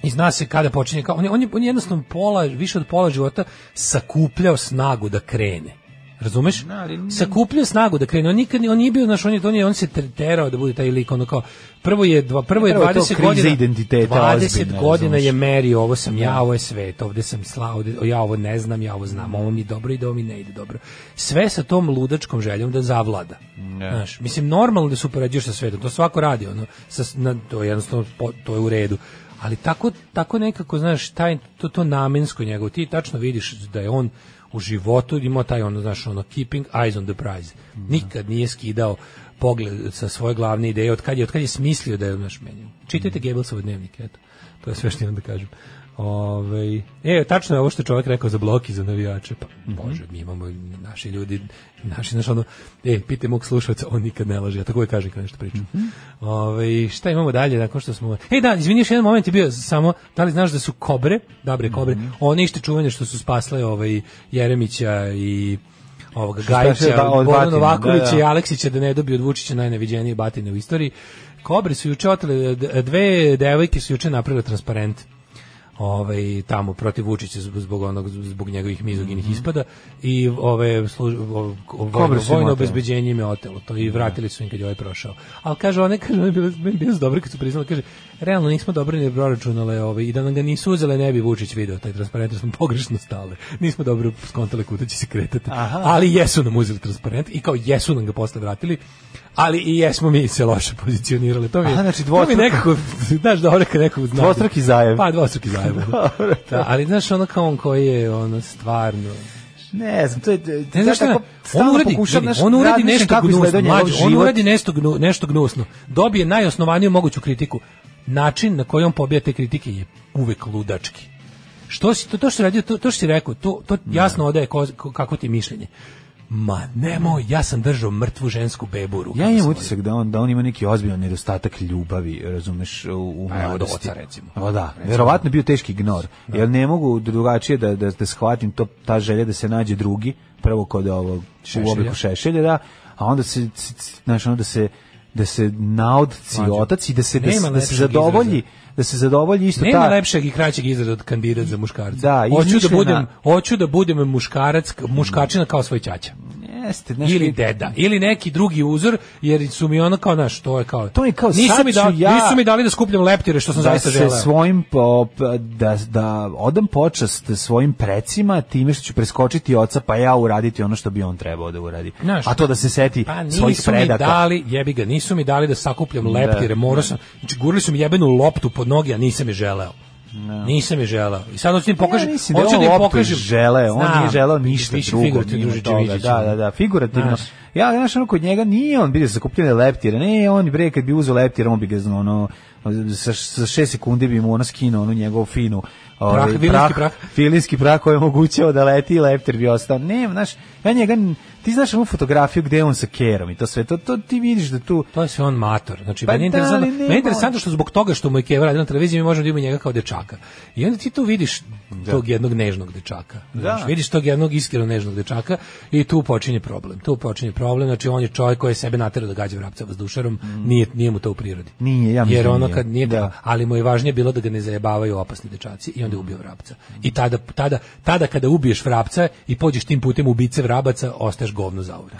I zna se kada počinje, on je, on je, on je jednostavno pola, više od pola života sakupljao snagu da krene Razumeš? Da, Sakuplja snagu da krene. On nikad on nije bio naš, on je on, je, on se terao da bude taj lik ono kao prvo je dva, prvo je 20 godina identiteta 20 ozbiljno, godina razumeš. je meri ovo sam ja, ovo je svet, ovde sam slao, ja ovo ne znam, ja ovo znam, ovo mi dobro i da ovo mi ne ide dobro. Sve sa tom ludačkom željom da zavlada. Ne. Znaš, mislim normalno da se upoređuješ sa svetom, to svako radi, ono, sa, na, to je jednostavno to je u redu ali tako, tako nekako, znaš, taj, to, to namensko njegov, ti tačno vidiš da je on u životu imao taj ono, znaš, ono, keeping eyes on the prize. Nikad nije skidao pogled sa svoje glavne ideje, od kad je, od kad je smislio da je, znaš, menio. Čitajte Goebbelsove dnevnik, eto. To je sve što imam da kažem. Ove, ovaj, e, tačno je ovo što čovjek rekao za blok i za navijače. Pa, može, mhm. mi imamo naši ljudi, naši, naš ono, e, pite mog slušalca, on nikad ne laže, ja tako je kažem kad nešto pričam. Mm Ove, ovaj, šta imamo dalje, nakon što smo... E, da, izvini, još jedan moment je bio samo, da li znaš da su kobre, dabre kobre, mm -hmm. one ište čuvene što su spasle ovaj, Jeremića i ovog Gajića, da, Bojan da, Novakovića da, da. i Aleksića da ne dobiju od Vučića najneviđenije batine u istoriji. Kobre su juče otele, dve devojke su juče napravile transparent ovaj tamo protiv Vučića zbog onog zbog njegovih mizoginih mm -hmm. ispada i ove služ, o, o, vojno, obezbeđenje im je otelo to i da. vratili su im kad je ovaj prošao ali kaže one kaže oni bilo, bili dobro kad su priznali kaže realno nismo dobro ni proračunale ove ovaj, i da nam ga nisu uzele ne bi Vučić video taj transparent smo pogrešno stale nismo dobro skontale kuda će se kretati Aha. ali jesu nam uzeli transparent i kao jesu nam ga posle vratili ali i jesmo mi se loše pozicionirali. To mi je, A, znači, dvostruka. to mi nekako, znaš, dobro da kad nekog zna. Dvostruki zajem. Pa, dvostruki zajem. Da. Da. da, ali znaš, ono kao on koji je, ono, stvarno, ne znam, to je ne znaš tako, on uradi, pokušam, naš, on uradi nešto gnusno, on uradi nešto, gnu, nešto gnusno, dobije najosnovaniju moguću kritiku. Način na koji on pobija te kritike je uvek ludački. Što si, to, to što radi, to, to što si rekao, to, to jasno odaje kako ti mišljenje ma nemoj, ja sam držao mrtvu žensku bebu u rukama. Ja imam utisak da on, da on ima neki ozbiljan nedostatak ljubavi, razumeš, u, u pa, mladosti. Oca, recimo. O, da, recimo. verovatno bio teški ignor, da. jer ne mogu drugačije da, da, da shvatim to, ta želja da se nađe drugi, prvo kod ovog, šešelja. u obliku šešelja, da, a onda se, znaš, onda se da se naodci otac i da se, da, da se zadovolji izraza da se zadovolji isto Nema ta... Nema lepšeg i kraćeg izraza od kandidat za muškarca. Da, hoću da budem, hoću da budem muškarac, muškačina kao svoj ćaća. Jeste, znaš, ili deda, ili neki drugi uzor, jer su mi ono kao, znaš, to je kao... To je kao, nisu mi, da, ja, nisu mi dali da skupljam leptire, što sam da zaista želeo. Svojim, pop, da, da odam počast svojim precima time što ću preskočiti oca, pa ja uraditi ono što bi on trebao da uradi. Znaš, A to da se seti pa, svojih predaka. Pa nisu Mi dali, jebi ga, nisu mi dali da sakupljam da. leptire, morao sam, znači, gurili su mi jebenu loptu pod noge, a nisam je želeo. No. Nisam je želao. I sad hoću da im pokažem, ja, da hoću da im pokažem. Žele, on Znam, nije želao ništa više drugo. Više toga. Da, da, da, figurativno. Ja, znaš, ono, kod njega nije on bio zakupljene leptire, ne, on bre, kad bi uzeo leptire, on bi ga, ono, sa, sa šest sekundi bi mu ona skinuo, onu njegovu finu, ovaj, Prah, filinski prah. Filinski prah koji je omogućao da leti i leptir bi ostao. Ne, znaš, ja njega ti znaš onu fotografiju gde on sa kerom i to sve, to, to ti vidiš da tu... To se on mator, znači, pa meni je da, interesantno, meni je interesantno što zbog toga što mu je Kev radio na televiziji, mi možemo da imamo njega kao dečaka. I onda ti tu vidiš da. tog jednog nežnog dečaka, da. znači, vidiš tog jednog iskreno nežnog dečaka i tu počinje problem, tu počinje problem, znači on je čovjek koji je sebe naterao da gađa vrapca vazdušarom, mm. nije, nije mu to u prirodi. Nije, ja mislim Jer da ono kad nije, da. ali mu je važnije bilo da ga ne zajebavaju opasni dečaci i onda je ubio vrapca. I tada, tada, tada kada ubiješ vrapca i pođeš tim putem ubice vrabaca, ostaješ govno zaura.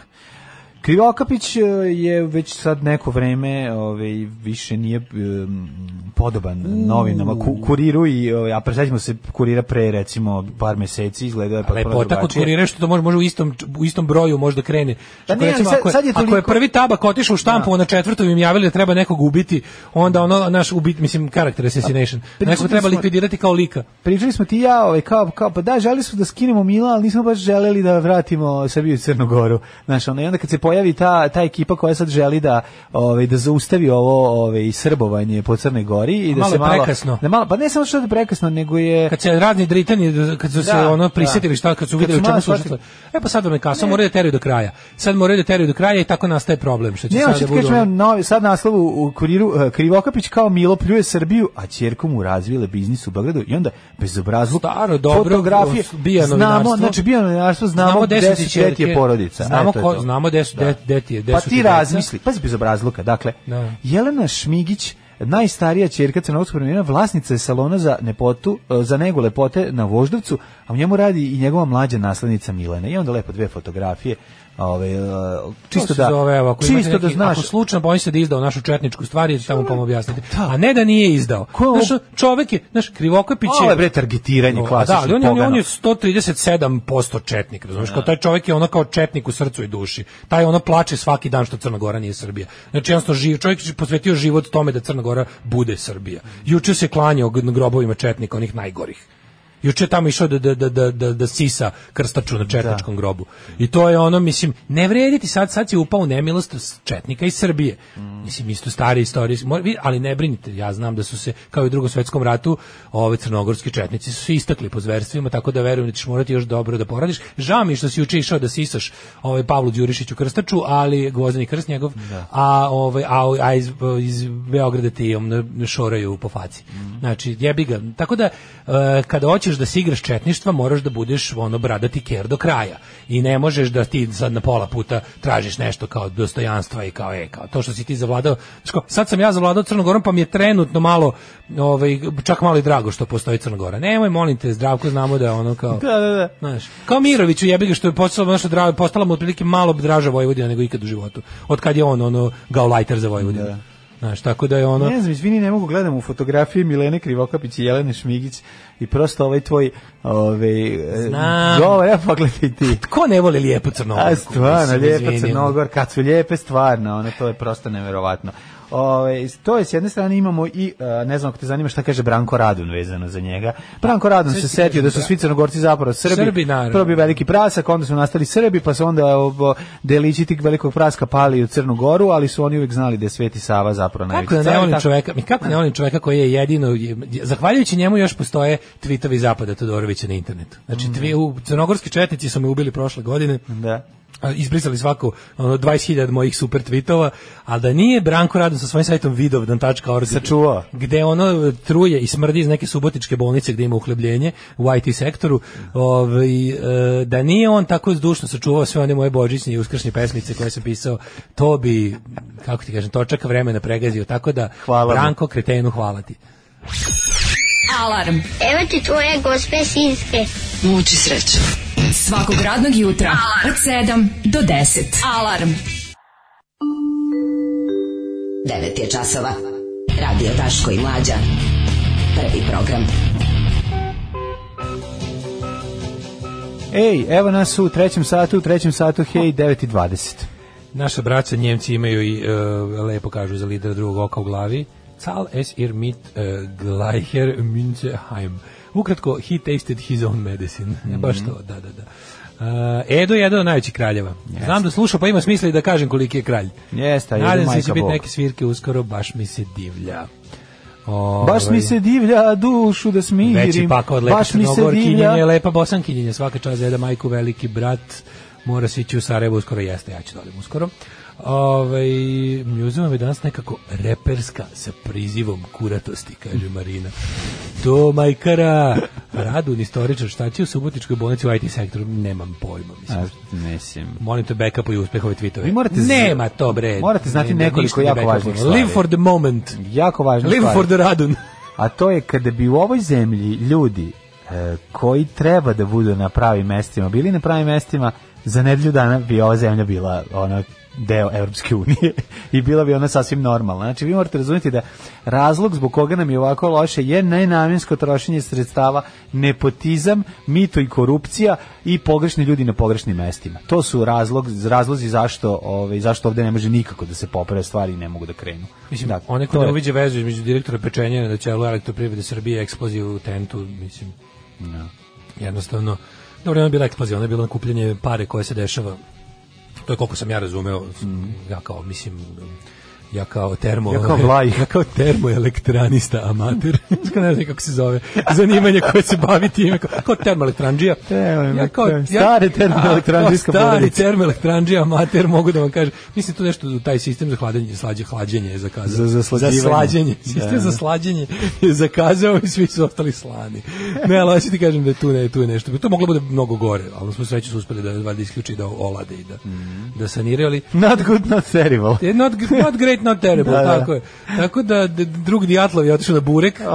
Krivokapić e, je već sad neko vreme ovaj, više nije um, podoban mm. novinama, Ku, kuriru i ovaj, a presećemo se kurira pre recimo par meseci izgledao je pa potpuno drugačije. kod kurira što to može, može u istom u istom broju možda krene. Da, pa ne, recimo, sad, ako, je, sad je toliko... ako je prvi tabak otišao u štampu, da. na četvrtu im javili da treba nekog ubiti, onda ono naš ubit mislim karakter assassination. Pa, neko treba likvidirati kao lika. Pričali smo ti ja, ovaj kao kao pa da želeli smo da skinemo Mila, ali nismo baš želeli da vratimo Srbiju i Crnu Goru. Znaš, ono, i onda kad se pojavi pojavi ta, ta ekipa koja sad želi da ovaj da zaustavi ovo ovaj srbovanje po Crnoj Gori i da malo se malo prekasno. Da malo, pa ne samo što je prekasno, nego je kad se razni dritani da, kad su se da, ono da. prisetili da. šta kad su videli čemu su učestvovali. E pa sad me kasa moraju da teraju do kraja. Sad moraju da teraju do kraja i tako nastaje problem što će ne, sad da budu. Ne, novi sad naslov u kuriru uh, eh, Krivokapić kao Milo pljuje Srbiju, a ćerkom mu razvile biznis u Beogradu i onda bezobrazluk staro dobro fotografije, bio Znamo, znači bio znamo, znamo gde su porodica. Znamo ko, znamo gde su da. De, je, de, pa ti razmisli, pazi bezobrazluka. Dakle, da. Jelena Šmigić najstarija ćerka crnogorskog premijera vlasnica je salona za nepotu e, za negu lepote na Voždovcu a u njemu radi i njegova mlađa naslednica Milena i onda lepo dve fotografije Ove, ovaj, čisto da zove, evo, ako čisto da neki, da znaš. Ako slučajno bojim pa se da izdao našu četničku stvar jer tamo pomoć mm, objasniti. Da. A ne da nije izdao. znači Znaš, čovek je, znaš, Krivokapić je. Ovo je bre targetiranje klasično. Da, on je, on, je, on je 137% četnik, razumeš? Kao da. taj čovjek je ono kao četnik u srcu i duši. Taj ono plače svaki dan što Crna Gora nije Srbija. Znači jednostavno živ čovjek je posvetio život tome da Crna Gora bude Srbija. Juče se klanjao grobovima četnika onih najgorih Juče tamo išao da, da, da, da, da sisa krstaču na četničkom grobu. I to je ono, mislim, ne vrediti sad, sad si upao u nemilost četnika iz Srbije. Mm. Mislim, isto stare istorije, ali ne brinite, ja znam da su se, kao i u drugom svetskom ratu, ove crnogorski četnici su se istakli po zverstvima, tako da verujem da ćeš morati još dobro da poradiš. Žao mi što si juče išao da sisaš ovaj, Pavlu Đurišiću krstaču, ali gvozdeni krst njegov, da. a, ovaj, a, a iz, iz Beograda ti šoraju po faci. Mm. Znači, jebi ga. Tako da, kada hoće hoćeš da se igraš četništva, moraš da budeš ono bradati ker do kraja. I ne možeš da ti sad na pola puta tražiš nešto kao dostojanstva i kao e, kao to što si ti zavladao. Ško, sad sam ja zavladao Crnogorom, pa mi je trenutno malo, ovaj, čak malo i drago što postoji Crnogora. Nemoj, molim te, zdravko, znamo da je ono kao... da, da, da. Znaš, kao Miroviću jebi ga što je postalo, naše što drago, postala mu otprilike malo draža Vojvodina nego ikad u životu. Od kad je on, ono, gaulajter za Vojvodinu. Da. Znaš, tako da je ono... Ne znam, izvini, ne mogu gledam u fotografiji Milene Krivokapić i Jelene Šmigić i prosto ovaj tvoj... Ovaj, e, znam. Dobar, ja pogledaj ti. Tko ne voli lijepu crnogorku? A, stvarno, lijepa crnogorka, kad su lijepe, stvarno, ono, to je prosto neverovatno. Ove, to je s jedne strane imamo i e, ne znam ako te zanima šta kaže Branko Radun vezano za njega. Branko Radun se setio da su da. svi crnogorci zapravo Srbi. Srbi Prvo bi veliki prasak, onda su nastali Srbi, pa su onda delići tih velikog praska pali u Crnu Goru, ali su oni uvek znali da je Sveti Sava zapravo najveći. Kako da ne oni čoveka, mi kako da ne oni čoveka koji je jedino zahvaljujući njemu još postoje tvitovi zapada Todorovića na internetu. Znači, mm. tvi, u, crnogorski četnici su me ubili prošle godine. Da izbrisali svako 20.000 mojih super tvitova, a da nije Branko Radon sa svojim sajtom vidovdan.org sačuvao, gde ono e, truje i smrdi iz neke subotičke bolnice gde ima uhlebljenje u IT sektoru, ovaj e, da nije on tako zdušno sačuvao sve one moje božićne i uskršnje pesmice koje sam pisao, to bi kako ti kažem, točak vremena pregazio, tako da hvala Branko mi. kretenu hvala ti. Alarm. Evo ti tvoje gospe sinske. Muči sreće. Svakog radnog jutra Alarm. od 7 do 10. Alarm. 9 je časova. Radio Taško i Mlađa. Prvi program. Ej, evo nas u trećem satu, u trećem satu, hej, 9.20. Naša braća Njemci imaju i, uh, lepo kažu, za lidera drugog oka u glavi. Zahl es ir mit uh, e, gleicher Münze heim. Ukratko, he tasted his own medicine. Mm -hmm. Baš to, da, da, da. Uh, Edo je jedan od najvećih kraljeva. Yes. Znam da sluša, pa ima smisla i da kažem koliki je kralj. Jeste, Nadam se da će biti neke svirke uskoro, baš mi se divlja. O, ovaj. baš mi se divlja dušu da smirim. Veći pak od lepa baš mi se divlja. je lepa bosankinjenje, svaka čast jedan majku veliki brat mora se ići u Sarajevo uskoro, jeste, ja ću da odem uskoro. Ovaj muzejom mi danas nekako reperska sa prizivom kuratosti, kaže Marina. To majkara, Radun istoričar, šta će u subotičkoj bolnici u IT sektoru, nemam pojma, mislim. A, mislim. Molim te backup i uspehove tvitove. morate Nema to bre. Morate znati ne, nekoliko jako ne važnih stvari. Live for the moment. Jako važno. Live stvari. for the Radun. A to je kada bi u ovoj zemlji ljudi e, koji treba da budu na pravim mestima, bili na pravim mestima, za nedelju dana bi ova zemlja bila ona deo Evropske unije i bila bi ona sasvim normalna. Znači, vi morate razumjeti da razlog zbog koga nam je ovako loše je nenamjensko trošenje sredstava, nepotizam, mito i korupcija i pogrešni ljudi na pogrešnim mestima. To su razlog, razlozi zašto, ovaj, zašto ovde ne može nikako da se poprave stvari i ne mogu da krenu. Mislim, dakle, one ko ne uviđe vezu između direktora pečenja na čelu elektroprivrede Srbije, eksploziju u tentu, mislim, no. Da. jednostavno, dobro, ona je bila eksplozija, ono je bilo nakupljenje pare koje se dešava to je koliko sam ja razumeo, ja kao, mislim, ja kao termo ja kao vlajih. ja kao termoelektranista amater znači ne znam kako se zove zanimanje koje se bavi time kao, kao termoelektrandžija ja kao ja, stari termoelektrandžijska stari termoelektrandžija amater mogu da vam kažem mislim to nešto taj sistem za hlađenje slađe hlađenje je zakazao za, za, za slađenje da. sistem da. za slađenje je zakazao i svi su ostali slani ne ali hoćete ti kažem da tu ne tu je nešto to moglo da bude mnogo gore al smo sreću su uspeli da valjda isključi da olade i da mm. da sanirali not good not terrible e, not, not great great, not terrible, da, da, da, tako je. Tako da drug Dijatlov je otišao na burek.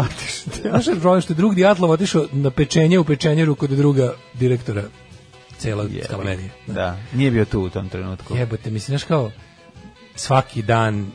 Da. Znaš je problem što je drug Dijatlov otišao na pečenje u pečenjeru kod druga direktora cela kavalerije. Da, nije bio tu u tom trenutku. Jebote, mislim, znaš kao, svaki dan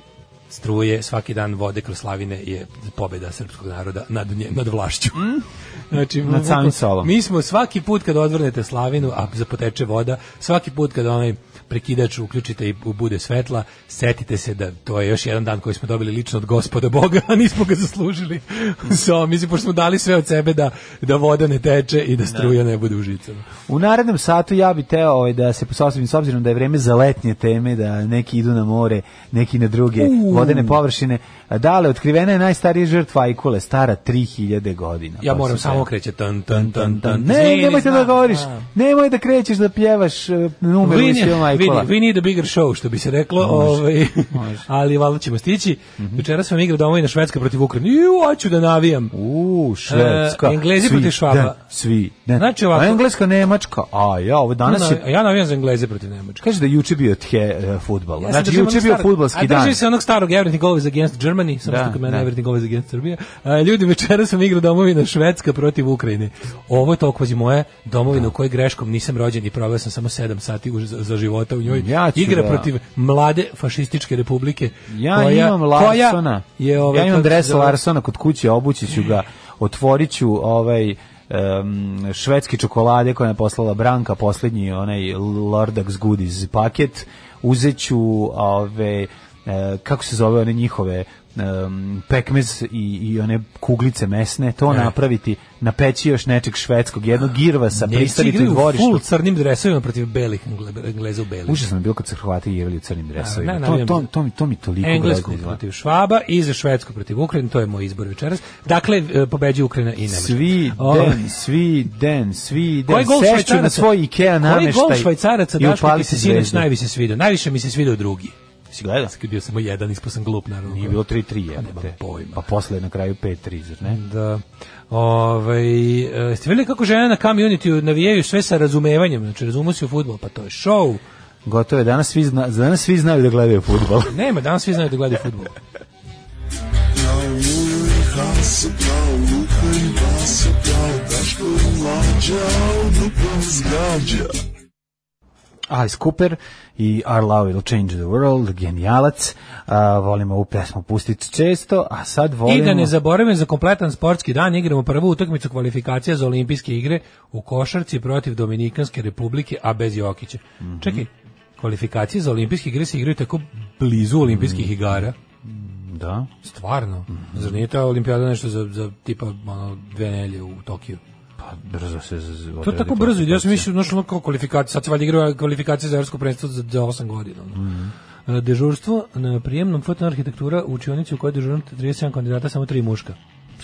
struje, svaki dan vode kroz slavine je pobeda srpskog naroda nad, nje, nad vlašću. Mm? Znači, nad samim solom. Mi smo svaki put kad odvrnete slavinu, a zapoteče voda, svaki put kad onaj prekidač uključite i bude svetla, setite se da to je još jedan dan koji smo dobili lično od gospoda Boga, a nismo ga zaslužili. so, mislim, pošto smo dali sve od sebe da, da voda ne teče i da, da. struja ne bude u žicama. U narednom satu ja bih teo ovaj, da se pososvim s obzirom da je vreme za letnje teme, da neki idu na more, neki na druge Uuu. vodene površine, Dale, otkrivena je najstarija žrtva ajkule, stara 3000 godina. Ja pa moram samo kreće tan tan tan tan. Ne, Zvini, nemojte da znam, da govoriš. A... Nemoj da krećeš da pjevaš e, numer iz filma ajkula. Vidi, vidi the bigger show što bi se reklo, može, ovaj. Može. Ali valjda ćemo stići. Mhm. Večeras mm -hmm. sam igrao domovina Švedska protiv Ukrajine. Ju, hoću da navijam. U, Švedska. Uh, Englezi protiv Švaba. Svi. Den. Znači ovako. A Engleska, Nemačka. A ja, ovo danas ja, je... ja navijam za Engleze protiv Nemačke. Kaže da juče bio tje uh, e, fudbal. Ja znači juče bio fudbalski dan. A drži se onog starog Everything Goes Against Germany Germany, samo da, što kod mene da. everything always against Serbia. A, ljudi, večera sam igrao domovina Švedska protiv Ukrajine. Ovo je to kvazi moje domovina da. u kojoj greškom nisam rođen i proveo sam samo 7 sati u, za, za života u njoj. Ja ću, Igra da. protiv mlade fašističke republike. Ja koja, imam Larsona. Je ovaj, ja imam dres Larsona kod kuće, obući ću ga, otvorit ću ovaj um, švedske čokolade koja je poslala Branka, posljednji onaj Lordax Goodies paket, Uzeću ove, ovaj, kako se zove one njihove um, pekmez i, i one kuglice mesne, to ne. napraviti na peći još nečeg švedskog, jednog girvasa, pristalicu i dvorištu. Full crnim dresovima protiv belih Engleza u belih. Užasno je bilo kad se Hrvati igrali u crnim dresovima. Ne, ne, to, to, to, mi, to mi toliko Englesku gledali. protiv Švaba i za Švedsku protiv Ukrajine, to je moj izbor večeras. Dakle, e, pobeđuje Ukrajina i Nemačka. Svi oh. den, svi den, svi den, sešću na svoj Ikea nameštaj. Koji gol Švajcaraca, Daško, ti se sinoć najviše svidio? Najviše mi se svidio drugi si gledao? Bio samo jedan, ispao sam glup, naravno. Nije bilo 3-3, jebate. Pa posle na kraju 5-3, zar ne? Da. Ove, ovaj, e, ste vidjeli kako žene na community navijaju sve sa razumevanjem, znači razumu se u futbol, pa to je show. Gotovo je, danas svi, zna, danas svi znaju da gledaju futbol. Nema, danas svi znaju da gledaju futbol. Ice Cooper i Our Love Will Change the World, genijalac. A, volimo ovu pesmu pustiti često, a sad volimo... I da ne zaboravim za kompletan sportski dan, igramo prvu utakmicu kvalifikacija za olimpijske igre u košarci protiv Dominikanske republike, a bez Jokića. Mm -hmm. Čekaj, kvalifikacije za olimpijske igre se igraju tako blizu olimpijskih mm -hmm. igara. Da. Stvarno. Mm -hmm. Zar nije ta olimpijada nešto za, za tipa ono, dve nelje u Tokiju? brzo se To tako brzo, ja sam mislio našao kao kvalifikacije, sad se valjda igrao kvalifikacije za evropsko prvenstvo za 8 godina. Mm -hmm. Dežurstvo na prijemnom arhitektura u učionici u kojoj je dežurno 37 kandidata, samo tri muška.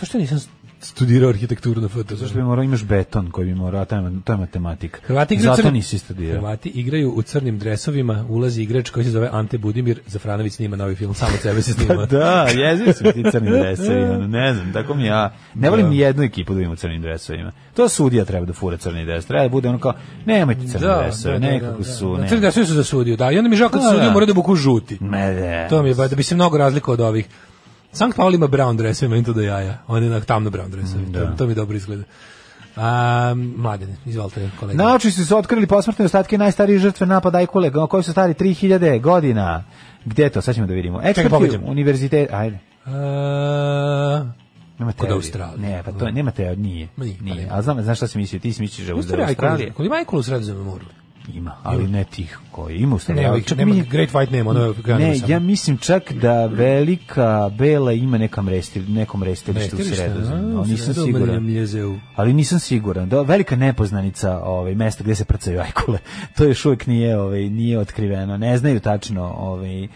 Zašto nisam studirao arhitekturu na FTZ. Zašto bi morao imaš beton koji bi morao, to je, to je matematika. Hrvati igraju Zato nisi studirao. Hrvati igraju u crnim dresovima, ulazi igrač koji se zove Ante Budimir, Zafranović snima novi film, samo sebe se snima. Da, da, jezivi su ti crnim dresovima, ne znam, tako mi ja. Ne volim da. jednu ekipu da imam u crnim dresovima. To sudija treba da fura crni dres, treba da bude ono kao, nemojte crni da, dresove, da, nekako da, da, da, su. Da, crni dresovi su za sudiju, da, i onda mi žao kad sudiju mora da buku žuti. Ne, ne. To mi je, da bi se mnogo razlikao od ovih. Sankt Paul ima brown dresove, ima mm, to da jaja. On je na tamno brown dresove. Mm, da. to, to mi dobro izgleda. A, mladen, izvolite kolega. Naučnici su otkrili posmrtne ostatke najstarije žrtve napada Ajkule, koji su stari 3000 godina. Gde to? Sad ćemo da vidimo. Eksperti univerzitet, ajde. A... E, nema te. Kod Australije. Ne, pa to nema te, nije. Nije. Pa nije. A znam, znaš šta se mislio? Ti si mislio da je Australija. Kod ima Ajkulu u Sredozemnom moru. Ima, ali ne tih koji ima u Ne, Great White nema, ono je Ne, ja mislim čak da velika bela ima nekam restil, nekom restilištu u sredozemlju. No, nisam siguran. Ali nisam siguran. Da, velika nepoznanica ovaj, mesto gde se prcaju ajkule. To još uvijek nije, ovaj, nije otkriveno. Ne znaju tačno ovaj,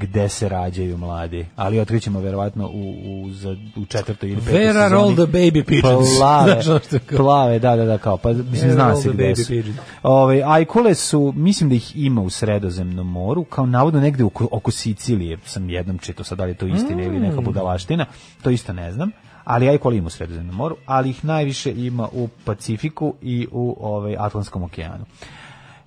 gde se rađaju mladi, ali otkrićemo verovatno u, u, za, u četvrtoj ili petoj sezoni. Where all the baby pigeons? Plave, plave, da, da, da, kao, pa mislim, Where zna se gde su. Ove, ovaj, ajkule su, mislim da ih ima u sredozemnom moru, kao navodno negde oko, oko Sicilije, sam jednom čito sad, da li je to istina mm. ili neka mm. budalaština, to isto ne znam ali ajkole ima u sredozemnom moru, ali ih najviše ima u Pacifiku i u ovaj, Atlantskom okeanu.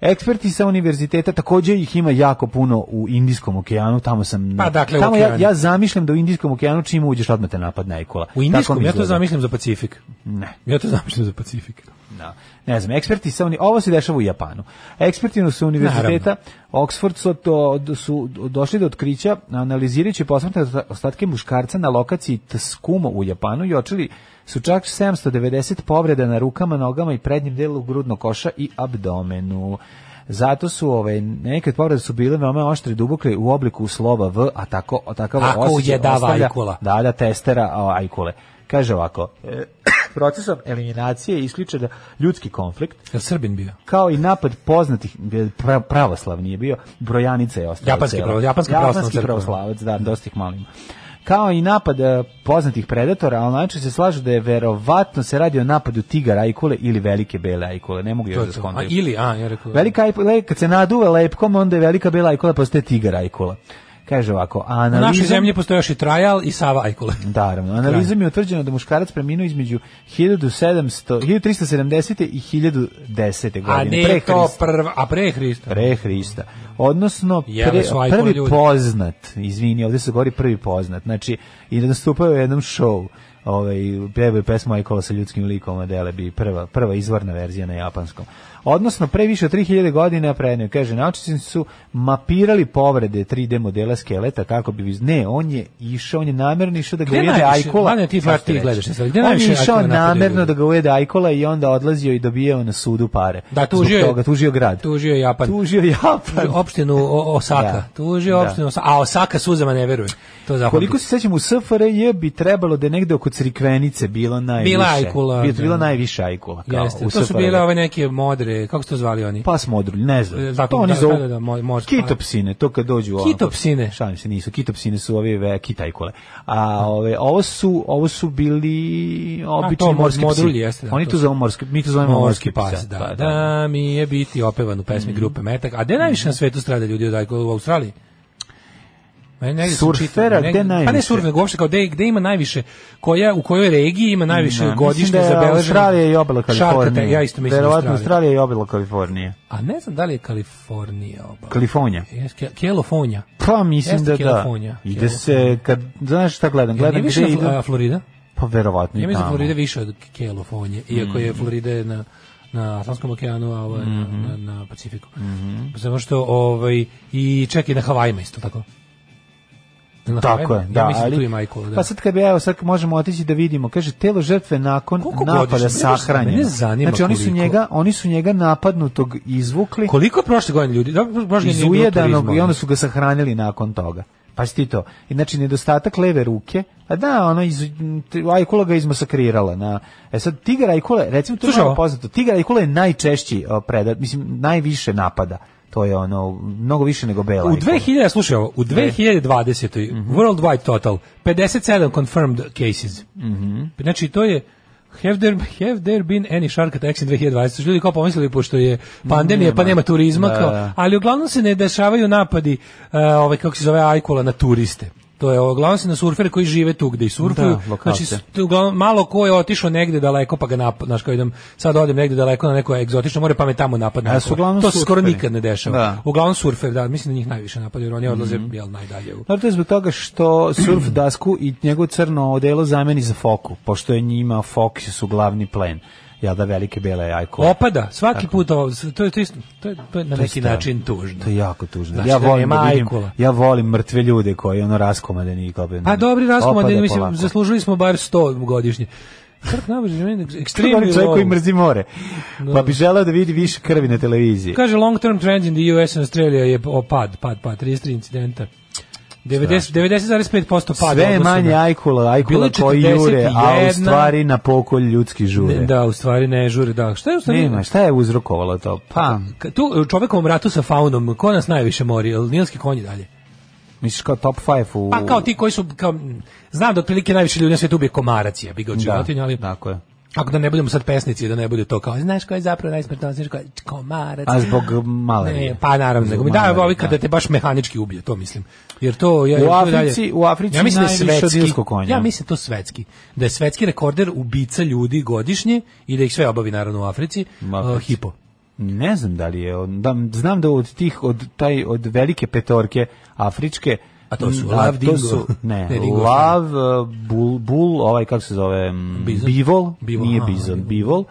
Eksperti sa univerziteta takođe ih ima jako puno u Indijskom okeanu, tamo sam Pa dakle, tamo ja, ja zamišljam da u Indijskom okeanu čim uđeš odmah te napad najkola. U Indijskom ja to zamišljam za Pacifik. Ne. Ja to zamišljam za Pacifik. Da. Ne znam, eksperti sa oni ovo se dešava u Japanu. Eksperti su univerziteta Oxford su, to, su došli do otkrića analizirajući posmrtne ostatke muškarca na lokaciji Tskumo u Japanu i očeli su čak 790 povreda na rukama, nogama i prednjem delu grudnog koša i abdomenu. Zato su ove neke povrede su bile veoma oštre, duboke u obliku slova V, a tako takav osjećaj da, ostavlja da, da, testera ajkule. Kaže ovako, e, procesom eliminacije isključe da ljudski konflikt. Jel Srbin bio? Kao i napad poznatih, pra, pravoslavni je bio, brojanica je ostala. Japanski, pravo, japanski, japanski pravoslavac. Japanski pravoslavac, da, dosta ih malim kao i napad eh, poznatih predatora, ali najčešće se slažu da je verovatno se radi o napadu tigara ajkule ili velike bele ajkule. Ne mogu još da skontam. A ili, a, ja rekao. Velika ajkule, kad se naduva lepkom, onda je velika bela ajkula pa postaje tigar ajkula. Kaže ovako, analizom... U našoj zemlji postoje još i trajal i Sava Ajkule. Naravno, analizom je utvrđeno da muškarac preminuo između 1700, 1370. i 1010. godine. A ne pre to prva, a pre Hrista. Pre Hrista odnosno pre, prvi ljudi. poznat, izvini, ovdje se govori prvi poznat, znači i nastupao je u jednom šovu, ovaj, pjevaju pesmu Ajkova sa ljudskim likom Adele bi prva, prva izvorna verzija na japanskom odnosno pre više od 3000 godina pre preneo. Kaže, naučnici su mapirali povrede 3D modela skeleta kako bi... Ne, on je išao, on je namerno išao da ga ujede ajkola. Gde ti ti gledaš? Gde on je išao namerno da ga ujede ajkola i onda odlazio i dobijao na sudu pare. Da, tužio toga, tužio grad. Tužio Japan. Tužio Japan. Opštinu Osaka. Da. Tužio da. opštinu Osaka. A Osaka suzama ne veruje. To je Koliko se sećam, u SFRJ bi trebalo da je negde oko Crikvenice bilo najviše. Bila ajkula. Da. bila najviše ajkula. Jeste, to su bile ove neke modre kako ste to zvali oni? Pas modrulj, ne znam. Dakle, to oni da, zovu da, da, da, kitopsine, to kad dođu ovo. Kitopsine. Šalim se, nisu, kitopsine su ove ve, kitajkole. A ove, ovo, su, ovo su bili obični A, to, morski modrulji, Jeste, da, oni to zovu morski, mi to zovemo morski, morski pas. Psa, da. Da, da, da, da, mi je biti opevan u pesmi mm. grupe Metak. A gde najviše na mhm. svetu strada ljudi od u Australiji? Ne, surfera, gde najviše? Pa ne surfer, uopšte kao gde, gde ima najviše, koja, u kojoj regiji ima najviše no, da, godišnje da zabeleženo. Australija i obala Kalifornija. ja isto mislim Verovatno Australija i obala Kalifornije. A ne znam da li je Kalifornija obala. Kalifornija. Jeste, Kalifornija. Pa mislim Jeste da da. Ide se, kad, znaš šta gledam? Gledam gde idu. A, Florida? Pa verovatno i tamo. Ja mislim Florida više od Kalifornije, iako je mm. Florida na na Atlantskom okeanu, a ovo je mm -hmm. na, na Pacifiku. Mm -hmm. Zato što, ovaj, i čak na Havajima isto tako. Na Tako je, da, ja mislim da ali, tu je Michael, da. Pa sad kad bi evo sad možemo otići da vidimo, kaže telo žrtve nakon Koliko napada sahranjeno. Ne zanima znači oni su njega, oni su njega napadnutog izvukli. Koliko prošle godine ljudi, da prošle godine i onda da. su ga sahranili nakon toga. Pa si ti to. Znači, nedostatak leve ruke, a da, ono, iz, Ajkula ga izmasakrirala. Na, e sad, tigar Ajkula, recimo, to je poznato, tigar Ajkula je najčešći predat, mislim, najviše napada to je ono mnogo više nego bela. U 2000 slušaj u 2020 mm -hmm. worldwide total 57 confirmed cases. Mhm. Mm znači to je Have there, have there been any shark attacks in 2020? Ljudi kao pomislili, pošto je pandemija, pa nema turizma, da, kao, da. ali uglavnom se ne dešavaju napadi, uh, ovaj, kako se zove, ajkula na turiste. To je uglavnom se na surfere koji žive tu gde i surfuju. Da, znači uglavnom malo ko je otišao negde daleko pa ga nap, znaš kao idem sad odem negde daleko na neko egzotično more pa me tamo napadne. Ja, to surferi. se skoro nikad ne dešava. Da. Uglavnom surfer, da, mislim da njih najviše napada jer oni odlaze mm -hmm. jel najdalje. U... Da, to je zbog toga što surf dasku i njegovo crno odelo zameni za foku, pošto je njima fokus su glavni plen jel da velike bele ajko. Opada, svaki Tako. put, ovo, to je, to je, to je, to na to neki stav. način tužno. To je jako tužno. Znači, ja, da volim, da vidim, ja volim mrtve ljude koji ono raskomadeni. Pa dobri raskomadeni, mislim, polako. zaslužili smo bar 100 godišnje. Krk nabože, meni ekstremni čovjek koji mrzi more. Da. Pa bi želeo da vidi više krvi na televiziji. Kaže long term trend in the US and Australia je opad, pad, pad, 33 incidenta. 90 90,5% pada. Sve je manje ajkula, ajkula koji jure, a u stvari na pokol ljudski žure. Ne, da, u stvari ne žure, da. Šta je u stvari? Nema, šta je uzrokovalo to? Pa, tu u ratu sa faunom, ko nas najviše mori? Nilski konji dalje. Misliš kao top 5 u... Pa kao ti koji su, kao, znam da otprilike najviše ljudi na svijetu ubije komarac, ja bi ga očevatinja, da, ali... Tako je. Tako da ne budemo sad pesnici, da ne bude to kao, znaš ko je zapravo najsmrtnosniji, ko je komarac. A zbog malarije. Ne, pa naravno, zbog da, ovi kada da. te baš mehanički ubije, to mislim. Jer to je... Ja, u Africi, dalje, u Africi ja mislim da najviše svetski, konja. Ja mislim da to svetski. Da je svetski rekorder ubica ljudi godišnje i da ih sve obavi naravno u Africi, uh, hipo. Ne znam da li je, da, znam da od tih, od, taj, od velike petorke afričke, A to su mm, Lav Dingo, ne, ne Dingo, Lav e, Bul Bul, ovaj kako se zove, mm, Bizon. Bivol, Bivol, nije Bizon, Bivol. Uh,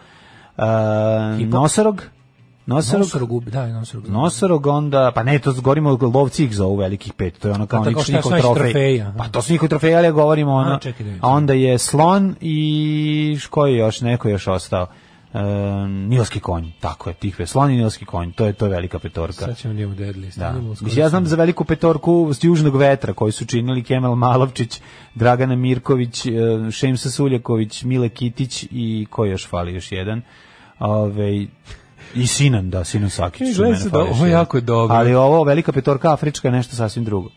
e, Nosorog, Nosorog, nosorog, da, nosorog. Nosorog onda, pa ne, to govorimo lovci ih zovu velikih pet, to je ono kao pa, nikšnikov trofej. Trofeja. Pa to su njihov trofeja, ali ja govorimo ono. A, čekaj, da a onda je slon i koji još, neko još ostao. E, Nilski konj, tako je, tikve, sloni Nilski konj, to je to je velika petorka. Sad ćemo njemu deadlist. Da. da. Mislim, ja znam za veliku petorku s Južnog vetra koji su činili Kemal Malovčić, Dragana Mirković, e, Šemsa Suljaković, Mile Kitić i ko još fali, još jedan. Ove, i Sinan, da, Sinan Sakić. Gleda se da, ovo je jako dobro. Ali ovo, velika petorka afrička je nešto sasvim drugo.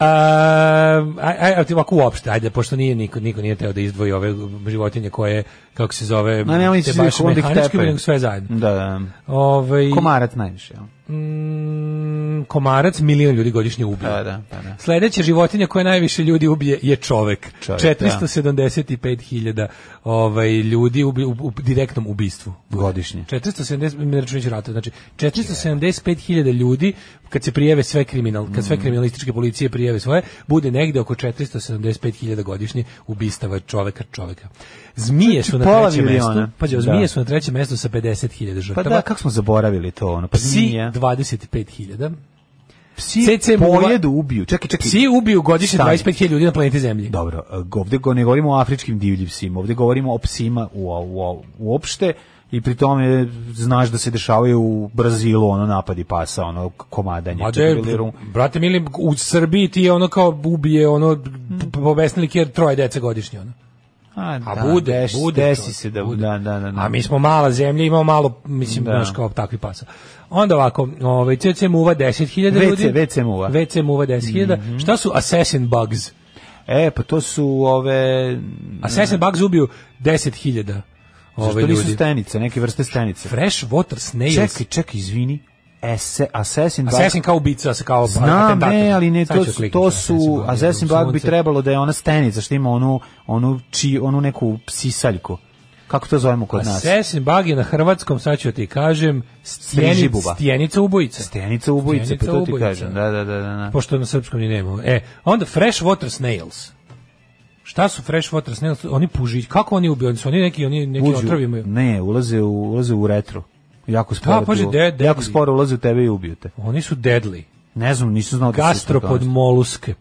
Ehm, aj, aj, aj, ovako uopšte, ajde, pošto nije, niko, niko nije teo da izdvoji ove životinje koje, kako se zove, Ma, nema te baš mehaničke, nego sve zajedno. Da, da. Ove, ovaj- komarac najviše, mm, komarac milion ljudi godišnje ubije. Da, da, pa da. Sledeća životinja koja najviše ljudi ubije je čovek. čovek 475.000 da ovaj ljudi u, u, u direktnom ubistvu godišnje. 470 ne računajući rata, znači 475.000 ljudi kad se prijave sve kriminal, kad sve mm. kriminalističke policije prijave svoje, bude negde oko 475.000 godišnje ubistava čoveka čoveka. Zmije znači, pa da, da. su na trećem mjestu. Pa zmije su na trećem mjestu sa 50.000 žrtava. Pa da, kako smo zaboravili to ono? Pa psi 25.000. Psi CC pojedu, ubiju. Čekaj, čekaj. Psi ubiju godišnje 25.000 ljudi na planeti Zemlji. Dobro, eh, ovdje ne govorimo o afričkim divljim psima, ovde govorimo o psima u, u, uopšte i pri tome znaš da se dešavaju u Brazilu ono napadi pasa, ono komadanje. Mađe, brate mili, u Srbiji ti je ono kao ubije, ono, mm. povesnili kjer troje dece godišnje, ono. A, a da, bude, desi, bude desi se da, bude. Da, da, da, da, A mi smo mala zemlja, imamo malo, mislim, da. kao takvi pasa. Onda ovako, ovaj, CC muva 10.000 ljudi. VC muva. VC muva 10.000. Mm -hmm. Šta su assassin bugs? E, pa to su ove... Assassin bugs ubiju 10.000 Ove Zašto nisu stenice, neke vrste stenice? Fresh water snails. Čekaj, čekaj, izvini. Ese, Assassin Black. Assassin kao ubica, kao Znam, ne, ali ne, to, to su, Assassin Black bi trebalo da je ona stenica, što ima onu, onu, či, onu neku sisaljku. Kako to zovemo kod nas? Assassin Bug je na hrvatskom, sad ću da ti kažem, stjenic, stjenica ubojica. Stjenica ubojica, stjenica pa to ubojica. ti kažem. Da, da, da, da, da. Pošto na srpskom ni nema. E, onda Fresh Water Snails. Šta su fresh water snails? Oni puži. Kako oni ubiju? Oni su oni neki oni neki Uđu, otrovi imaju. Ne, ulaze u ulaze u retro. Jako da, sporo. Da, paže, de, de, jako sporo ulaze u tebe i ubiju te. Oni su deadly. Ne znam, nisam znao da su moluske.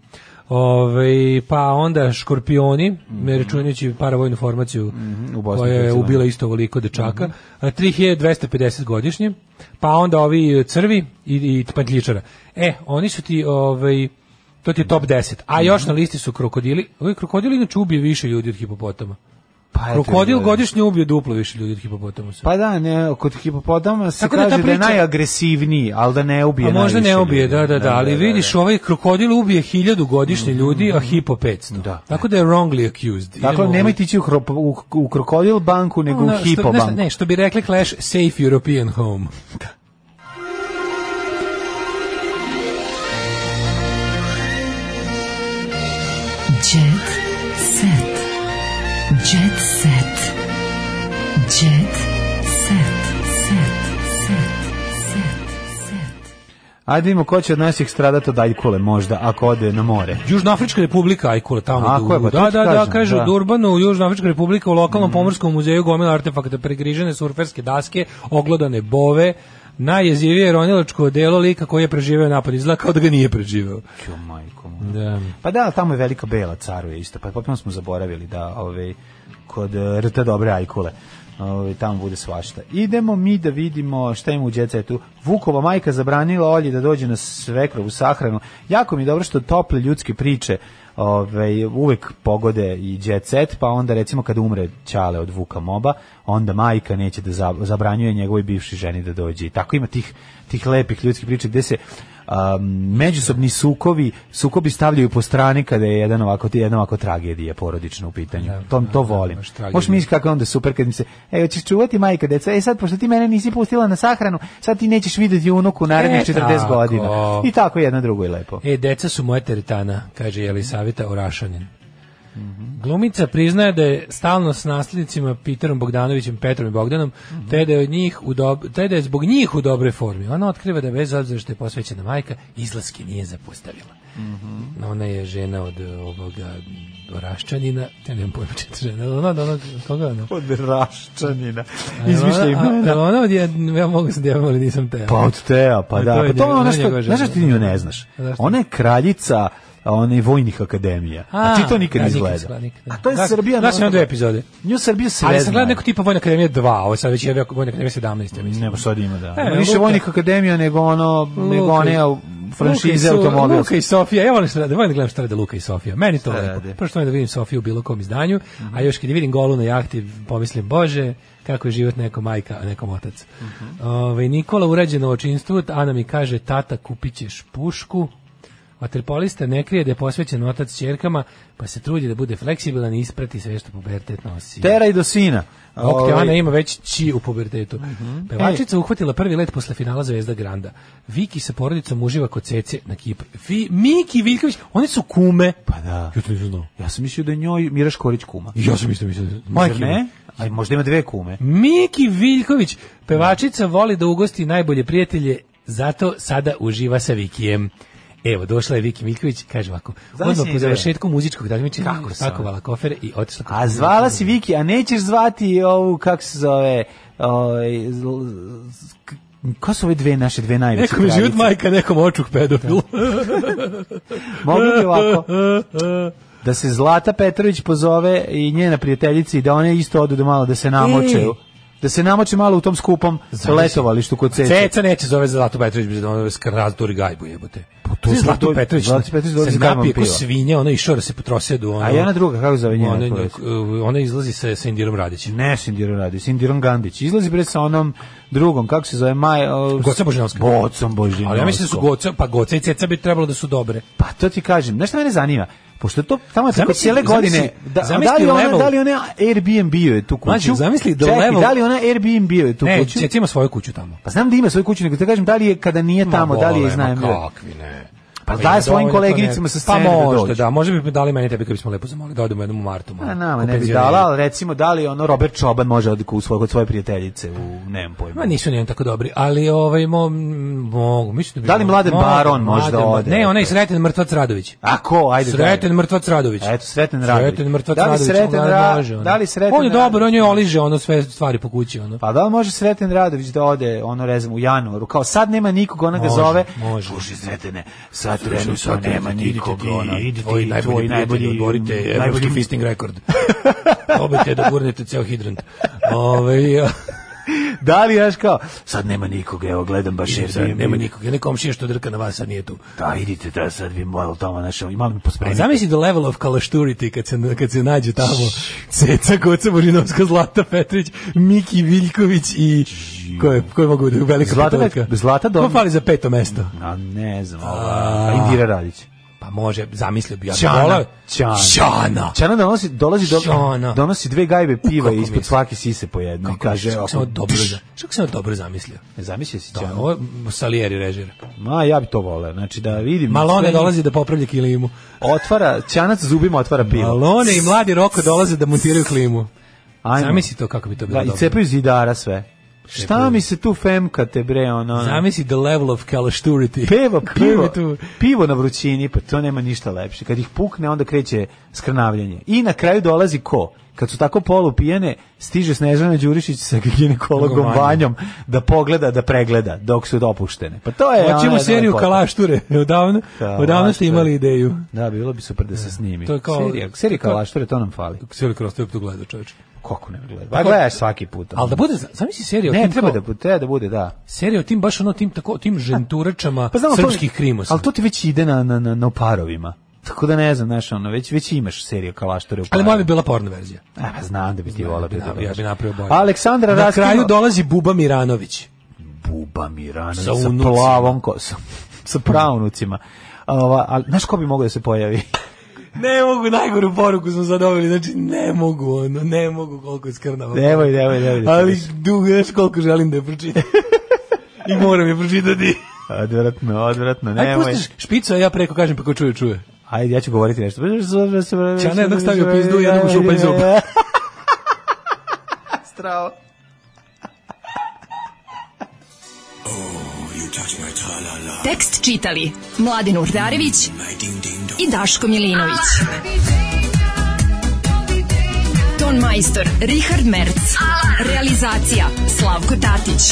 Ove, ovaj, pa onda škorpioni, mm -hmm. računajući paravojnu formaciju mm -hmm, u Bosni, koja je ubila isto ovoliko dečaka, mm -hmm. 3250 godišnje, pa onda ovi e, crvi i, i pantljičara. E, oni su ti, ovaj, to ti je top 10, a mhm. još na listi su krokodili, ovi krokodili inače ubije više ljudi od hipopotama. Pa Krokodil da. godišnje ubio duplo više ljudi od hipopotamusa. Pa da, ne, kod hipopotama se Tako da kaže da, priča... da je najagresivniji, ali da ne ubije A možda ne ubije, ljudi. Da, da, da, da, ali da, da, vidiš, ovaj krokodil ubije hiljadu godišnje mm -hmm. ljudi, a mhm. hipo 500. Da. Tako da je wrongly accused. Idemo dakle, nemoj ovaj- tići u, krop, u, u krokodil banku, nego no, u hipo banku. Ne, ne, što bi rekli Clash, safe European home. Ajde vidimo ko će od nas ih stradati od Ajkule možda, ako ode na more. Južnoafrička republika Ajkule, tamo A, je, pa, da, da, da, kažem, da, kaže da. u Durbanu, Južnoafrička republika u lokalnom mm. pomorskom muzeju gomila artefakta, pregrižene surferske daske, oglodane bove, najjezivije je ronilačko delo lika koji je preživeo napad izla kao da ga nije preživeo. Jo majko. Da. Pa da, tamo je velika bela caruje isto, pa potpuno smo zaboravili da ove, ovaj, kod eh, RT dobre ajkule ovaj tamo bude svašta. Idemo mi da vidimo šta ima u djecetu. Vukova majka zabranila Olji da dođe na svekrovu sahranu. Jako mi je dobro što tople ljudske priče ove, ovaj, uvek pogode i jet set, pa onda recimo kad umre Ćale od Vuka Moba, onda majka neće da zabranjuje njegovoj bivši ženi da dođe. I tako ima tih, tih lepih ljudskih priča gde se um, međusobni sukovi, sukobi stavljaju po strani kada je jedan ovako, jedan ovako tragedija porodična u pitanju. Da, to, to da, da, volim. Da, Možeš misliti kako je onda super kad mi se, e, hoćeš čuvati majka deca, e sad, pošto ti mene nisi pustila na sahranu, sad ti nećeš videti unuku narednih e, 40 tako. godina. I tako jedno drugo je lepo. E, deca su moja teretana, kaže Jelisavita Orašanin. Mm -hmm. Glumica priznaje da je stalno s nasljednicima Peterom Bogdanovićem, Petrom i Bogdanom, mm -hmm. te, da je od njih u dob... te da je zbog njih u dobroj formi. Ona otkriva da bez obzira što je posvećena majka, izlaske nije zapostavila. Mm -hmm. Ona je žena od eh, ovoga Raščanina, ja nemam pojma četa žena, ona od koga ona? Od Raščanina, izmišlja imena. Da, ona od, ja, ja mogu da sam djevam, ali nisam Teo. Pa od Teo, pa da, pa to ono, znaš ti da. nju ne znaš. Ona je kraljica onih vojnih akademija. A, ti to nikad nisi gledao. A to je da, Srbija. Znaš, ima dve epizode. Nju Srbija se Ali sam gledao neko tipa Vojna akademija 2, ovo sad već je Vojna akademija 17, ja mislim. Nemo sad ima, da. E, više Vojnih akademija nego ono, nego one franšize automobila. Luka i Sofija, ja volim šta da volim gledam šta rade Luka i Sofija. Meni to šta lepo. Prvo što da vidim Sofiju u bilo kom izdanju, mm -hmm. a mhm. još kad vidim golu na jahti, pomislim, bože, kako je život nekom majka, a nekom otac. Mm -hmm. Ove, ovaj, Nikola urađeno očinstvo, Ana mi kaže, tata kupit ćeš pušku. Matripolista ne krije da je posvećen otac ćerkama, pa se trudi da bude fleksibilan i isprati sve što pubertet nosi. Teraj do sina. Okteana ovaj- ima već či u pubertetu. Mm -hmm. Pevačica Ej. uhvatila prvi let posle finala Zvezda Granda. Viki sa porodicom uživa kod Cece na Kipru. Vi, Miki Viljković, oni su kume. Pa da. Ja to nisam Ja sam mislio da njoj Mira Škorić kuma. Ja sam mislio, mislio da je. Majke ne? Ali možda ima dve kume. Miki Viljković, pevačica voli da ugosti najbolje prijatelje, zato sada uživa sa Vikijem. Evo, došla je Viki Miljković, kaže ovako, Znaš odmah po završetku muzičkog takmičenja kako spakovala kofer i otišla. A zvala si Viki, a nećeš zvati ovu, kako se zove, ovaj, Ko su ove dve naše dve najveće Nekom kraljice? Nekom majka, nekom očuk pedofil. Da. Mogu bi ovako da se Zlata Petrović pozove i njena prijateljica i da one isto odu do da malo da se namočeju. E da se namoči malo u tom skupom Zavis. letovalištu kod Ceca. Ceca neće zove Zlatu Petrović, bez ono skrnaturi gajbu jebote. Pa to je Zlatu Petrović. Zlatu Petrović dolazi napije kao svinja, ona išao da se potrosio do ona. A ja na druga kako zove njena? Ona, uh, ona izlazi sa sa Indirom Radićem. Ne, sa Indirom Radićem, sa Indirom Gandić. Izlazi pred sa onom drugom, kako se zove Maj uh, Goca Božinovska. Bocom Božinovska. Ali ja mislim da su Goca, pa Goca i Ceca bi trebalo da su dobre. Pa to ti kažem, nešto mene zanima pošto to tamo je preko cijele godine da- zamisli, da, da, li ona, level, da li ona Airbnb je tu kuću mađu, zamisli do da Čekaj, level, da li ona Airbnb je tu ne, kuću ne, ima svoju kuću tamo pa znam da ima svoju kuću nego te da kažem da li je kada nije tamo ma, da li je iznajmljuje kakvi ne Pa daj svojim da koleginicama sa pa scene pa možda, da dođu. da, možda bi dali meni tebi kad bismo lepo zamolili da odemo jednom u martu. A pa nama ne bi dala, ali recimo da li ono Robert Čoban može od u svoj, kod svoje prijateljice u nemam pojma. Ma nisu ni on tako dobri, ali ovaj mo, mogu, mislim da bi... Da li Mladen mogu, Baron možda ode? Ne, onaj Sreten Mrtvac Radović. A ko? Ajde. Sreten Mrtvac Radović. Eto, Sreten Radović. Sreten Mrtvac da li Radović. Sreten ra može, da li Sreten On je dobar, on je oliže ono sve stvari po kući. Ono. Pa da li može Sreten Radović da ode ono rezamo u januaru? Kao sad nema nikog, ona ga zove. Može, može. Sretene, sad Krenu sa nema nikog, ono, tvoj najbolji najbolji, odborite najbolji fisting rekord. Probajte da gurnete ceo hidrant. ovaj da li znaš kao, sad nema nikoga, evo gledam baš jer sad nema nikoga, ja komšija što drka na vas, a nije tu. Da, idite da sad vi malo tamo našao i malo mi pospremite. Zamisli do level of kalašturity kad se, kad se nađe tamo Ceca Goca Burinovska, Zlata Petrić, Miki Viljković i ko je, ko je mogu da velika Zlata, Zlata Dom. Ko fali za peto mesto? A ne znam, a, Indira Radić može, zamislio bi ja. Čana, Čana. Čana. Čana donosi, dolazi do, Čana. donosi dve gajbe piva i ispod svake sise po jednu. Kako, kaže, čak sam dobro, čak sam dobro zamislio. Ne zamislio si Čana? Da, ovo Salieri režira. Ma, ja bi to voleo, znači da vidim. Malone dolazi da popravlja klimu. Otvara, Čanac zubima otvara pivo. Malone i mladi Roko dolaze da montiraju klimu. Ajmo. Zamisli to kako bi to da, bilo da, dobro. I cepaju zidara sve. Šta mi se tu femkate bre ono? Zamisli the level of calašturity. Pivo, pivo, pivo na vrućini, pa to nema ništa lepše. Kad ih pukne onda kreće skrnavljanje. I na kraju dolazi ko? kad su tako polu pijene, stiže Snežana Đurišić sa ginekologom Vanjom da pogleda, da pregleda dok su dopuštene. Pa to je Hoćemo seriju Kalašture. Da, odavno, Kalašture. odavno ste imali ideju. Da, bilo bi super da se da. snimi. To je kao serija, serija Kalašture, to nam fali. Serija Kalašture to gleda, čoveče. Kako ne gleda? Pa, pa gledaš svaki put. Ali da bude, zamisli serija o tim. Ne, treba da bude, da bude, da. Serija o tim baš ono tim tako tim ženturačama pa, pa srpskih krimosa. Ali to ti već ide na, na na na parovima. Tako da ne znam, znaš, ono, već, već imaš seriju Kalaštore u Ali moja bi bila porna verzija. A, pa znam da bi ti volao. Ja, da ja bi napravio bolje. Pa Aleksandra Na kraju dolazi Buba Miranović. Buba Miranović sa, sa plavom kosom. sa pravnucima. Ova, ali, znaš ko bi mogao da se pojavi? ne mogu, najgoru poruku smo zadobili, znači ne mogu, ono, ne mogu koliko je skrnava. Nemoj, nemoj, nemoj. Da ali dugo, znaš koliko želim da je pročitam. I moram je pročitati. odvratno, odvratno, nemoj. Aj, pustiš špicu, a ja preko kažem pa ko čuje, čuje. Ajde, ja ću govoriti nešto. Čana pa, jednog stavio pizdu, jednog šupaj zub. Strava. Oh, Tekst čitali Mladin Urdarević i Daško Milinović. Ton majstor Richard Merc. Realizacija Slavko Tatić.